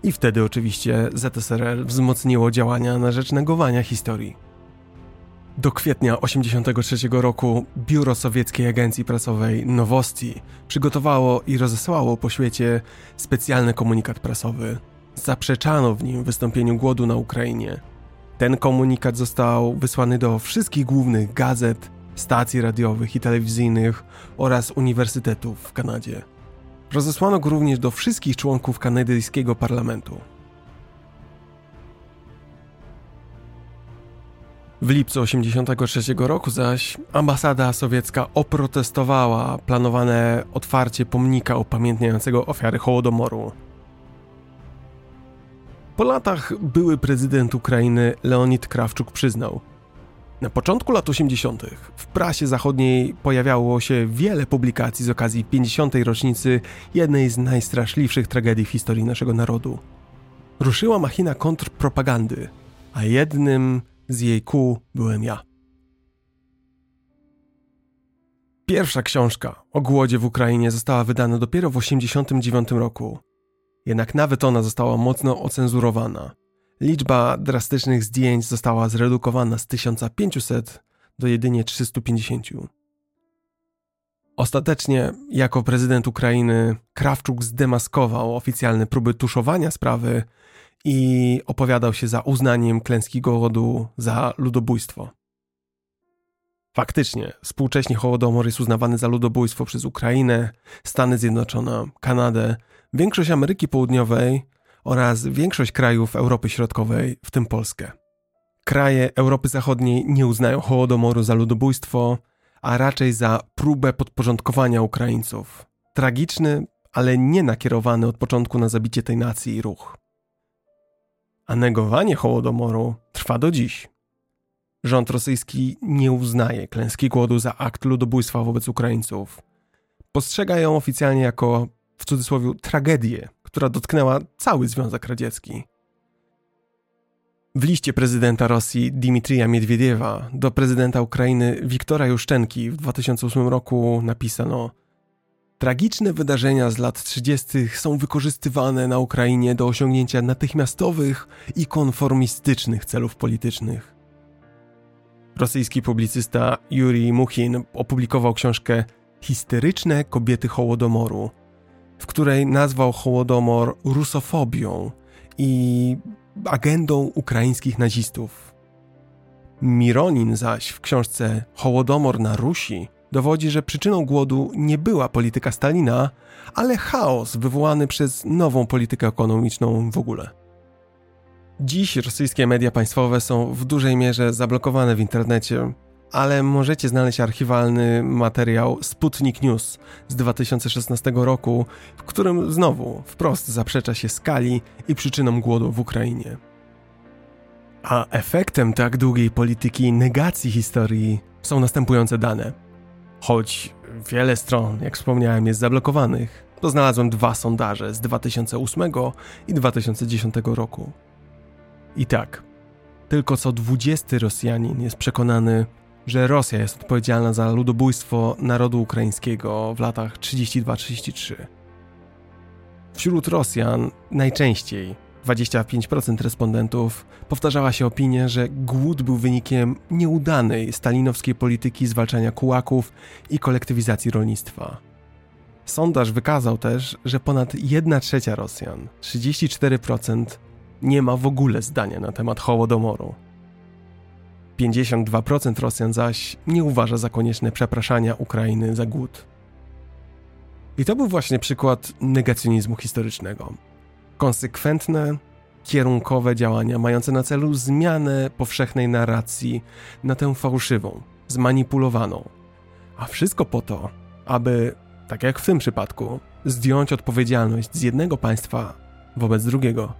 I wtedy oczywiście ZSRR wzmocniło działania na rzecz negowania historii. Do kwietnia 1983 roku biuro sowieckiej agencji prasowej Nowosti przygotowało i rozesłało po świecie specjalny komunikat prasowy. Zaprzeczano w nim wystąpieniu głodu na Ukrainie. Ten komunikat został wysłany do wszystkich głównych gazet, stacji radiowych i telewizyjnych oraz uniwersytetów w Kanadzie. Rozesłano go również do wszystkich członków kanadyjskiego parlamentu. W lipcu 1983 roku zaś ambasada sowiecka oprotestowała planowane otwarcie pomnika upamiętniającego ofiary Hołodomoru. Po latach były prezydent Ukrainy Leonid Krawczuk przyznał, na początku lat 80. w prasie zachodniej pojawiało się wiele publikacji z okazji 50. rocznicy jednej z najstraszliwszych tragedii w historii naszego narodu. Ruszyła machina kontrpropagandy, a jednym z jej kół byłem ja. Pierwsza książka o głodzie w Ukrainie została wydana dopiero w 1989 roku. Jednak nawet ona została mocno ocenzurowana. Liczba drastycznych zdjęć została zredukowana z 1500 do jedynie 350. Ostatecznie, jako prezydent Ukrainy, Krawczuk zdemaskował oficjalne próby tuszowania sprawy i opowiadał się za uznaniem klęski głodu za ludobójstwo. Faktycznie, współcześnie Hołodomor jest uznawany za ludobójstwo przez Ukrainę, Stany Zjednoczone, Kanadę, większość Ameryki Południowej oraz większość krajów Europy Środkowej, w tym Polskę. Kraje Europy Zachodniej nie uznają Hołodomoru za ludobójstwo, a raczej za próbę podporządkowania Ukraińców. Tragiczny, ale nie nakierowany od początku na zabicie tej nacji ruch. A negowanie Hołodomoru trwa do dziś. Rząd rosyjski nie uznaje klęski głodu za akt ludobójstwa wobec Ukraińców. Postrzega ją oficjalnie jako, w cudzysłowie, tragedię, która dotknęła cały Związek Radziecki. W liście prezydenta Rosji Dmitrija Miedwiediewa do prezydenta Ukrainy Wiktora Juszczenki w 2008 roku napisano Tragiczne wydarzenia z lat 30. są wykorzystywane na Ukrainie do osiągnięcia natychmiastowych i konformistycznych celów politycznych. Rosyjski publicysta Yuri Muchin opublikował książkę Histeryczne kobiety Hołodomoru, w której nazwał Hołodomor rusofobią i agendą ukraińskich nazistów. Mironin zaś w książce Hołodomor na Rusi dowodzi, że przyczyną głodu nie była polityka Stalina, ale chaos wywołany przez nową politykę ekonomiczną w ogóle. Dziś rosyjskie media państwowe są w dużej mierze zablokowane w internecie, ale możecie znaleźć archiwalny materiał Sputnik News z 2016 roku, w którym znowu wprost zaprzecza się skali i przyczynom głodu w Ukrainie. A efektem tak długiej polityki negacji historii są następujące dane. Choć wiele stron, jak wspomniałem, jest zablokowanych, to znalazłem dwa sondaże z 2008 i 2010 roku. I tak, tylko co 20 Rosjanin jest przekonany, że Rosja jest odpowiedzialna za ludobójstwo narodu ukraińskiego w latach 32-33. Wśród Rosjan najczęściej 25% respondentów powtarzała się opinia, że głód był wynikiem nieudanej stalinowskiej polityki zwalczania kułaków i kolektywizacji rolnictwa. Sondaż wykazał też, że ponad 1 trzecia Rosjan, 34%, nie ma w ogóle zdania na temat Hołodomoru. 52% Rosjan zaś nie uważa za konieczne przepraszania Ukrainy za głód. I to był właśnie przykład negacjonizmu historycznego. Konsekwentne, kierunkowe działania mające na celu zmianę powszechnej narracji na tę fałszywą, zmanipulowaną. A wszystko po to, aby, tak jak w tym przypadku, zdjąć odpowiedzialność z jednego państwa wobec drugiego.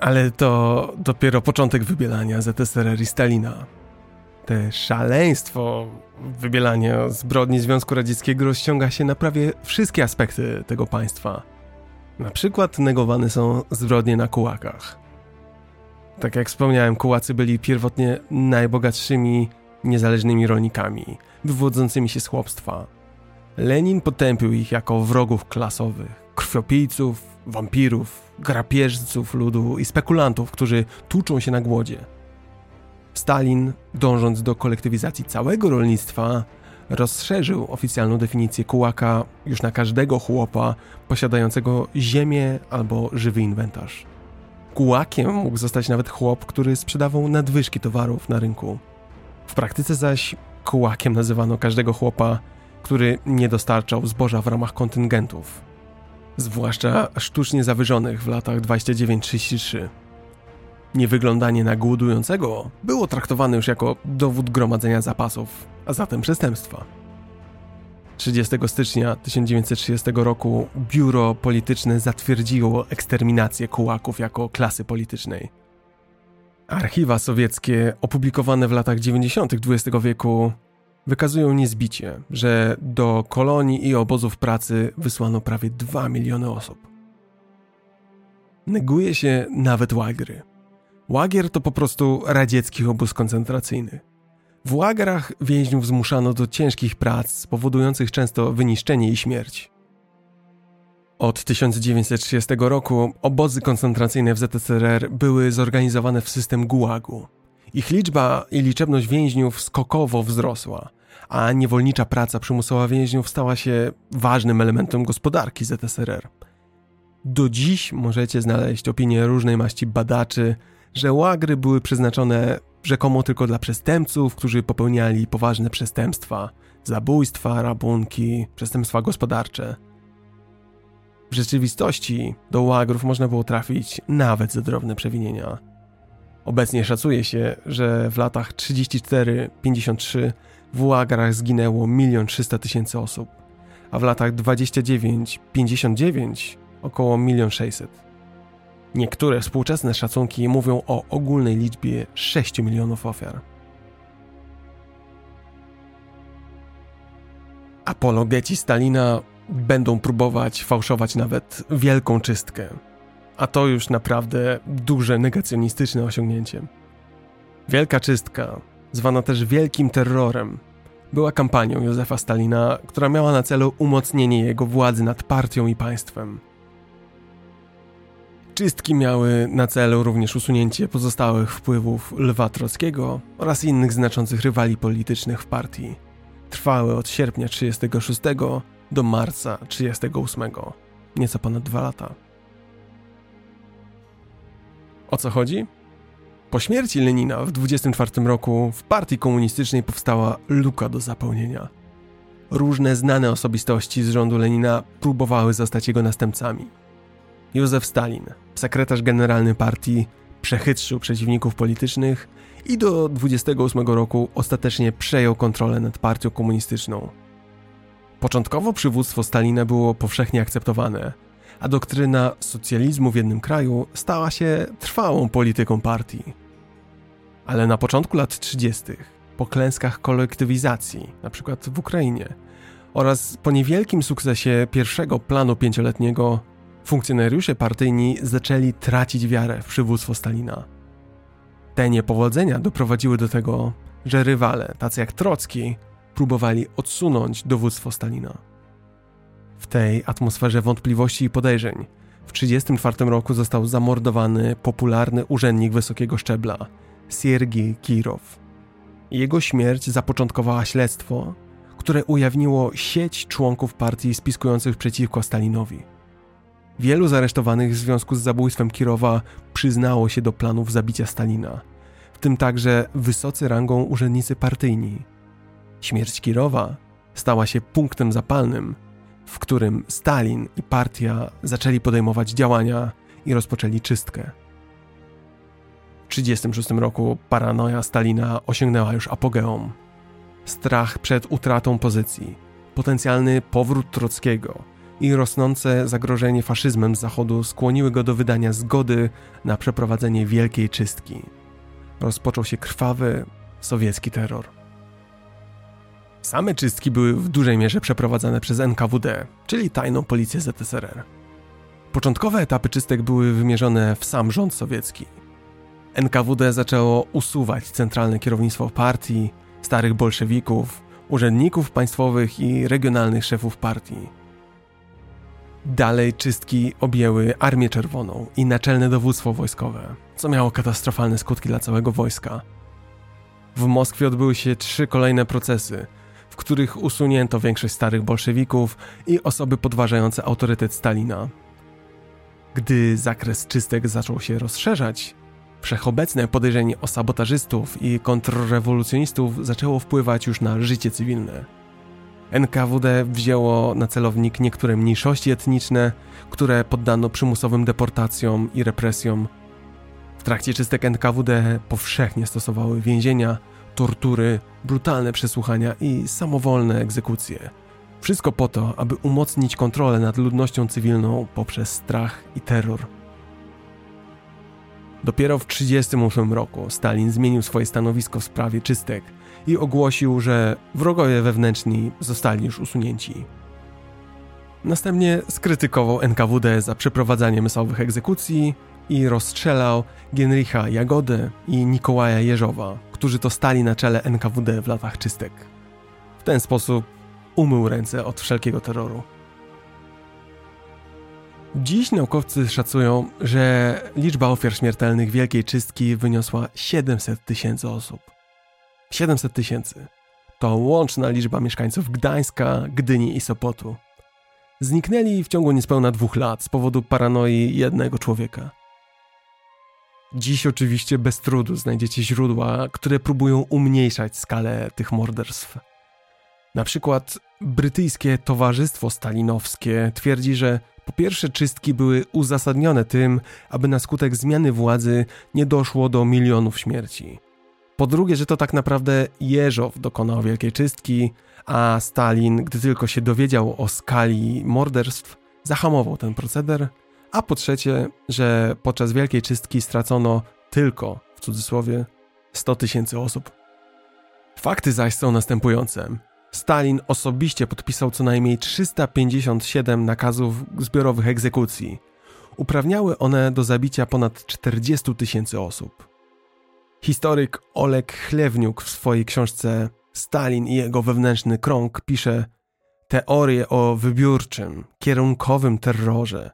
Ale to dopiero początek wybielania ZSRR i Stalina. Te szaleństwo wybielania zbrodni Związku Radzieckiego rozciąga się na prawie wszystkie aspekty tego państwa. Na przykład negowane są zbrodnie na kułakach. Tak jak wspomniałem, kułacy byli pierwotnie najbogatszymi, niezależnymi rolnikami, wywodzącymi się z chłopstwa. Lenin potępił ich jako wrogów klasowych, krwiopijców, wampirów, grapieżców ludu i spekulantów, którzy tłuczą się na głodzie. Stalin, dążąc do kolektywizacji całego rolnictwa, rozszerzył oficjalną definicję kułaka już na każdego chłopa posiadającego ziemię albo żywy inwentarz. Kułakiem mógł zostać nawet chłop, który sprzedawał nadwyżki towarów na rynku. W praktyce zaś kułakiem nazywano każdego chłopa, który nie dostarczał zboża w ramach kontyngentów, zwłaszcza sztucznie zawyżonych w latach 29-33. Niewyglądanie na głodującego było traktowane już jako dowód gromadzenia zapasów, a zatem przestępstwa. 30 stycznia 1930 roku biuro polityczne zatwierdziło eksterminację kułaków jako klasy politycznej. Archiwa sowieckie opublikowane w latach 90. XX wieku wykazują niezbicie, że do kolonii i obozów pracy wysłano prawie 2 miliony osób. Neguje się nawet łagry. Łagier to po prostu radziecki obóz koncentracyjny. W łagrach więźniów zmuszano do ciężkich prac, powodujących często wyniszczenie i śmierć. Od 1930 roku obozy koncentracyjne w ZSRR były zorganizowane w system gułagu. Ich liczba i liczebność więźniów skokowo wzrosła, a niewolnicza praca przymusowa więźniów stała się ważnym elementem gospodarki ZSRR. Do dziś możecie znaleźć opinie różnej maści badaczy, że łagry były przeznaczone rzekomo tylko dla przestępców, którzy popełniali poważne przestępstwa, zabójstwa, rabunki, przestępstwa gospodarcze. W rzeczywistości do łagrów można było trafić nawet za drobne przewinienia. Obecnie szacuje się, że w latach 34-53 w łagrach zginęło 1 300 tysięcy osób, a w latach 29-59 około 1 600 Niektóre współczesne szacunki mówią o ogólnej liczbie 6 milionów ofiar. Apologeci Stalina będą próbować fałszować nawet wielką czystkę, a to już naprawdę duże negacjonistyczne osiągnięcie. Wielka czystka, zwana też Wielkim Terrorem, była kampanią Józefa Stalina, która miała na celu umocnienie jego władzy nad partią i państwem – Czystki miały na celu również usunięcie pozostałych wpływów Lwa Trockiego oraz innych znaczących rywali politycznych w partii. Trwały od sierpnia 36 do marca 38, nieco ponad dwa lata. O co chodzi? Po śmierci Lenina w 24 roku w partii komunistycznej powstała luka do zapełnienia. Różne znane osobistości z rządu Lenina próbowały zostać jego następcami. Józef Stalin, sekretarz generalny partii, przechytrzył przeciwników politycznych i do 28 roku ostatecznie przejął kontrolę nad partią komunistyczną. Początkowo przywództwo Stalina było powszechnie akceptowane, a doktryna socjalizmu w jednym kraju stała się trwałą polityką partii. Ale na początku lat 30., po klęskach kolektywizacji, np. w Ukrainie, oraz po niewielkim sukcesie pierwszego planu pięcioletniego funkcjonariusze partyjni zaczęli tracić wiarę w przywództwo Stalina. Te niepowodzenia doprowadziły do tego, że rywale, tacy jak Trocki, próbowali odsunąć dowództwo Stalina. W tej atmosferze wątpliwości i podejrzeń w 1934 roku został zamordowany popularny urzędnik wysokiego szczebla, Siergiej Kirow. Jego śmierć zapoczątkowała śledztwo, które ujawniło sieć członków partii spiskujących przeciwko Stalinowi. Wielu z aresztowanych w związku z zabójstwem Kirowa przyznało się do planów zabicia Stalina, w tym także wysocy rangą urzędnicy partyjni. Śmierć Kirowa stała się punktem zapalnym, w którym Stalin i partia zaczęli podejmować działania i rozpoczęli czystkę. W 1936 roku paranoja Stalina osiągnęła już apogeum. Strach przed utratą pozycji, potencjalny powrót Trockiego i rosnące zagrożenie faszyzmem z zachodu skłoniły go do wydania zgody na przeprowadzenie wielkiej czystki. Rozpoczął się krwawy sowiecki terror. Same czystki były w dużej mierze przeprowadzane przez NKWD, czyli tajną policję ZSRR. Początkowe etapy czystek były wymierzone w sam rząd sowiecki. NKWD zaczęło usuwać centralne kierownictwo partii, starych bolszewików, urzędników państwowych i regionalnych szefów partii. Dalej czystki objęły Armię Czerwoną i Naczelne Dowództwo Wojskowe, co miało katastrofalne skutki dla całego wojska. W Moskwie odbyły się trzy kolejne procesy, w których usunięto większość starych bolszewików i osoby podważające autorytet Stalina. Gdy zakres czystek zaczął się rozszerzać, wszechobecne podejrzenie o sabotażystów i kontrrewolucjonistów zaczęło wpływać już na życie cywilne. NKWD wzięło na celownik niektóre mniejszości etniczne, które poddano przymusowym deportacjom i represjom. W trakcie czystek NKWD powszechnie stosowały więzienia, tortury, brutalne przesłuchania i samowolne egzekucje. Wszystko po to, aby umocnić kontrolę nad ludnością cywilną poprzez strach i terror. Dopiero w 1938 roku Stalin zmienił swoje stanowisko w sprawie czystek i ogłosił, że wrogowie wewnętrzni zostali już usunięci. Następnie skrytykował NKWD za przeprowadzanie masowych egzekucji i rozstrzelał Genricha Jagodę i Nikołaja Jeżowa, którzy to stali na czele NKWD w latach czystek. W ten sposób umył ręce od wszelkiego terroru. Dziś naukowcy szacują, że liczba ofiar śmiertelnych Wielkiej Czystki wyniosła 700 tysięcy osób. 700 tysięcy to łączna liczba mieszkańców Gdańska, Gdyni i Sopotu. Zniknęli w ciągu niespełna dwóch lat z powodu paranoi jednego człowieka. Dziś oczywiście bez trudu znajdziecie źródła, które próbują umniejszać skalę tych morderstw. Na przykład brytyjskie Towarzystwo Stalinowskie twierdzi, że po pierwsze czystki były uzasadnione tym, aby na skutek zmiany władzy nie doszło do milionów śmierci. Po drugie, że to tak naprawdę Jeżow dokonał wielkiej czystki, a Stalin, gdy tylko się dowiedział o skali morderstw, zahamował ten proceder. A po trzecie, że podczas wielkiej czystki stracono tylko, w cudzysłowie, 100 tysięcy osób. Fakty zaś są następujące. Stalin osobiście podpisał co najmniej 357 nakazów zbiorowych egzekucji. Uprawniały one do zabicia ponad 40 tysięcy osób. Historyk Oleg Chlewniuk w swojej książce Stalin i jego wewnętrzny krąg pisze teorię o wybiórczym, kierunkowym terrorze,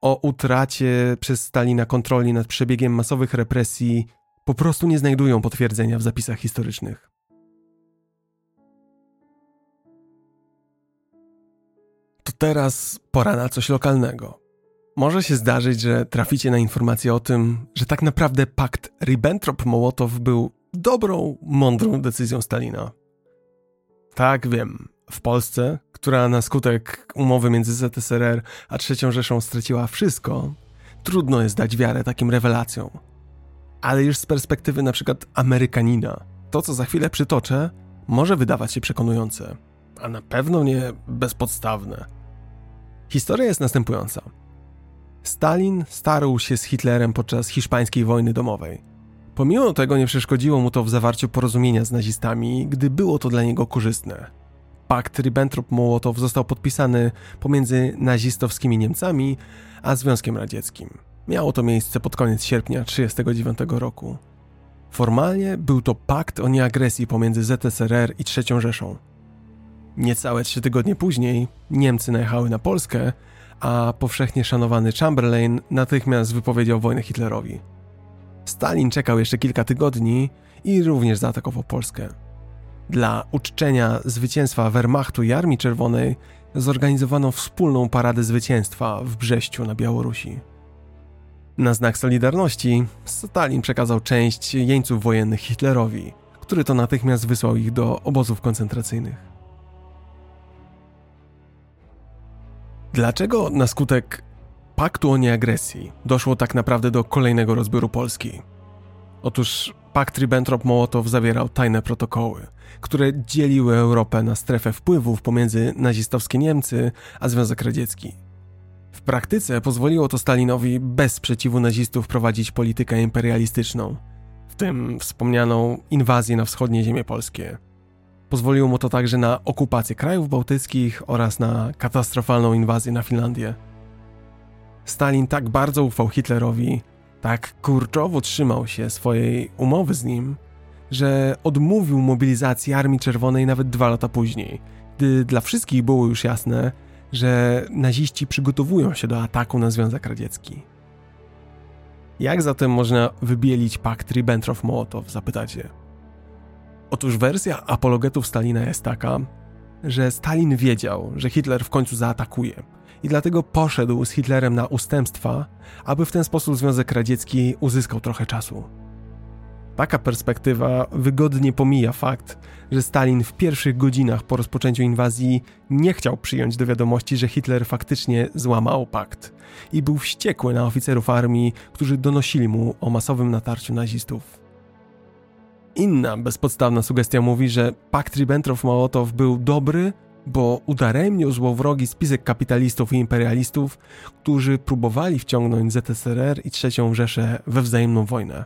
o utracie przez Stalina kontroli nad przebiegiem masowych represji po prostu nie znajdują potwierdzenia w zapisach historycznych. To teraz pora na coś lokalnego. Może się zdarzyć, że traficie na informację o tym, że tak naprawdę pakt Ribbentrop-Mołotow był dobrą, mądrą decyzją Stalina. Tak, wiem. W Polsce, która na skutek umowy między ZSRR a III Rzeszą straciła wszystko, trudno jest dać wiarę takim rewelacjom. Ale już z perspektywy na przykład Amerykanina, to co za chwilę przytoczę, może wydawać się przekonujące, a na pewno nie bezpodstawne. Historia jest następująca. Stalin starł się z Hitlerem podczas hiszpańskiej wojny domowej. Pomimo tego nie przeszkodziło mu to w zawarciu porozumienia z nazistami, gdy było to dla niego korzystne. Pakt Ribbentrop-Mołotow został podpisany pomiędzy nazistowskimi Niemcami a Związkiem Radzieckim. Miało to miejsce pod koniec sierpnia 1939 roku. Formalnie był to pakt o nieagresji pomiędzy ZSRR i III Rzeszą. Niecałe trzy tygodnie później Niemcy najechały na Polskę, a powszechnie szanowany Chamberlain natychmiast wypowiedział wojnę Hitlerowi. Stalin czekał jeszcze kilka tygodni i również zaatakował Polskę. Dla uczczenia zwycięstwa Wehrmachtu i Armii Czerwonej zorganizowano wspólną paradę zwycięstwa w Brześciu na Białorusi. Na znak solidarności Stalin przekazał część jeńców wojennych Hitlerowi, który to natychmiast wysłał ich do obozów koncentracyjnych. Dlaczego na skutek paktu o nieagresji doszło tak naprawdę do kolejnego rozbioru Polski. Otóż pakt Ribbentrop-Mołotow zawierał tajne protokoły, które dzieliły Europę na strefę wpływów pomiędzy nazistowskie Niemcy a Związek Radziecki. W praktyce pozwoliło to Stalinowi bez sprzeciwu nazistów prowadzić politykę imperialistyczną, w tym wspomnianą inwazję na wschodnie ziemie polskie. Pozwoliło mu to także na okupację krajów bałtyckich oraz na katastrofalną inwazję na Finlandię. Stalin tak bardzo ufał Hitlerowi, tak kurczowo trzymał się swojej umowy z nim, że odmówił mobilizacji Armii Czerwonej nawet dwa lata później, gdy dla wszystkich było już jasne, że naziści przygotowują się do ataku na Związek Radziecki. Jak zatem można wybielić pakt Ribbentrop-Mołotow, zapytacie? Otóż wersja apologetów Stalina jest taka, że Stalin wiedział, że Hitler w końcu zaatakuje i dlatego poszedł z Hitlerem na ustępstwa, aby w ten sposób Związek Radziecki uzyskał trochę czasu. Taka perspektywa wygodnie pomija fakt, że Stalin w pierwszych godzinach po rozpoczęciu inwazji nie chciał przyjąć do wiadomości, że Hitler faktycznie złamał pakt i był wściekły na oficerów armii, którzy donosili mu o masowym natarciu nazistów. Inna bezpodstawna sugestia mówi, że pakt Ribbentrop-Mołotow był dobry, bo udaremnił złowrogi spisek kapitalistów i imperialistów, którzy próbowali wciągnąć ZSRR i III Rzeszę we wzajemną wojnę.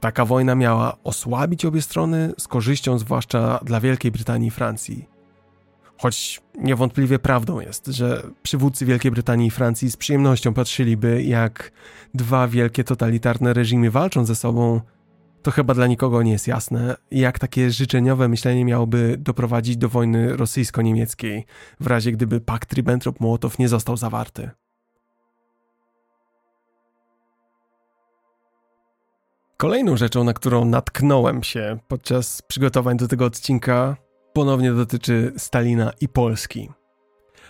Taka wojna miała osłabić obie strony, z korzyścią zwłaszcza dla Wielkiej Brytanii i Francji. Choć niewątpliwie prawdą jest, że przywódcy Wielkiej Brytanii i Francji z przyjemnością patrzyliby, jak dwa wielkie totalitarne reżimy walczą ze sobą, to chyba dla nikogo nie jest jasne, jak takie życzeniowe myślenie miałoby doprowadzić do wojny rosyjsko-niemieckiej, w razie gdyby pakt Ribbentrop-Mołotow nie został zawarty. Kolejną rzeczą, na którą natknąłem się podczas przygotowań do tego odcinka, ponownie dotyczy Stalina i Polski.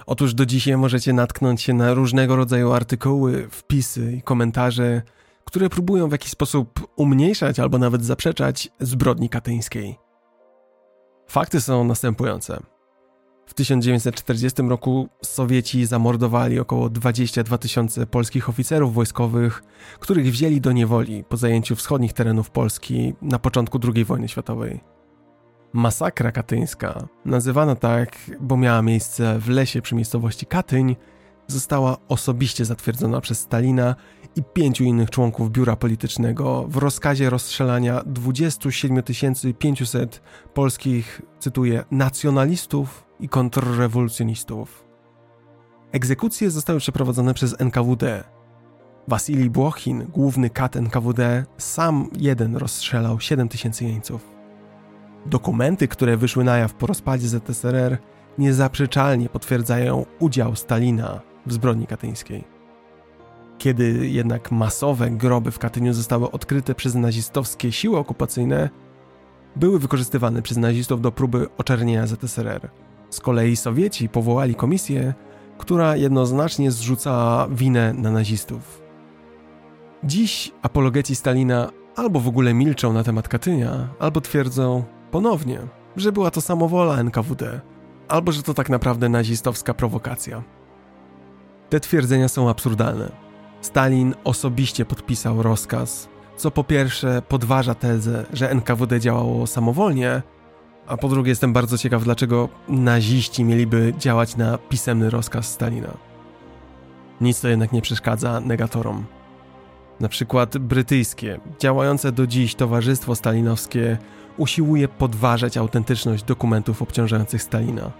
Otóż do dzisiaj możecie natknąć się na różnego rodzaju artykuły, wpisy i komentarze, które próbują w jakiś sposób umniejszać albo nawet zaprzeczać zbrodni katyńskiej. Fakty są następujące. W 1940 roku Sowieci zamordowali około 22 tysiące polskich oficerów wojskowych, których wzięli do niewoli po zajęciu wschodnich terenów Polski na początku II wojny światowej. Masakra katyńska, nazywana tak, bo miała miejsce w lesie przy miejscowości Katyń, została osobiście zatwierdzona przez Stalina i pięciu innych członków biura politycznego w rozkazie rozstrzelania 27 500 polskich, cytuję, nacjonalistów i kontrrewolucjonistów. Egzekucje zostały przeprowadzone przez NKWD. Wasilij Błochin, główny kat NKWD, sam jeden rozstrzelał 7 tysięcy jeńców. Dokumenty, które wyszły na jaw po rozpadzie ZSRR, niezaprzeczalnie potwierdzają udział Stalina w zbrodni katyńskiej. Kiedy jednak masowe groby w Katyniu zostały odkryte przez nazistowskie siły okupacyjne, były wykorzystywane przez nazistów do próby oczernienia ZSRR. Z kolei Sowieci powołali komisję, która jednoznacznie zrzucała winę na nazistów. Dziś apologeci Stalina albo w ogóle milczą na temat Katynia, albo twierdzą ponownie, że była to samowola NKWD, albo że to tak naprawdę nazistowska prowokacja. Te twierdzenia są absurdalne. Stalin osobiście podpisał rozkaz, co po pierwsze podważa tezę, że NKWD działało samowolnie, a po drugie jestem bardzo ciekaw, dlaczego naziści mieliby działać na pisemny rozkaz Stalina. Nic to jednak nie przeszkadza negatorom. Na przykład brytyjskie, działające do dziś Towarzystwo Stalinowskie usiłuje podważać autentyczność dokumentów obciążających Stalina.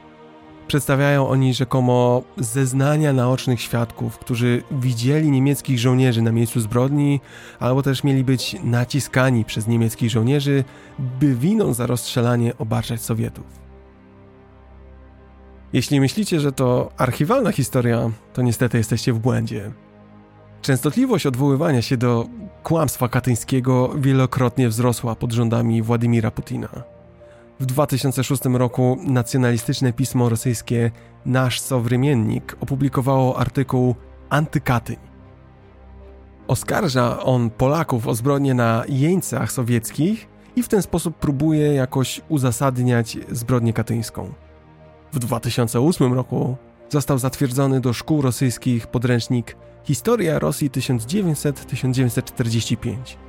Przedstawiają oni rzekomo zeznania naocznych świadków, którzy widzieli niemieckich żołnierzy na miejscu zbrodni, albo też mieli być naciskani przez niemieckich żołnierzy, by winą za rozstrzelanie obarczać Sowietów. Jeśli myślicie, że to archiwalna historia, to niestety jesteście w błędzie. Częstotliwość odwoływania się do kłamstwa katyńskiego wielokrotnie wzrosła pod rządami Władimira Putina. W 2006 roku nacjonalistyczne pismo rosyjskie Nasz Sowrymiennik opublikowało artykuł Antykatyń. Oskarża on Polaków o zbrodnie na jeńcach sowieckich i w ten sposób próbuje jakoś uzasadniać zbrodnię katyńską. W 2008 roku został zatwierdzony do szkół rosyjskich podręcznik Historia Rosji 1900-1945.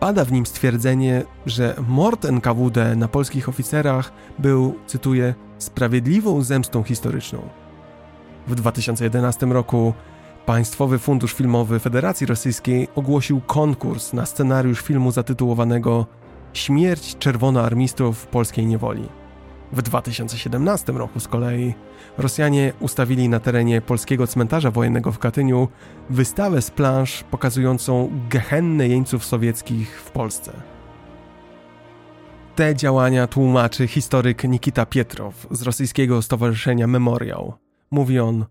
Pada w nim stwierdzenie, że mord NKWD na polskich oficerach był, cytuję, sprawiedliwą zemstą historyczną. W 2011 roku Państwowy Fundusz Filmowy Federacji Rosyjskiej ogłosił konkurs na scenariusz filmu zatytułowanego Śmierć czerwonoarmistów polskiej niewoli. W 2017 roku z kolei Rosjanie ustawili na terenie polskiego cmentarza wojennego w Katyniu wystawę z planż pokazującą gehennę jeńców sowieckich w Polsce. Te działania tłumaczy historyk Nikita Pietrow z rosyjskiego stowarzyszenia Memoriał. Mówi on: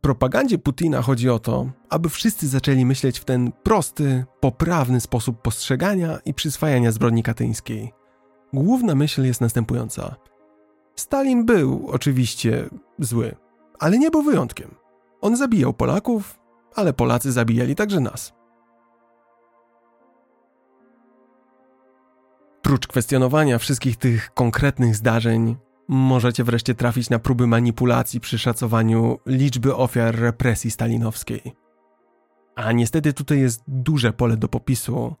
Propagandzie Putina chodzi o to, aby wszyscy zaczęli myśleć w ten prosty, poprawny sposób postrzegania i przyswajania zbrodni katyńskiej. Główna myśl jest następująca. Stalin był oczywiście zły, ale nie był wyjątkiem. On zabijał Polaków, ale Polacy zabijali także nas. Prócz kwestionowania wszystkich tych konkretnych zdarzeń, możecie wreszcie trafić na próby manipulacji przy szacowaniu liczby ofiar represji stalinowskiej. A niestety tutaj jest duże pole do popisu,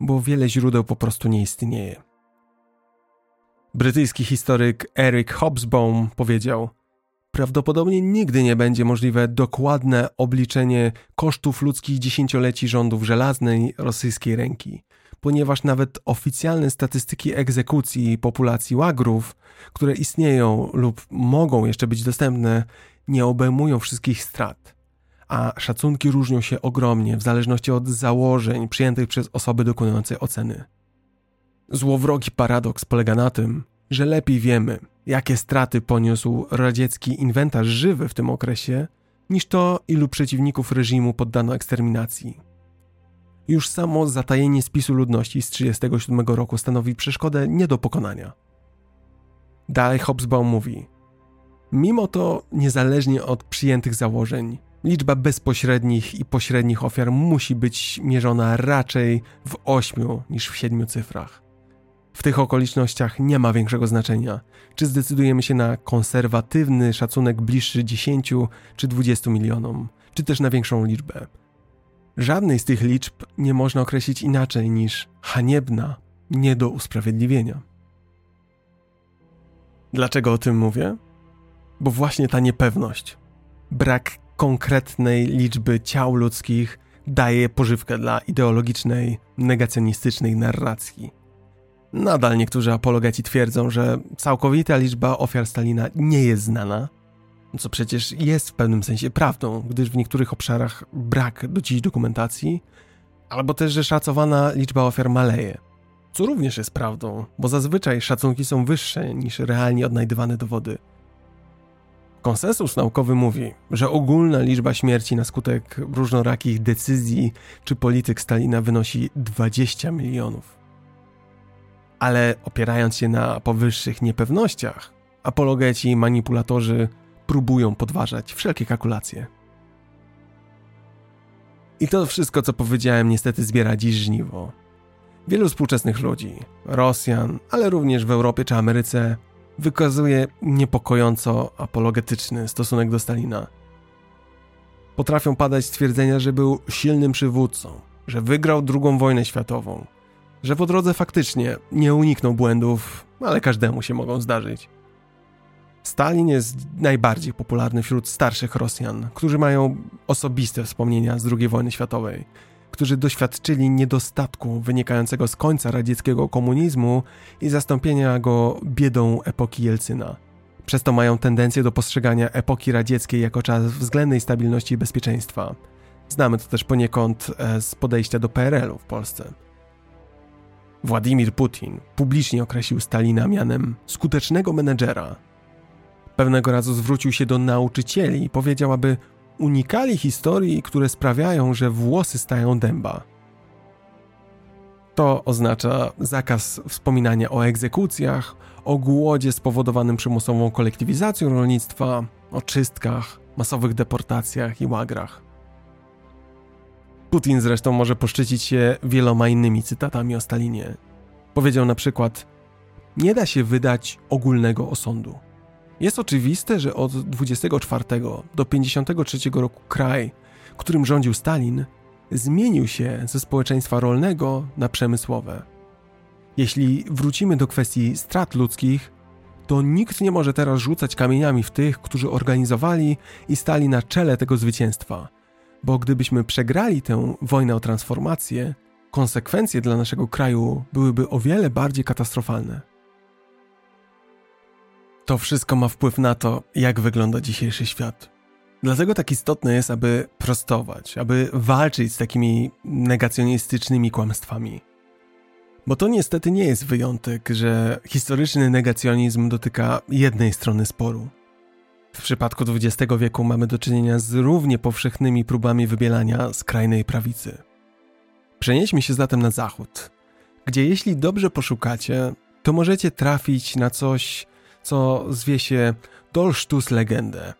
bo wiele źródeł po prostu nie istnieje. Brytyjski historyk Eric Hobsbawm powiedział: Prawdopodobnie nigdy nie będzie możliwe dokładne obliczenie kosztów ludzkich dziesięcioleci rządów żelaznej rosyjskiej ręki, ponieważ nawet oficjalne statystyki egzekucji populacji łagrów, które istnieją lub mogą jeszcze być dostępne, nie obejmują wszystkich strat. A szacunki różnią się ogromnie w zależności od założeń przyjętych przez osoby dokonujące oceny. Złowrogi paradoks polega na tym, że lepiej wiemy, jakie straty poniósł radziecki inwentarz żywy w tym okresie, niż to, ilu przeciwników reżimu poddano eksterminacji. Już samo zatajenie spisu ludności z 1937 roku stanowi przeszkodę nie do pokonania. Dalej Hobsbawm mówi: Mimo to, niezależnie od przyjętych założeń, liczba bezpośrednich i pośrednich ofiar musi być mierzona raczej w ośmiu niż w siedmiu cyfrach. W tych okolicznościach nie ma większego znaczenia, czy zdecydujemy się na konserwatywny szacunek bliższy 10 czy 20 milionom, czy też na większą liczbę. Żadnej z tych liczb nie można określić inaczej niż haniebna, nie do usprawiedliwienia. Dlaczego o tym mówię? Bo właśnie ta niepewność, brak konkretnej liczby ciał ludzkich daje pożywkę dla ideologicznej, negacjonistycznej narracji Nadal niektórzy apologeci twierdzą, że całkowita liczba ofiar Stalina nie jest znana, co przecież jest w pewnym sensie prawdą, gdyż w niektórych obszarach brak do dziś dokumentacji, albo też, że szacowana liczba ofiar maleje, co również jest prawdą, bo zazwyczaj szacunki są wyższe niż realnie odnajdywane dowody. Konsensus naukowy mówi, że ogólna liczba śmierci na skutek różnorakich decyzji czy polityk Stalina wynosi 20 milionów ale opierając się na powyższych niepewnościach, apologeci i manipulatorzy próbują podważać wszelkie kalkulacje. I to wszystko, co powiedziałem, niestety zbiera dziś żniwo. Wielu współczesnych ludzi, Rosjan, ale również w Europie czy Ameryce, wykazuje niepokojąco apologetyczny stosunek do Stalina. Potrafią padać stwierdzenia, że był silnym przywódcą, że wygrał II wojnę światową, że po drodze faktycznie nie uniknął błędów, ale każdemu się mogą zdarzyć. Stalin jest najbardziej popularny wśród starszych Rosjan, którzy mają osobiste wspomnienia z II wojny światowej, którzy doświadczyli niedostatku wynikającego z końca radzieckiego komunizmu i zastąpienia go biedą epoki Jelcyna. Przez to mają tendencję do postrzegania epoki radzieckiej jako czas względnej stabilności i bezpieczeństwa. Znamy to też poniekąd e, z podejścia do PRL-u w Polsce. Władimir Putin publicznie określił Stalina mianem skutecznego menedżera. Pewnego razu zwrócił się do nauczycieli i powiedział, aby unikali historii, które sprawiają, że włosy stają dęba. To oznacza zakaz wspominania o egzekucjach, o głodzie spowodowanym przymusową kolektywizacją rolnictwa, o czystkach, masowych deportacjach i łagrach. Putin zresztą może poszczycić się wieloma innymi cytatami o Stalinie. Powiedział na przykład: Nie da się wydać ogólnego osądu. Jest oczywiste, że od 24 do 53 roku kraj, którym rządził Stalin, zmienił się ze społeczeństwa rolnego na przemysłowe. Jeśli wrócimy do kwestii strat ludzkich, to nikt nie może teraz rzucać kamieniami w tych, którzy organizowali i stali na czele tego zwycięstwa, bo gdybyśmy przegrali tę wojnę o transformację, konsekwencje dla naszego kraju byłyby o wiele bardziej katastrofalne. To wszystko ma wpływ na to, jak wygląda dzisiejszy świat. Dlatego tak istotne jest, aby prostować, aby walczyć z takimi negacjonistycznymi kłamstwami. Bo to niestety nie jest wyjątek, że historyczny negacjonizm dotyka jednej strony sporu. W przypadku XX wieku mamy do czynienia z równie powszechnymi próbami wybielania skrajnej prawicy. Przenieśmy się zatem na zachód, gdzie jeśli dobrze poszukacie, to możecie trafić na coś, co zwie się Dolsztus Legendę.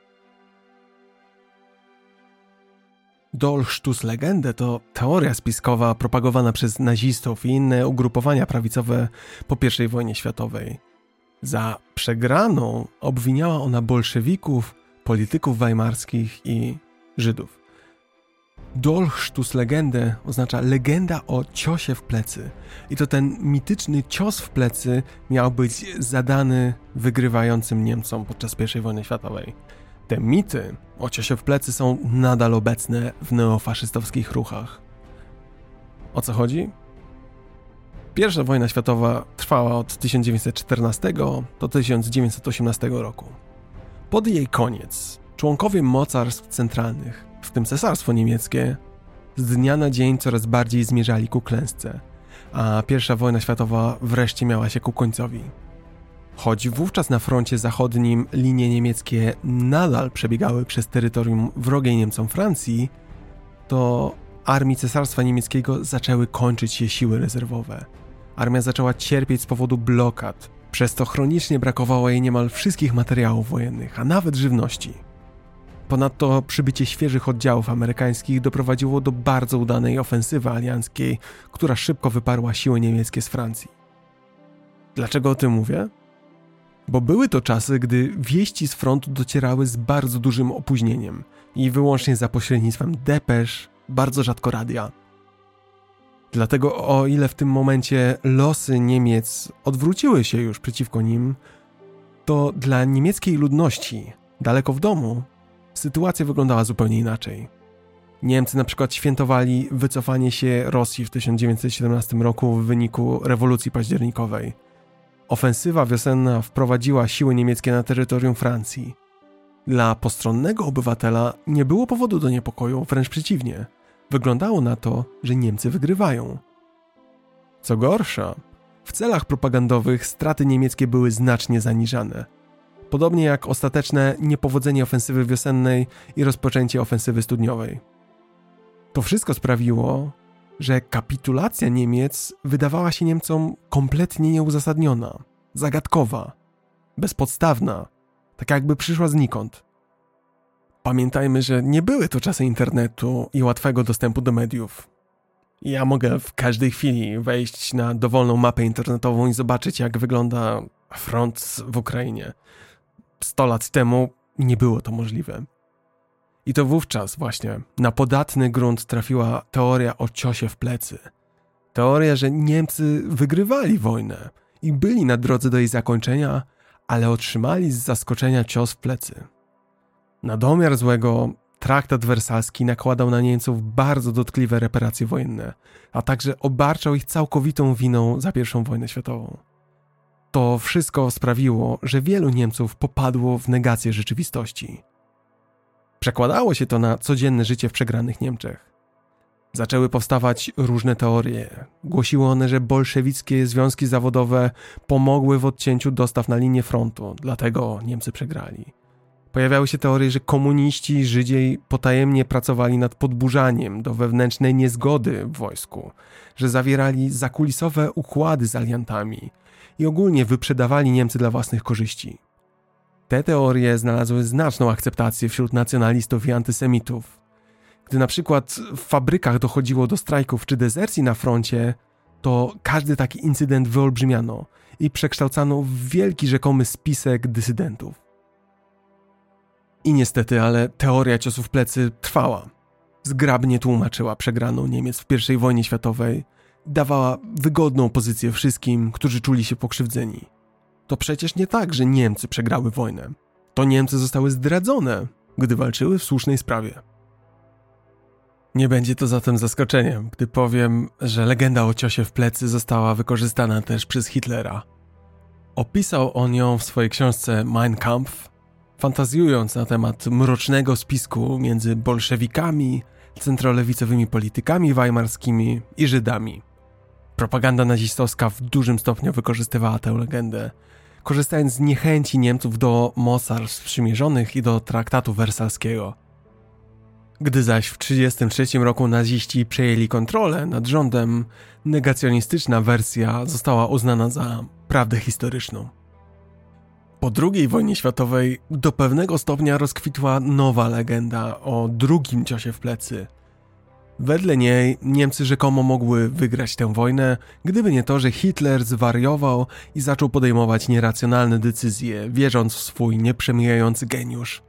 Dolsztus Legendę to teoria spiskowa propagowana przez nazistów i inne ugrupowania prawicowe po I wojnie światowej. Za przegraną obwiniała ona bolszewików, polityków weimarskich i Żydów. Dolchstus legendę oznacza legenda o ciosie w plecy. I to ten mityczny cios w plecy miał być zadany wygrywającym Niemcom podczas I wojny światowej. Te mity o ciosie w plecy są nadal obecne w neofaszystowskich ruchach. O co chodzi? Pierwsza wojna światowa trwała od 1914 do 1918 roku. Pod jej koniec członkowie mocarstw centralnych w tym cesarstwo niemieckie, z dnia na dzień coraz bardziej zmierzali ku klęsce, a I wojna światowa wreszcie miała się ku końcowi. Choć wówczas na froncie zachodnim linie niemieckie nadal przebiegały przez terytorium wrogiej Niemcom Francji, to armii Cesarstwa Niemieckiego zaczęły kończyć się siły rezerwowe. Armia zaczęła cierpieć z powodu blokad, przez to chronicznie brakowało jej niemal wszystkich materiałów wojennych, a nawet żywności. Ponadto przybycie świeżych oddziałów amerykańskich doprowadziło do bardzo udanej ofensywy alianckiej, która szybko wyparła siły niemieckie z Francji. Dlaczego o tym mówię? Bo były to czasy, gdy wieści z frontu docierały z bardzo dużym opóźnieniem i wyłącznie za pośrednictwem depesz, bardzo rzadko radia. Dlatego o ile w tym momencie losy Niemiec odwróciły się już przeciwko nim, to dla niemieckiej ludności, daleko w domu, sytuacja wyglądała zupełnie inaczej. Niemcy na przykład świętowali wycofanie się Rosji w 1917 roku w wyniku rewolucji październikowej. Ofensywa wiosenna wprowadziła siły niemieckie na terytorium Francji. Dla postronnego obywatela nie było powodu do niepokoju, wręcz przeciwnie. Wyglądało na to, że Niemcy wygrywają. Co gorsza, w celach propagandowych straty niemieckie były znacznie zaniżane podobnie jak ostateczne niepowodzenie ofensywy wiosennej i rozpoczęcie ofensywy studniowej. To wszystko sprawiło, że kapitulacja Niemiec wydawała się Niemcom kompletnie nieuzasadniona, zagadkowa, bezpodstawna, tak jakby przyszła znikąd. Pamiętajmy, że nie były to czasy internetu i łatwego dostępu do mediów. Ja mogę w każdej chwili wejść na dowolną mapę internetową i zobaczyć, jak wygląda front w Ukrainie. 100 lat temu nie było to możliwe. I to wówczas właśnie na podatny grunt trafiła teoria o ciosie w plecy. Teoria, że Niemcy wygrywali wojnę i byli na drodze do jej zakończenia, ale otrzymali z zaskoczenia cios w plecy. Na domiar złego traktat wersalski nakładał na Niemców bardzo dotkliwe reparacje wojenne, a także obarczał ich całkowitą winą za I wojnę światową. To wszystko sprawiło, że wielu Niemców popadło w negację rzeczywistości. Przekładało się to na codzienne życie w przegranych Niemczech. Zaczęły powstawać różne teorie. Głosiły one, że bolszewickie związki zawodowe pomogły w odcięciu dostaw na linię frontu, dlatego Niemcy przegrali. Pojawiały się teorie, że komuniści i Żydzi potajemnie pracowali nad podburzaniem do wewnętrznej niezgody w wojsku, że zawierali zakulisowe układy z aliantami – i ogólnie wyprzedawali Niemcy dla własnych korzyści. Te teorie znalazły znaczną akceptację wśród nacjonalistów i antysemitów. Gdy na przykład w fabrykach dochodziło do strajków czy dezercji na froncie, to każdy taki incydent wyolbrzymiano i przekształcano w wielki rzekomy spisek dysydentów. I niestety, ale teoria ciosów plecy trwała. Zgrabnie tłumaczyła przegraną Niemiec w I wojnie światowej, dawała wygodną pozycję wszystkim, którzy czuli się pokrzywdzeni. To przecież nie tak, że Niemcy przegrały wojnę. To Niemcy zostały zdradzone, gdy walczyły w słusznej sprawie. Nie będzie to zatem zaskoczeniem, gdy powiem, że legenda o ciosie w plecy została wykorzystana też przez Hitlera. Opisał on ją w swojej książce Mein Kampf, fantazjując na temat mrocznego spisku między bolszewikami, centrolewicowymi politykami weimarskimi i Żydami. Propaganda nazistowska w dużym stopniu wykorzystywała tę legendę, korzystając z niechęci Niemców do mocarstw sprzymierzonych i do traktatu wersalskiego – gdy zaś w 1933 roku naziści przejęli kontrolę nad rządem, negacjonistyczna wersja została uznana za prawdę historyczną. Po II wojnie światowej do pewnego stopnia rozkwitła nowa legenda o drugim ciosie w plecy. Wedle niej Niemcy rzekomo mogły wygrać tę wojnę, gdyby nie to, że Hitler zwariował i zaczął podejmować nieracjonalne decyzje, wierząc w swój nieprzemijający geniusz –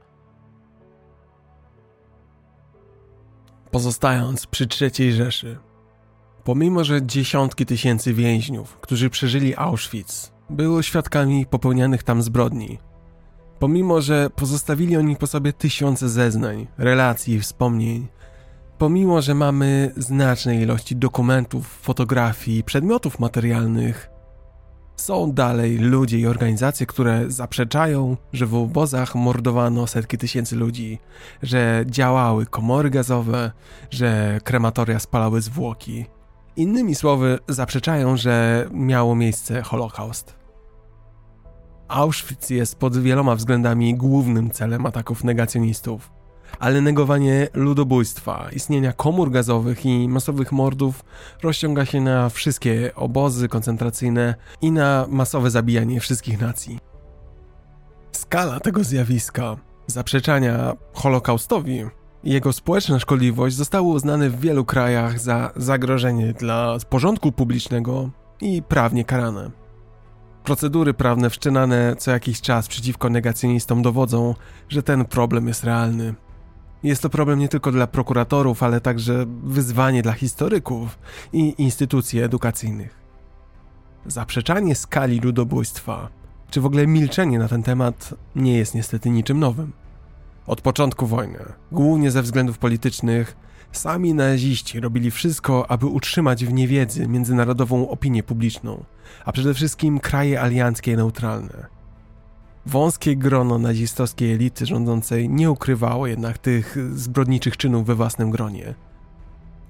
Pozostając przy III Rzeszy, pomimo że dziesiątki tysięcy więźniów, którzy przeżyli Auschwitz, były świadkami popełnianych tam zbrodni, pomimo że pozostawili oni po sobie tysiące zeznań, relacji i wspomnień, pomimo że mamy znaczne ilości dokumentów, fotografii, przedmiotów materialnych, są dalej ludzie i organizacje, które zaprzeczają, że w obozach mordowano setki tysięcy ludzi, że działały komory gazowe, że krematoria spalały zwłoki. Innymi słowy, zaprzeczają, że miało miejsce Holokaust. Auschwitz jest pod wieloma względami głównym celem ataków negacjonistów ale negowanie ludobójstwa, istnienia komór gazowych i masowych mordów rozciąga się na wszystkie obozy koncentracyjne i na masowe zabijanie wszystkich nacji. Skala tego zjawiska, zaprzeczania Holokaustowi i jego społeczna szkodliwość zostały uznane w wielu krajach za zagrożenie dla porządku publicznego i prawnie karane. Procedury prawne wszczynane co jakiś czas przeciwko negacjonistom dowodzą, że ten problem jest realny. Jest to problem nie tylko dla prokuratorów, ale także wyzwanie dla historyków i instytucji edukacyjnych. Zaprzeczanie skali ludobójstwa, czy w ogóle milczenie na ten temat, nie jest niestety niczym nowym. Od początku wojny, głównie ze względów politycznych, sami naziści robili wszystko, aby utrzymać w niewiedzy międzynarodową opinię publiczną, a przede wszystkim kraje alianckie neutralne. Wąskie grono nazistowskiej elity rządzącej nie ukrywało jednak tych zbrodniczych czynów we własnym gronie.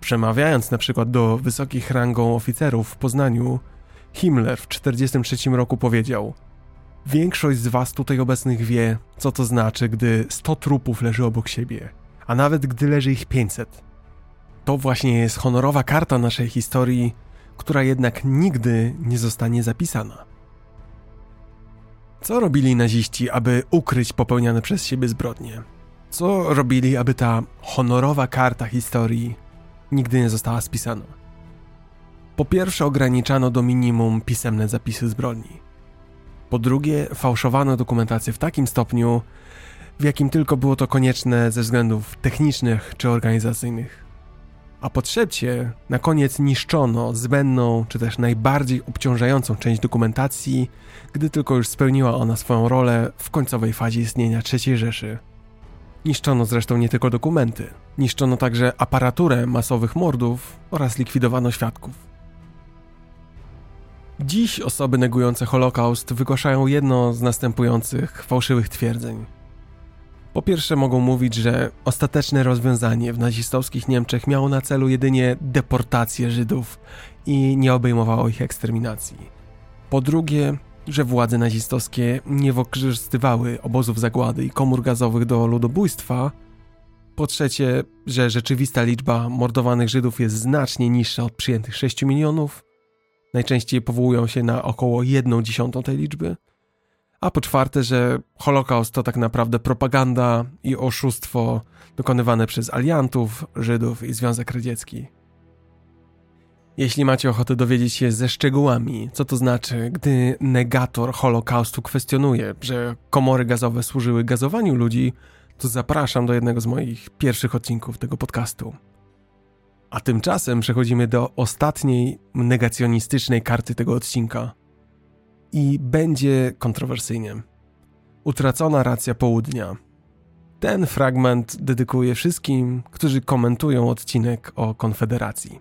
Przemawiając na przykład do wysokich rangą oficerów w Poznaniu, Himmler w 1943 roku powiedział: Większość z was tutaj obecnych wie, co to znaczy, gdy 100 trupów leży obok siebie, a nawet gdy leży ich 500. To właśnie jest honorowa karta naszej historii, która jednak nigdy nie zostanie zapisana. Co robili naziści, aby ukryć popełniane przez siebie zbrodnie? Co robili, aby ta honorowa karta historii nigdy nie została spisana? Po pierwsze, ograniczano do minimum pisemne zapisy zbrodni. Po drugie, fałszowano dokumentację w takim stopniu, w jakim tylko było to konieczne ze względów technicznych czy organizacyjnych. A po trzecie, na koniec niszczono zbędną czy też najbardziej obciążającą część dokumentacji, gdy tylko już spełniła ona swoją rolę w końcowej fazie istnienia III Rzeszy. Niszczono zresztą nie tylko dokumenty, niszczono także aparaturę masowych mordów oraz likwidowano świadków. Dziś osoby negujące Holokaust wygłaszają jedno z następujących fałszywych twierdzeń – po pierwsze mogą mówić, że ostateczne rozwiązanie w nazistowskich Niemczech miało na celu jedynie deportację Żydów i nie obejmowało ich eksterminacji. Po drugie, że władze nazistowskie nie wykorzystywały obozów zagłady i komór gazowych do ludobójstwa. Po trzecie, że rzeczywista liczba mordowanych Żydów jest znacznie niższa od przyjętych 6 milionów. Najczęściej powołują się na około 1 dziesiątą tej liczby a po czwarte, że Holokaust to tak naprawdę propaganda i oszustwo dokonywane przez aliantów, Żydów i Związek Radziecki. Jeśli macie ochotę dowiedzieć się ze szczegółami, co to znaczy, gdy negator Holokaustu kwestionuje, że komory gazowe służyły gazowaniu ludzi, to zapraszam do jednego z moich pierwszych odcinków tego podcastu. A tymczasem przechodzimy do ostatniej negacjonistycznej karty tego odcinka. I będzie kontrowersyjnie. Utracona racja południa. Ten fragment dedykuję wszystkim, którzy komentują odcinek o Konfederacji.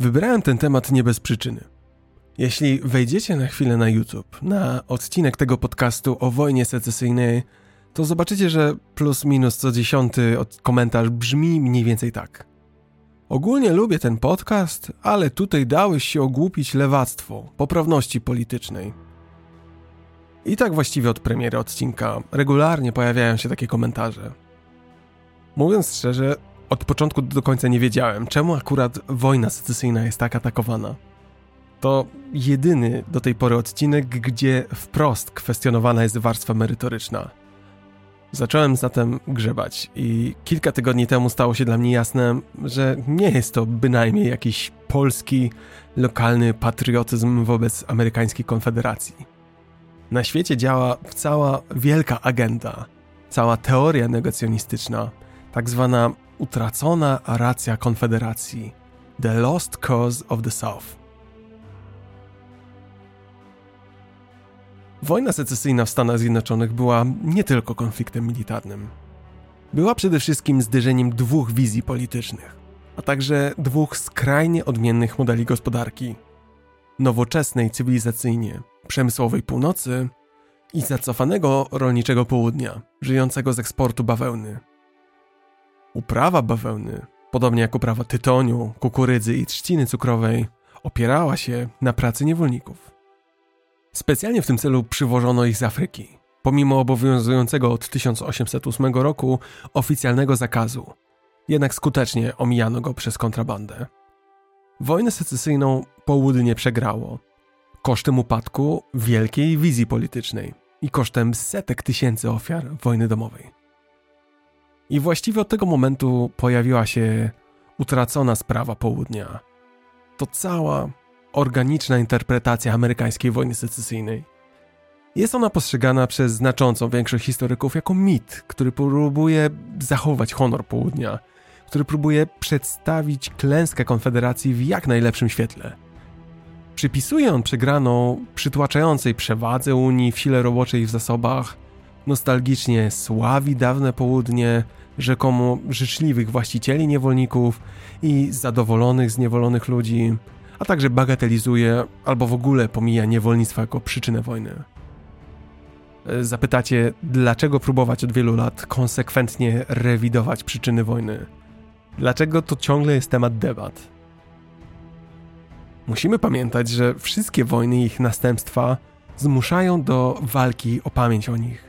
Wybrałem ten temat nie bez przyczyny. Jeśli wejdziecie na chwilę na YouTube, na odcinek tego podcastu o wojnie secesyjnej, to zobaczycie, że plus minus co dziesiąty komentarz brzmi mniej więcej tak. Ogólnie lubię ten podcast, ale tutaj dałeś się ogłupić lewactwo, poprawności politycznej. I tak właściwie od premiery odcinka regularnie pojawiają się takie komentarze. Mówiąc szczerze, od początku do końca nie wiedziałem, czemu akurat wojna secesyjna jest tak atakowana. To jedyny do tej pory odcinek, gdzie wprost kwestionowana jest warstwa merytoryczna. Zacząłem zatem grzebać i kilka tygodni temu stało się dla mnie jasne, że nie jest to bynajmniej jakiś polski, lokalny patriotyzm wobec amerykańskiej konfederacji. Na świecie działa cała wielka agenda, cała teoria negocjonistyczna, tak zwana utracona racja konfederacji, the lost cause of the South. Wojna secesyjna w Stanach Zjednoczonych była nie tylko konfliktem militarnym. Była przede wszystkim zderzeniem dwóch wizji politycznych, a także dwóch skrajnie odmiennych modeli gospodarki: nowoczesnej cywilizacyjnie, przemysłowej północy i zacofanego rolniczego południa, żyjącego z eksportu bawełny. Uprawa bawełny, podobnie jak uprawa tytoniu, kukurydzy i trzciny cukrowej, opierała się na pracy niewolników. Specjalnie w tym celu przywożono ich z Afryki, pomimo obowiązującego od 1808 roku oficjalnego zakazu. Jednak skutecznie omijano go przez kontrabandę. Wojnę secesyjną południe przegrało. Kosztem upadku wielkiej wizji politycznej i kosztem setek tysięcy ofiar wojny domowej. I właściwie od tego momentu pojawiła się utracona sprawa południa. To cała organiczna interpretacja amerykańskiej wojny secesyjnej. Jest ona postrzegana przez znaczącą większość historyków jako mit, który próbuje zachować honor południa, który próbuje przedstawić klęskę Konfederacji w jak najlepszym świetle. Przypisuje on przegraną przytłaczającej przewadze Unii w sile roboczej i w zasobach, nostalgicznie sławi dawne południe, rzekomo życzliwych właścicieli niewolników i zadowolonych zniewolonych ludzi, a także bagatelizuje albo w ogóle pomija niewolnictwo jako przyczynę wojny. Zapytacie, dlaczego próbować od wielu lat konsekwentnie rewidować przyczyny wojny? Dlaczego to ciągle jest temat debat? Musimy pamiętać, że wszystkie wojny i ich następstwa zmuszają do walki o pamięć o nich.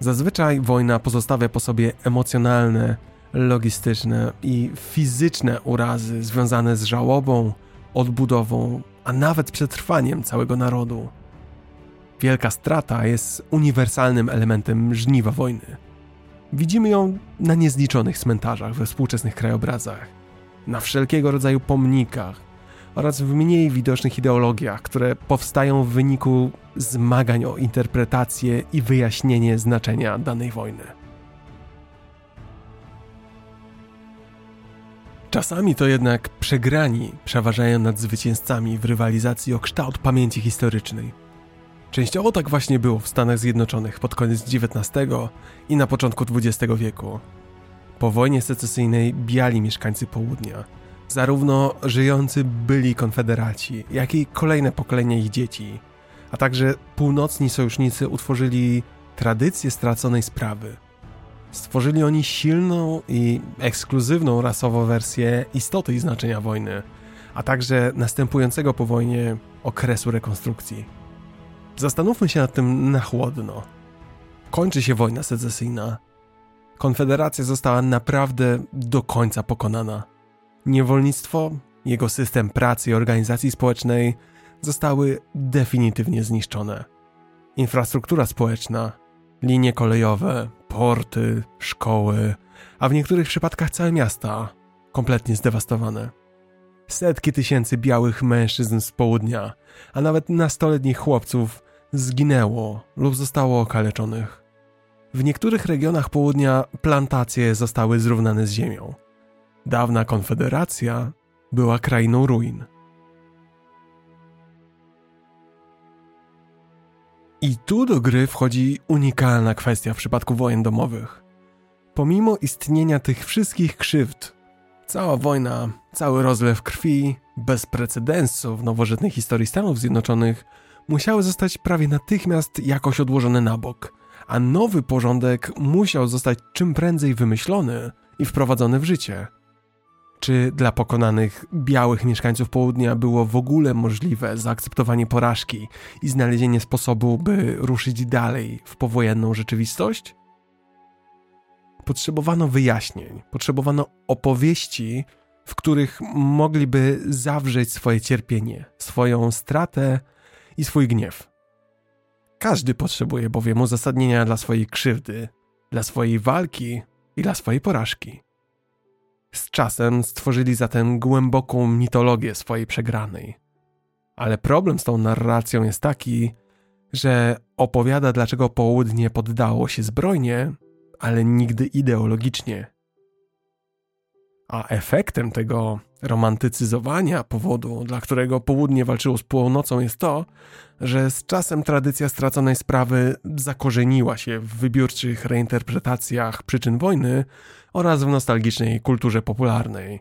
Zazwyczaj wojna pozostawia po sobie emocjonalne, logistyczne i fizyczne urazy związane z żałobą, odbudową, a nawet przetrwaniem całego narodu. Wielka strata jest uniwersalnym elementem żniwa wojny. Widzimy ją na niezliczonych cmentarzach we współczesnych krajobrazach, na wszelkiego rodzaju pomnikach oraz w mniej widocznych ideologiach, które powstają w wyniku zmagań o interpretację i wyjaśnienie znaczenia danej wojny. Czasami to jednak przegrani przeważają nad zwycięzcami w rywalizacji o kształt pamięci historycznej. Częściowo tak właśnie było w Stanach Zjednoczonych pod koniec XIX i na początku XX wieku. Po wojnie secesyjnej biali mieszkańcy południa, zarówno żyjący byli konfederaci, jak i kolejne pokolenia ich dzieci, a także północni sojusznicy utworzyli tradycję straconej sprawy – Stworzyli oni silną i ekskluzywną rasowo wersję istoty i znaczenia wojny, a także następującego po wojnie okresu rekonstrukcji. Zastanówmy się nad tym na chłodno. Kończy się wojna secesyjna. Konfederacja została naprawdę do końca pokonana. Niewolnictwo, jego system pracy i organizacji społecznej zostały definitywnie zniszczone. Infrastruktura społeczna, linie kolejowe, porty, szkoły, a w niektórych przypadkach całe miasta kompletnie zdewastowane. Setki tysięcy białych mężczyzn z południa, a nawet nastoletnich chłopców zginęło lub zostało okaleczonych. W niektórych regionach południa plantacje zostały zrównane z ziemią. Dawna konfederacja była krainą ruin. I tu do gry wchodzi unikalna kwestia w przypadku wojen domowych. Pomimo istnienia tych wszystkich krzywd, cała wojna, cały rozlew krwi, bez precedensu w nowożytnej historii Stanów Zjednoczonych, musiały zostać prawie natychmiast jakoś odłożone na bok, a nowy porządek musiał zostać czym prędzej wymyślony i wprowadzony w życie. Czy dla pokonanych białych mieszkańców południa było w ogóle możliwe zaakceptowanie porażki i znalezienie sposobu, by ruszyć dalej w powojenną rzeczywistość? Potrzebowano wyjaśnień, potrzebowano opowieści, w których mogliby zawrzeć swoje cierpienie, swoją stratę i swój gniew. Każdy potrzebuje bowiem uzasadnienia dla swojej krzywdy, dla swojej walki i dla swojej porażki. Z czasem stworzyli zatem głęboką mitologię swojej przegranej. Ale problem z tą narracją jest taki, że opowiada, dlaczego południe poddało się zbrojnie, ale nigdy ideologicznie. A efektem tego romantycyzowania powodu, dla którego południe walczyło z północą, jest to, że z czasem tradycja straconej sprawy zakorzeniła się w wybiórczych reinterpretacjach przyczyn wojny oraz w nostalgicznej kulturze popularnej.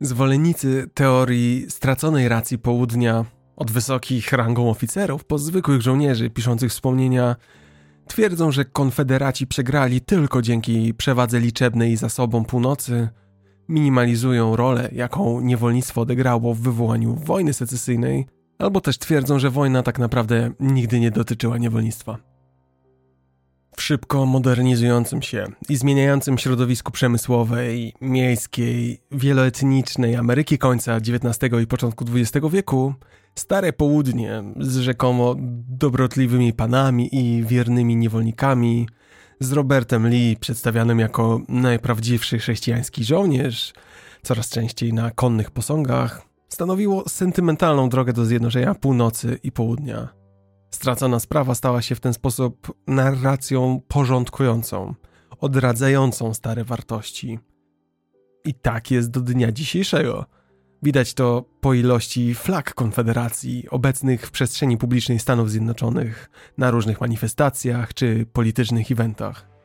Zwolennicy teorii straconej racji południa, od wysokich rangą oficerów po zwykłych żołnierzy piszących wspomnienia, twierdzą, że konfederaci przegrali tylko dzięki przewadze liczebnej i zasobom północy, minimalizują rolę, jaką niewolnictwo odegrało w wywołaniu wojny secesyjnej, albo też twierdzą, że wojna tak naprawdę nigdy nie dotyczyła niewolnictwa. W szybko modernizującym się i zmieniającym środowisku przemysłowej, miejskiej, wieloetnicznej Ameryki końca XIX i początku XX wieku, stare południe z rzekomo dobrotliwymi panami i wiernymi niewolnikami, z Robertem Lee przedstawianym jako najprawdziwszy chrześcijański żołnierz, coraz częściej na konnych posągach, stanowiło sentymentalną drogę do zjednoczenia północy i południa. Stracona sprawa stała się w ten sposób narracją porządkującą, odradzającą stare wartości. I tak jest do dnia dzisiejszego. Widać to po ilości flag Konfederacji obecnych w przestrzeni publicznej Stanów Zjednoczonych na różnych manifestacjach czy politycznych eventach.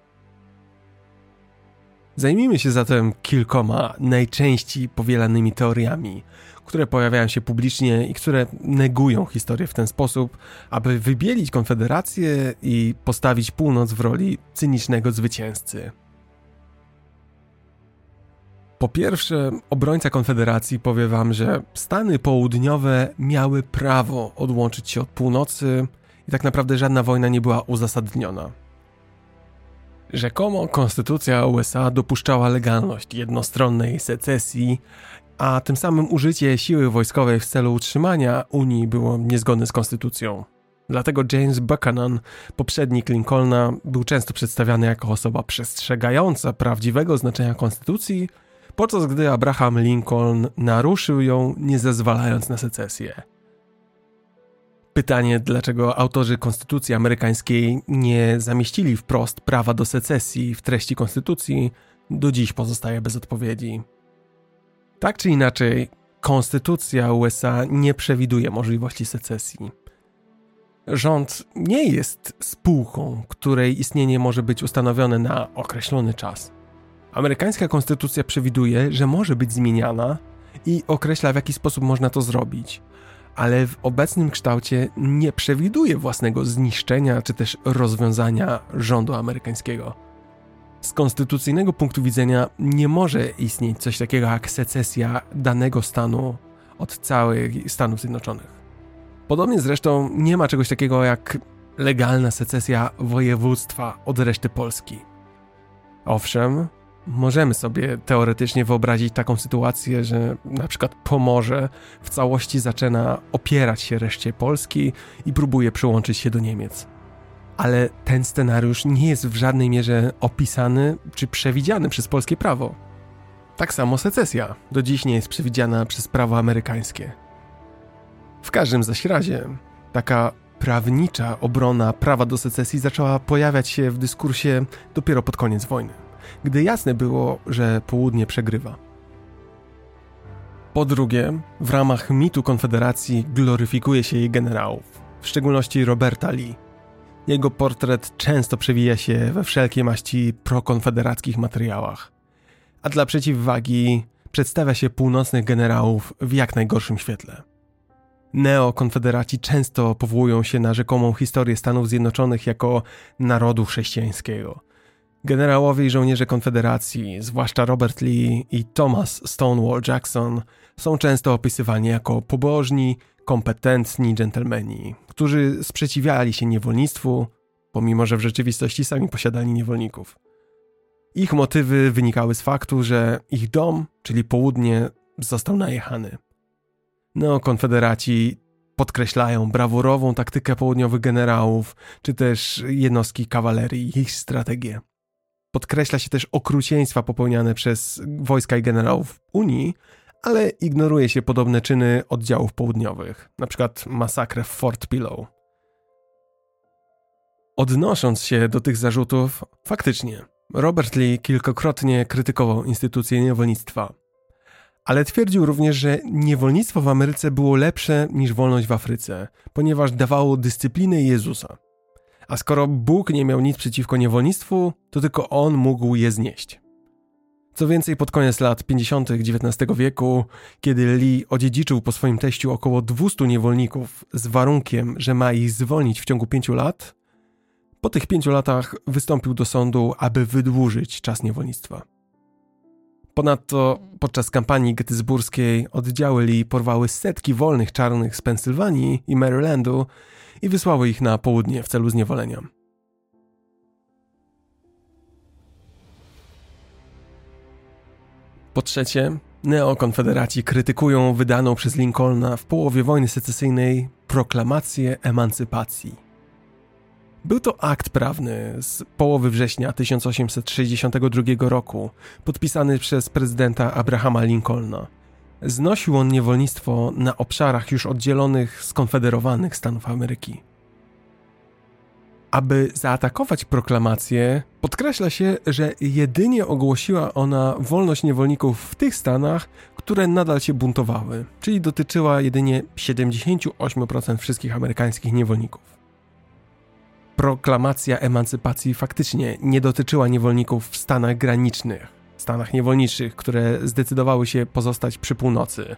Zajmijmy się zatem kilkoma najczęściej powielanymi teoriami, które pojawiają się publicznie i które negują historię w ten sposób, aby wybielić Konfederację i postawić północ w roli cynicznego zwycięzcy. Po pierwsze, obrońca Konfederacji powie wam, że Stany Południowe miały prawo odłączyć się od północy i tak naprawdę żadna wojna nie była uzasadniona. Rzekomo konstytucja USA dopuszczała legalność jednostronnej secesji, a tym samym użycie siły wojskowej w celu utrzymania Unii było niezgodne z konstytucją. Dlatego James Buchanan, poprzednik Lincolna, był często przedstawiany jako osoba przestrzegająca prawdziwego znaczenia konstytucji, podczas gdy Abraham Lincoln naruszył ją, nie zezwalając na secesję. Pytanie, dlaczego autorzy Konstytucji Amerykańskiej nie zamieścili wprost prawa do secesji w treści Konstytucji, do dziś pozostaje bez odpowiedzi. Tak czy inaczej, Konstytucja USA nie przewiduje możliwości secesji. Rząd nie jest spółką, której istnienie może być ustanowione na określony czas. Amerykańska konstytucja przewiduje, że może być zmieniana i określa w jaki sposób można to zrobić, ale w obecnym kształcie nie przewiduje własnego zniszczenia czy też rozwiązania rządu amerykańskiego. Z konstytucyjnego punktu widzenia nie może istnieć coś takiego jak secesja danego stanu od całych Stanów Zjednoczonych. Podobnie zresztą nie ma czegoś takiego jak legalna secesja województwa od reszty Polski. Owszem, Możemy sobie teoretycznie wyobrazić taką sytuację, że na przykład Pomorze w całości zaczyna opierać się reszcie Polski i próbuje przyłączyć się do Niemiec. Ale ten scenariusz nie jest w żadnej mierze opisany czy przewidziany przez polskie prawo. Tak samo secesja do dziś nie jest przewidziana przez prawo amerykańskie. W każdym zaś razie, taka prawnicza obrona prawa do secesji zaczęła pojawiać się w dyskursie dopiero pod koniec wojny, gdy jasne było, że południe przegrywa. Po drugie, w ramach mitu Konfederacji gloryfikuje się jej generałów, w szczególności Roberta Lee. Jego portret często przewija się we wszelkiej maści prokonfederackich materiałach, a dla przeciwwagi przedstawia się północnych generałów w jak najgorszym świetle. Neokonfederaci często powołują się na rzekomą historię Stanów Zjednoczonych jako narodu chrześcijańskiego. Generałowie i żołnierze Konfederacji, zwłaszcza Robert Lee i Thomas Stonewall Jackson, są często opisywani jako pobożni, kompetentni dżentelmeni, którzy sprzeciwiali się niewolnictwu, pomimo że w rzeczywistości sami posiadali niewolników. Ich motywy wynikały z faktu, że ich dom, czyli południe, został najechany. Neokonfederaci podkreślają brawurową taktykę południowych generałów, czy też jednostki kawalerii ich strategię. Podkreśla się też okrucieństwa popełniane przez wojska i generałów Unii, ale ignoruje się podobne czyny oddziałów południowych, np. masakrę w Fort Pillow. Odnosząc się do tych zarzutów, faktycznie, Robert Lee kilkakrotnie krytykował instytucję niewolnictwa, ale twierdził również, że niewolnictwo w Ameryce było lepsze niż wolność w Afryce, ponieważ dawało dyscyplinę Jezusa. A skoro Bóg nie miał nic przeciwko niewolnictwu, to tylko on mógł je znieść. Co więcej, pod koniec lat 50. XIX wieku, kiedy Lee odziedziczył po swoim teściu około 200 niewolników z warunkiem, że ma ich zwolnić w ciągu pięciu lat, po tych pięciu latach wystąpił do sądu, aby wydłużyć czas niewolnictwa. Ponadto podczas kampanii gettysburskiej oddziały Lee porwały setki wolnych czarnych z Pensylwanii i Marylandu i wysłały ich na południe w celu zniewolenia. Po trzecie, neokonfederaci krytykują wydaną przez Lincolna w połowie wojny secesyjnej proklamację emancypacji. Był to akt prawny z połowy września 1862 roku, podpisany przez prezydenta Abrahama Lincolna. Znosił on niewolnictwo na obszarach już oddzielonych z konfederowanych Stanów Ameryki. Aby zaatakować proklamację, podkreśla się, że jedynie ogłosiła ona wolność niewolników w tych stanach, które nadal się buntowały, czyli dotyczyła jedynie 78% wszystkich amerykańskich niewolników. Proklamacja emancypacji faktycznie nie dotyczyła niewolników w stanach granicznych, stanach niewolniczych, które zdecydowały się pozostać przy północy.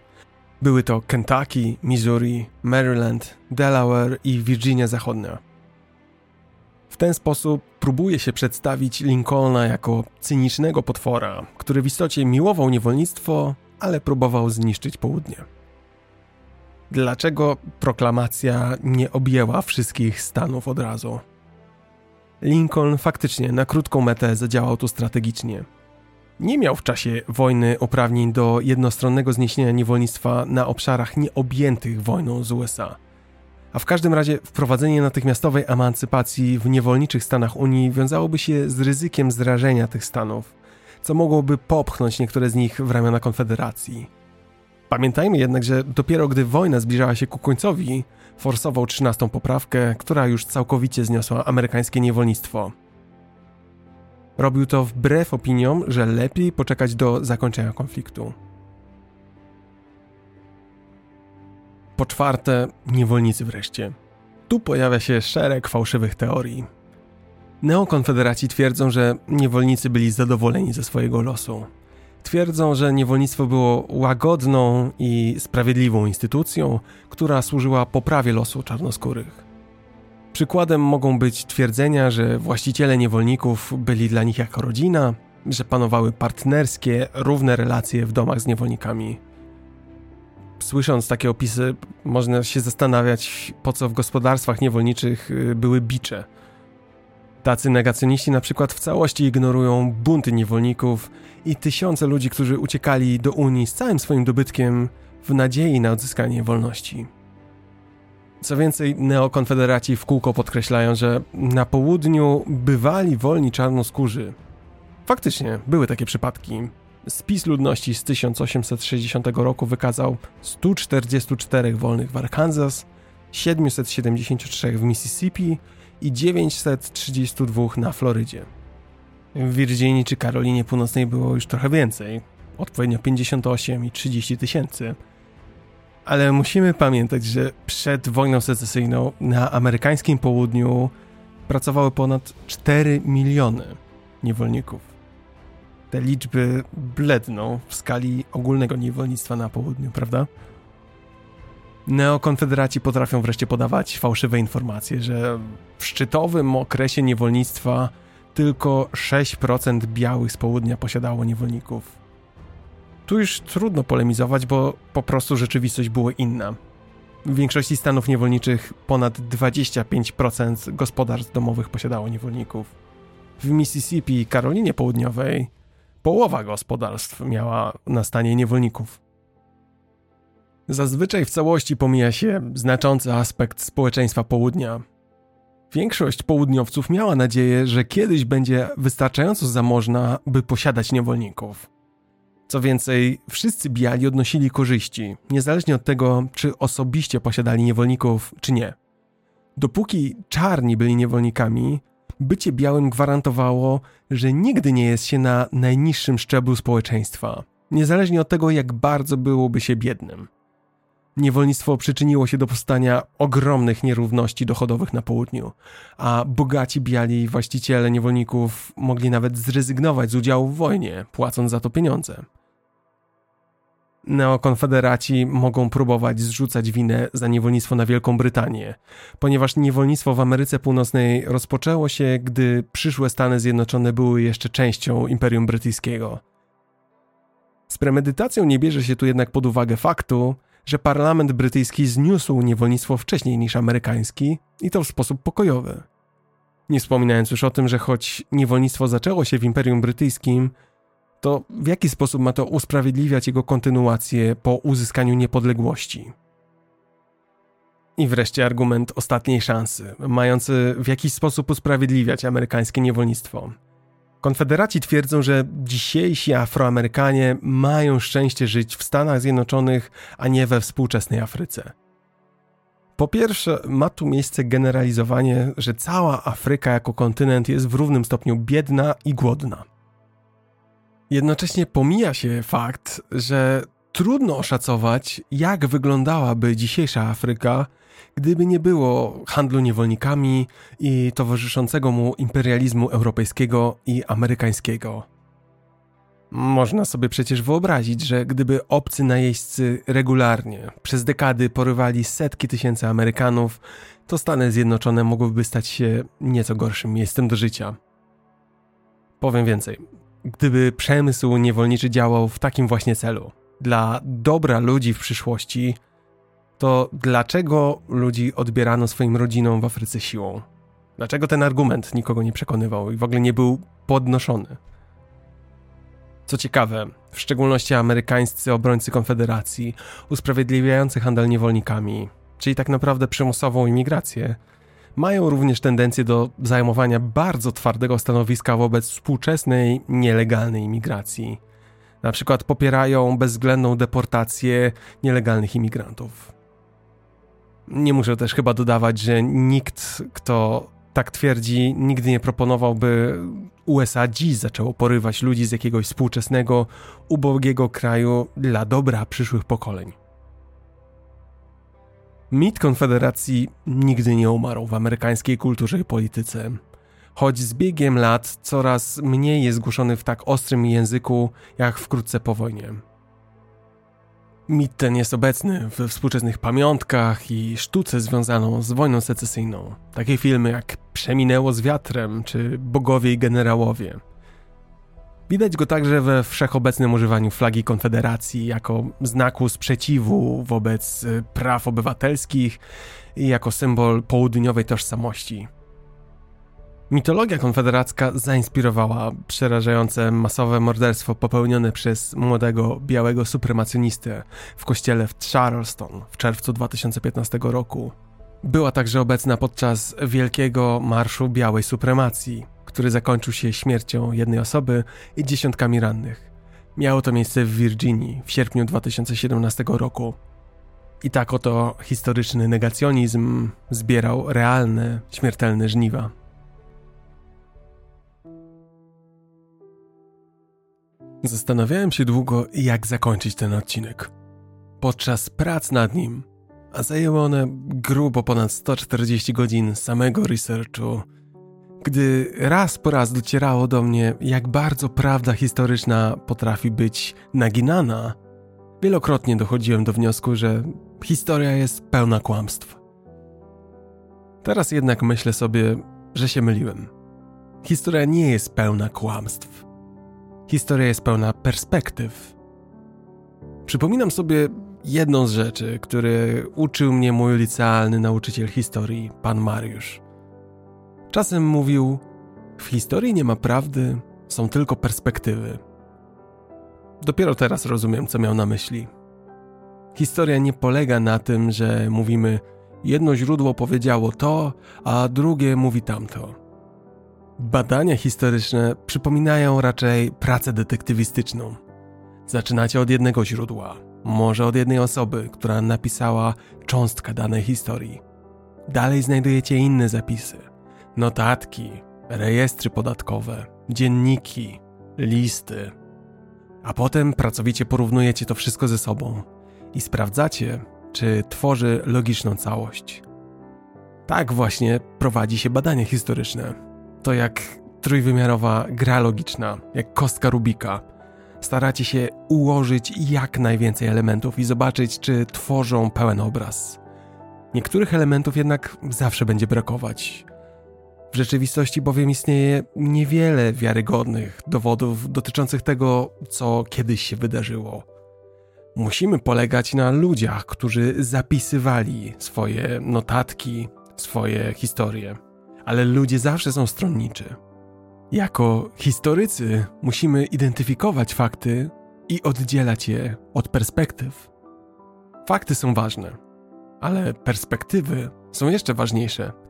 Były to Kentucky, Missouri, Maryland, Delaware i Virginia Zachodnia. W ten sposób próbuje się przedstawić Lincolna jako cynicznego potwora, który w istocie miłował niewolnictwo, ale próbował zniszczyć południe. Dlaczego proklamacja nie objęła wszystkich stanów od razu? Lincoln faktycznie na krótką metę zadziałał tu strategicznie. Nie miał w czasie wojny uprawnień do jednostronnego zniesienia niewolnictwa na obszarach nieobjętych wojną z USA – a w każdym razie wprowadzenie natychmiastowej emancypacji w niewolniczych stanach Unii wiązałoby się z ryzykiem zrażenia tych stanów, co mogłoby popchnąć niektóre z nich w ramiona Konfederacji. Pamiętajmy jednak, że dopiero gdy wojna zbliżała się ku końcowi, forsował trzynastą poprawkę, która już całkowicie zniosła amerykańskie niewolnictwo. Robił to wbrew opiniom, że lepiej poczekać do zakończenia konfliktu. Po czwarte, niewolnicy wreszcie. Tu pojawia się szereg fałszywych teorii. Neokonfederaci twierdzą, że niewolnicy byli zadowoleni ze swojego losu. Twierdzą, że niewolnictwo było łagodną i sprawiedliwą instytucją, która służyła poprawie losu czarnoskórych. Przykładem mogą być twierdzenia, że właściciele niewolników byli dla nich jako rodzina, że panowały partnerskie, równe relacje w domach z niewolnikami słysząc takie opisy, można się zastanawiać, po co w gospodarstwach niewolniczych y, były bicze. Tacy negacjoniści na przykład w całości ignorują bunty niewolników i tysiące ludzi, którzy uciekali do Unii z całym swoim dobytkiem w nadziei na odzyskanie wolności. Co więcej, neokonfederaci w kółko podkreślają, że na południu bywali wolni czarnoskórzy. Faktycznie, były takie przypadki. Spis ludności z 1860 roku wykazał 144 wolnych w Arkansas, 773 w Mississippi i 932 na Florydzie. W Virginii czy Karolinie Północnej było już trochę więcej, odpowiednio 58 i 30 tysięcy. Ale musimy pamiętać, że przed wojną secesyjną na amerykańskim południu pracowały ponad 4 miliony niewolników. Te liczby bledną w skali ogólnego niewolnictwa na południu, prawda? Neokonfederaci potrafią wreszcie podawać fałszywe informacje, że w szczytowym okresie niewolnictwa tylko 6% białych z południa posiadało niewolników. Tu już trudno polemizować, bo po prostu rzeczywistość była inna. W większości stanów niewolniczych ponad 25% gospodarstw domowych posiadało niewolników. W Mississippi i Karolinie Południowej połowa gospodarstw miała na stanie niewolników. Zazwyczaj w całości pomija się znaczący aspekt społeczeństwa południa. Większość południowców miała nadzieję, że kiedyś będzie wystarczająco zamożna, by posiadać niewolników. Co więcej, wszyscy biali odnosili korzyści, niezależnie od tego, czy osobiście posiadali niewolników, czy nie. Dopóki czarni byli niewolnikami, bycie białym gwarantowało, że nigdy nie jest się na najniższym szczeblu społeczeństwa, niezależnie od tego, jak bardzo byłoby się biednym. Niewolnictwo przyczyniło się do powstania ogromnych nierówności dochodowych na południu, a bogaci biali właściciele niewolników mogli nawet zrezygnować z udziału w wojnie, płacąc za to pieniądze. Neokonfederaci mogą próbować zrzucać winę za niewolnictwo na Wielką Brytanię, ponieważ niewolnictwo w Ameryce Północnej rozpoczęło się, gdy przyszłe Stany Zjednoczone były jeszcze częścią Imperium Brytyjskiego. Z premedytacją nie bierze się tu jednak pod uwagę faktu, że parlament brytyjski zniósł niewolnictwo wcześniej niż amerykański i to w sposób pokojowy. Nie wspominając już o tym, że choć niewolnictwo zaczęło się w Imperium Brytyjskim, to w jaki sposób ma to usprawiedliwiać jego kontynuację po uzyskaniu niepodległości? I wreszcie argument ostatniej szansy, mający w jakiś sposób usprawiedliwiać amerykańskie niewolnictwo. Konfederaci twierdzą, że dzisiejsi Afroamerykanie mają szczęście żyć w Stanach Zjednoczonych, a nie we współczesnej Afryce. Po pierwsze, ma tu miejsce generalizowanie, że cała Afryka jako kontynent jest w równym stopniu biedna i głodna. Jednocześnie pomija się fakt, że trudno oszacować, jak wyglądałaby dzisiejsza Afryka, gdyby nie było handlu niewolnikami i towarzyszącego mu imperializmu europejskiego i amerykańskiego. Można sobie przecież wyobrazić, że gdyby obcy najeźdźcy regularnie przez dekady porywali setki tysięcy Amerykanów, to Stany Zjednoczone mogłyby stać się nieco gorszym miejscem do życia. Powiem więcej. Gdyby przemysł niewolniczy działał w takim właśnie celu, dla dobra ludzi w przyszłości, to dlaczego ludzi odbierano swoim rodzinom w Afryce siłą? Dlaczego ten argument nikogo nie przekonywał i w ogóle nie był podnoszony? Co ciekawe, w szczególności amerykańscy obrońcy Konfederacji, usprawiedliwiający handel niewolnikami, czyli tak naprawdę przymusową imigrację, mają również tendencję do zajmowania bardzo twardego stanowiska wobec współczesnej, nielegalnej imigracji. Na przykład popierają bezwzględną deportację nielegalnych imigrantów. Nie muszę też chyba dodawać, że nikt, kto tak twierdzi, nigdy nie proponowałby USA dziś zaczęło porywać ludzi z jakiegoś współczesnego, ubogiego kraju dla dobra przyszłych pokoleń. Mit Konfederacji nigdy nie umarł w amerykańskiej kulturze i polityce. Choć z biegiem lat coraz mniej jest głoszony w tak ostrym języku jak wkrótce po wojnie. Mit ten jest obecny we współczesnych pamiątkach i sztuce związaną z wojną secesyjną. Takie filmy jak Przeminęło z wiatrem czy Bogowie i generałowie. Widać go także we wszechobecnym używaniu flagi Konfederacji jako znaku sprzeciwu wobec y, praw obywatelskich i jako symbol południowej tożsamości. Mitologia konfederacka zainspirowała przerażające masowe morderstwo popełnione przez młodego białego supremacjonistę w kościele w Charleston w czerwcu 2015 roku. Była także obecna podczas wielkiego marszu białej supremacji, który zakończył się śmiercią jednej osoby i dziesiątkami rannych. Miało to miejsce w Virginii w sierpniu 2017 roku. I tak oto historyczny negacjonizm zbierał realne, śmiertelne żniwa. Zastanawiałem się długo, jak zakończyć ten odcinek. Podczas prac nad nim, a zajęły one grubo ponad 140 godzin samego researchu, gdy raz po raz docierało do mnie, jak bardzo prawda historyczna potrafi być naginana, wielokrotnie dochodziłem do wniosku, że historia jest pełna kłamstw. Teraz jednak myślę sobie, że się myliłem. Historia nie jest pełna kłamstw. Historia jest pełna perspektyw. Przypominam sobie jedną z rzeczy, które uczył mnie mój licealny nauczyciel historii, pan Mariusz. Czasem mówił: W historii nie ma prawdy, są tylko perspektywy. Dopiero teraz rozumiem, co miał na myśli. Historia nie polega na tym, że mówimy: Jedno źródło powiedziało to, a drugie mówi tamto. Badania historyczne przypominają raczej pracę detektywistyczną. Zaczynacie od jednego źródła, może od jednej osoby, która napisała cząstkę danej historii. Dalej znajdujecie inne zapisy, notatki, rejestry podatkowe, dzienniki, listy. A potem pracowicie porównujecie to wszystko ze sobą i sprawdzacie, czy tworzy logiczną całość. Tak właśnie prowadzi się badania historyczne. To jak trójwymiarowa gra logiczna, jak kostka Rubika. Staracie się ułożyć jak najwięcej elementów i zobaczyć, czy tworzą pełen obraz. Niektórych elementów jednak zawsze będzie brakować. W rzeczywistości bowiem istnieje niewiele wiarygodnych dowodów dotyczących tego, co kiedyś się wydarzyło. Musimy polegać na ludziach, którzy zapisywali swoje notatki, swoje historie, ale ludzie zawsze są stronniczy. Jako historycy musimy identyfikować fakty i oddzielać je od perspektyw. Fakty są ważne, ale perspektywy są jeszcze ważniejsze.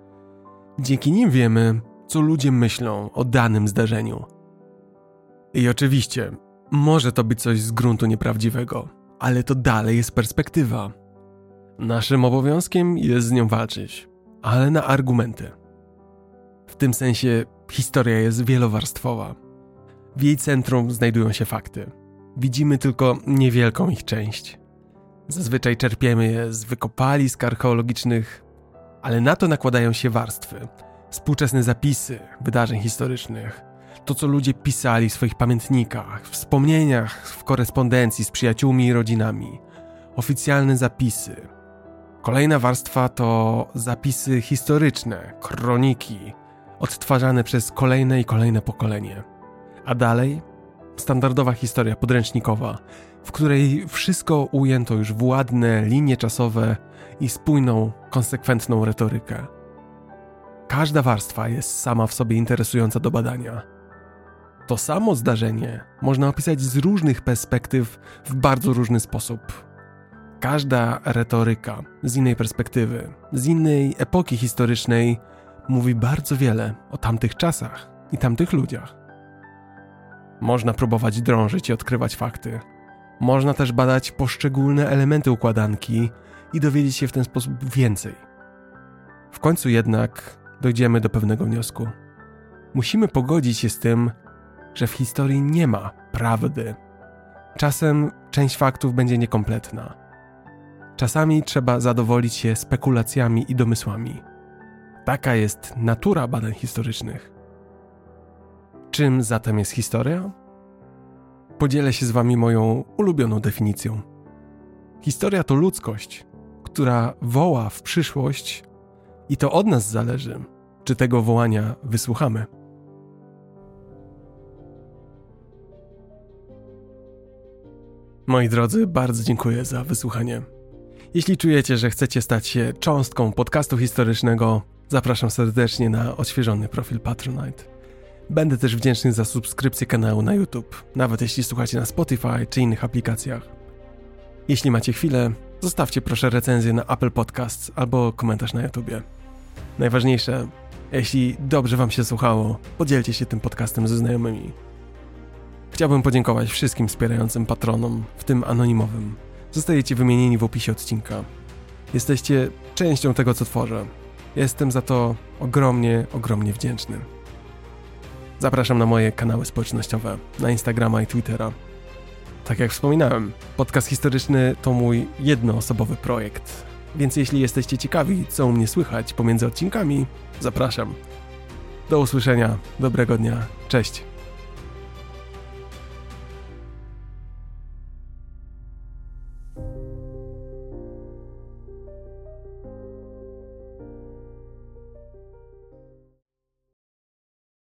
Dzięki nim wiemy, co ludzie myślą o danym zdarzeniu. I oczywiście, może to być coś z gruntu nieprawdziwego, ale to dalej jest perspektywa. Naszym obowiązkiem jest z nią walczyć, ale na argumenty. W tym sensie historia jest wielowarstwowa. W jej centrum znajdują się fakty. Widzimy tylko niewielką ich część. Zazwyczaj czerpiemy je z wykopalisk archeologicznych, ale na to nakładają się warstwy, współczesne zapisy wydarzeń historycznych, to co ludzie pisali w swoich pamiętnikach, wspomnieniach, w korespondencji z przyjaciółmi i rodzinami, oficjalne zapisy. Kolejna warstwa to zapisy historyczne, kroniki, odtwarzane przez kolejne i kolejne pokolenie. A dalej standardowa historia podręcznikowa, w której wszystko ujęto już w ładne linie czasowe i spójną, konsekwentną retorykę. Każda warstwa jest sama w sobie interesująca do badania. To samo zdarzenie można opisać z różnych perspektyw w bardzo różny sposób. Każda retoryka z innej perspektywy, z innej epoki historycznej mówi bardzo wiele o tamtych czasach i tamtych ludziach. Można próbować drążyć i odkrywać fakty. Można też badać poszczególne elementy układanki i dowiedzieć się w ten sposób więcej. W końcu jednak dojdziemy do pewnego wniosku. Musimy pogodzić się z tym, że w historii nie ma prawdy. Czasem część faktów będzie niekompletna. Czasami trzeba zadowolić się spekulacjami i domysłami. Taka jest natura badań historycznych. Czym zatem jest historia? Podzielę się z Wami moją ulubioną definicją. Historia to ludzkość, która woła w przyszłość, i to od nas zależy, czy tego wołania wysłuchamy. Moi drodzy, bardzo dziękuję za wysłuchanie. Jeśli czujecie, że chcecie stać się cząstką podcastu historycznego, zapraszam serdecznie na odświeżony profil Patronite. Będę też wdzięczny za subskrypcję kanału na YouTube, nawet jeśli słuchacie na Spotify czy innych aplikacjach. Jeśli macie chwilę, zostawcie proszę recenzję na Apple Podcasts albo komentarz na YouTubie. Najważniejsze, jeśli dobrze Wam się słuchało, podzielcie się tym podcastem ze znajomymi. Chciałbym podziękować wszystkim wspierającym patronom, w tym anonimowym. Zostajecie wymienieni w opisie odcinka. Jesteście częścią tego, co tworzę. Jestem za to ogromnie, ogromnie wdzięczny. Zapraszam na moje kanały społecznościowe, na Instagrama i Twittera. Tak jak wspominałem, podcast historyczny to mój jednoosobowy projekt, więc jeśli jesteście ciekawi, co u mnie słychać pomiędzy odcinkami, zapraszam. Do usłyszenia, dobrego dnia, cześć.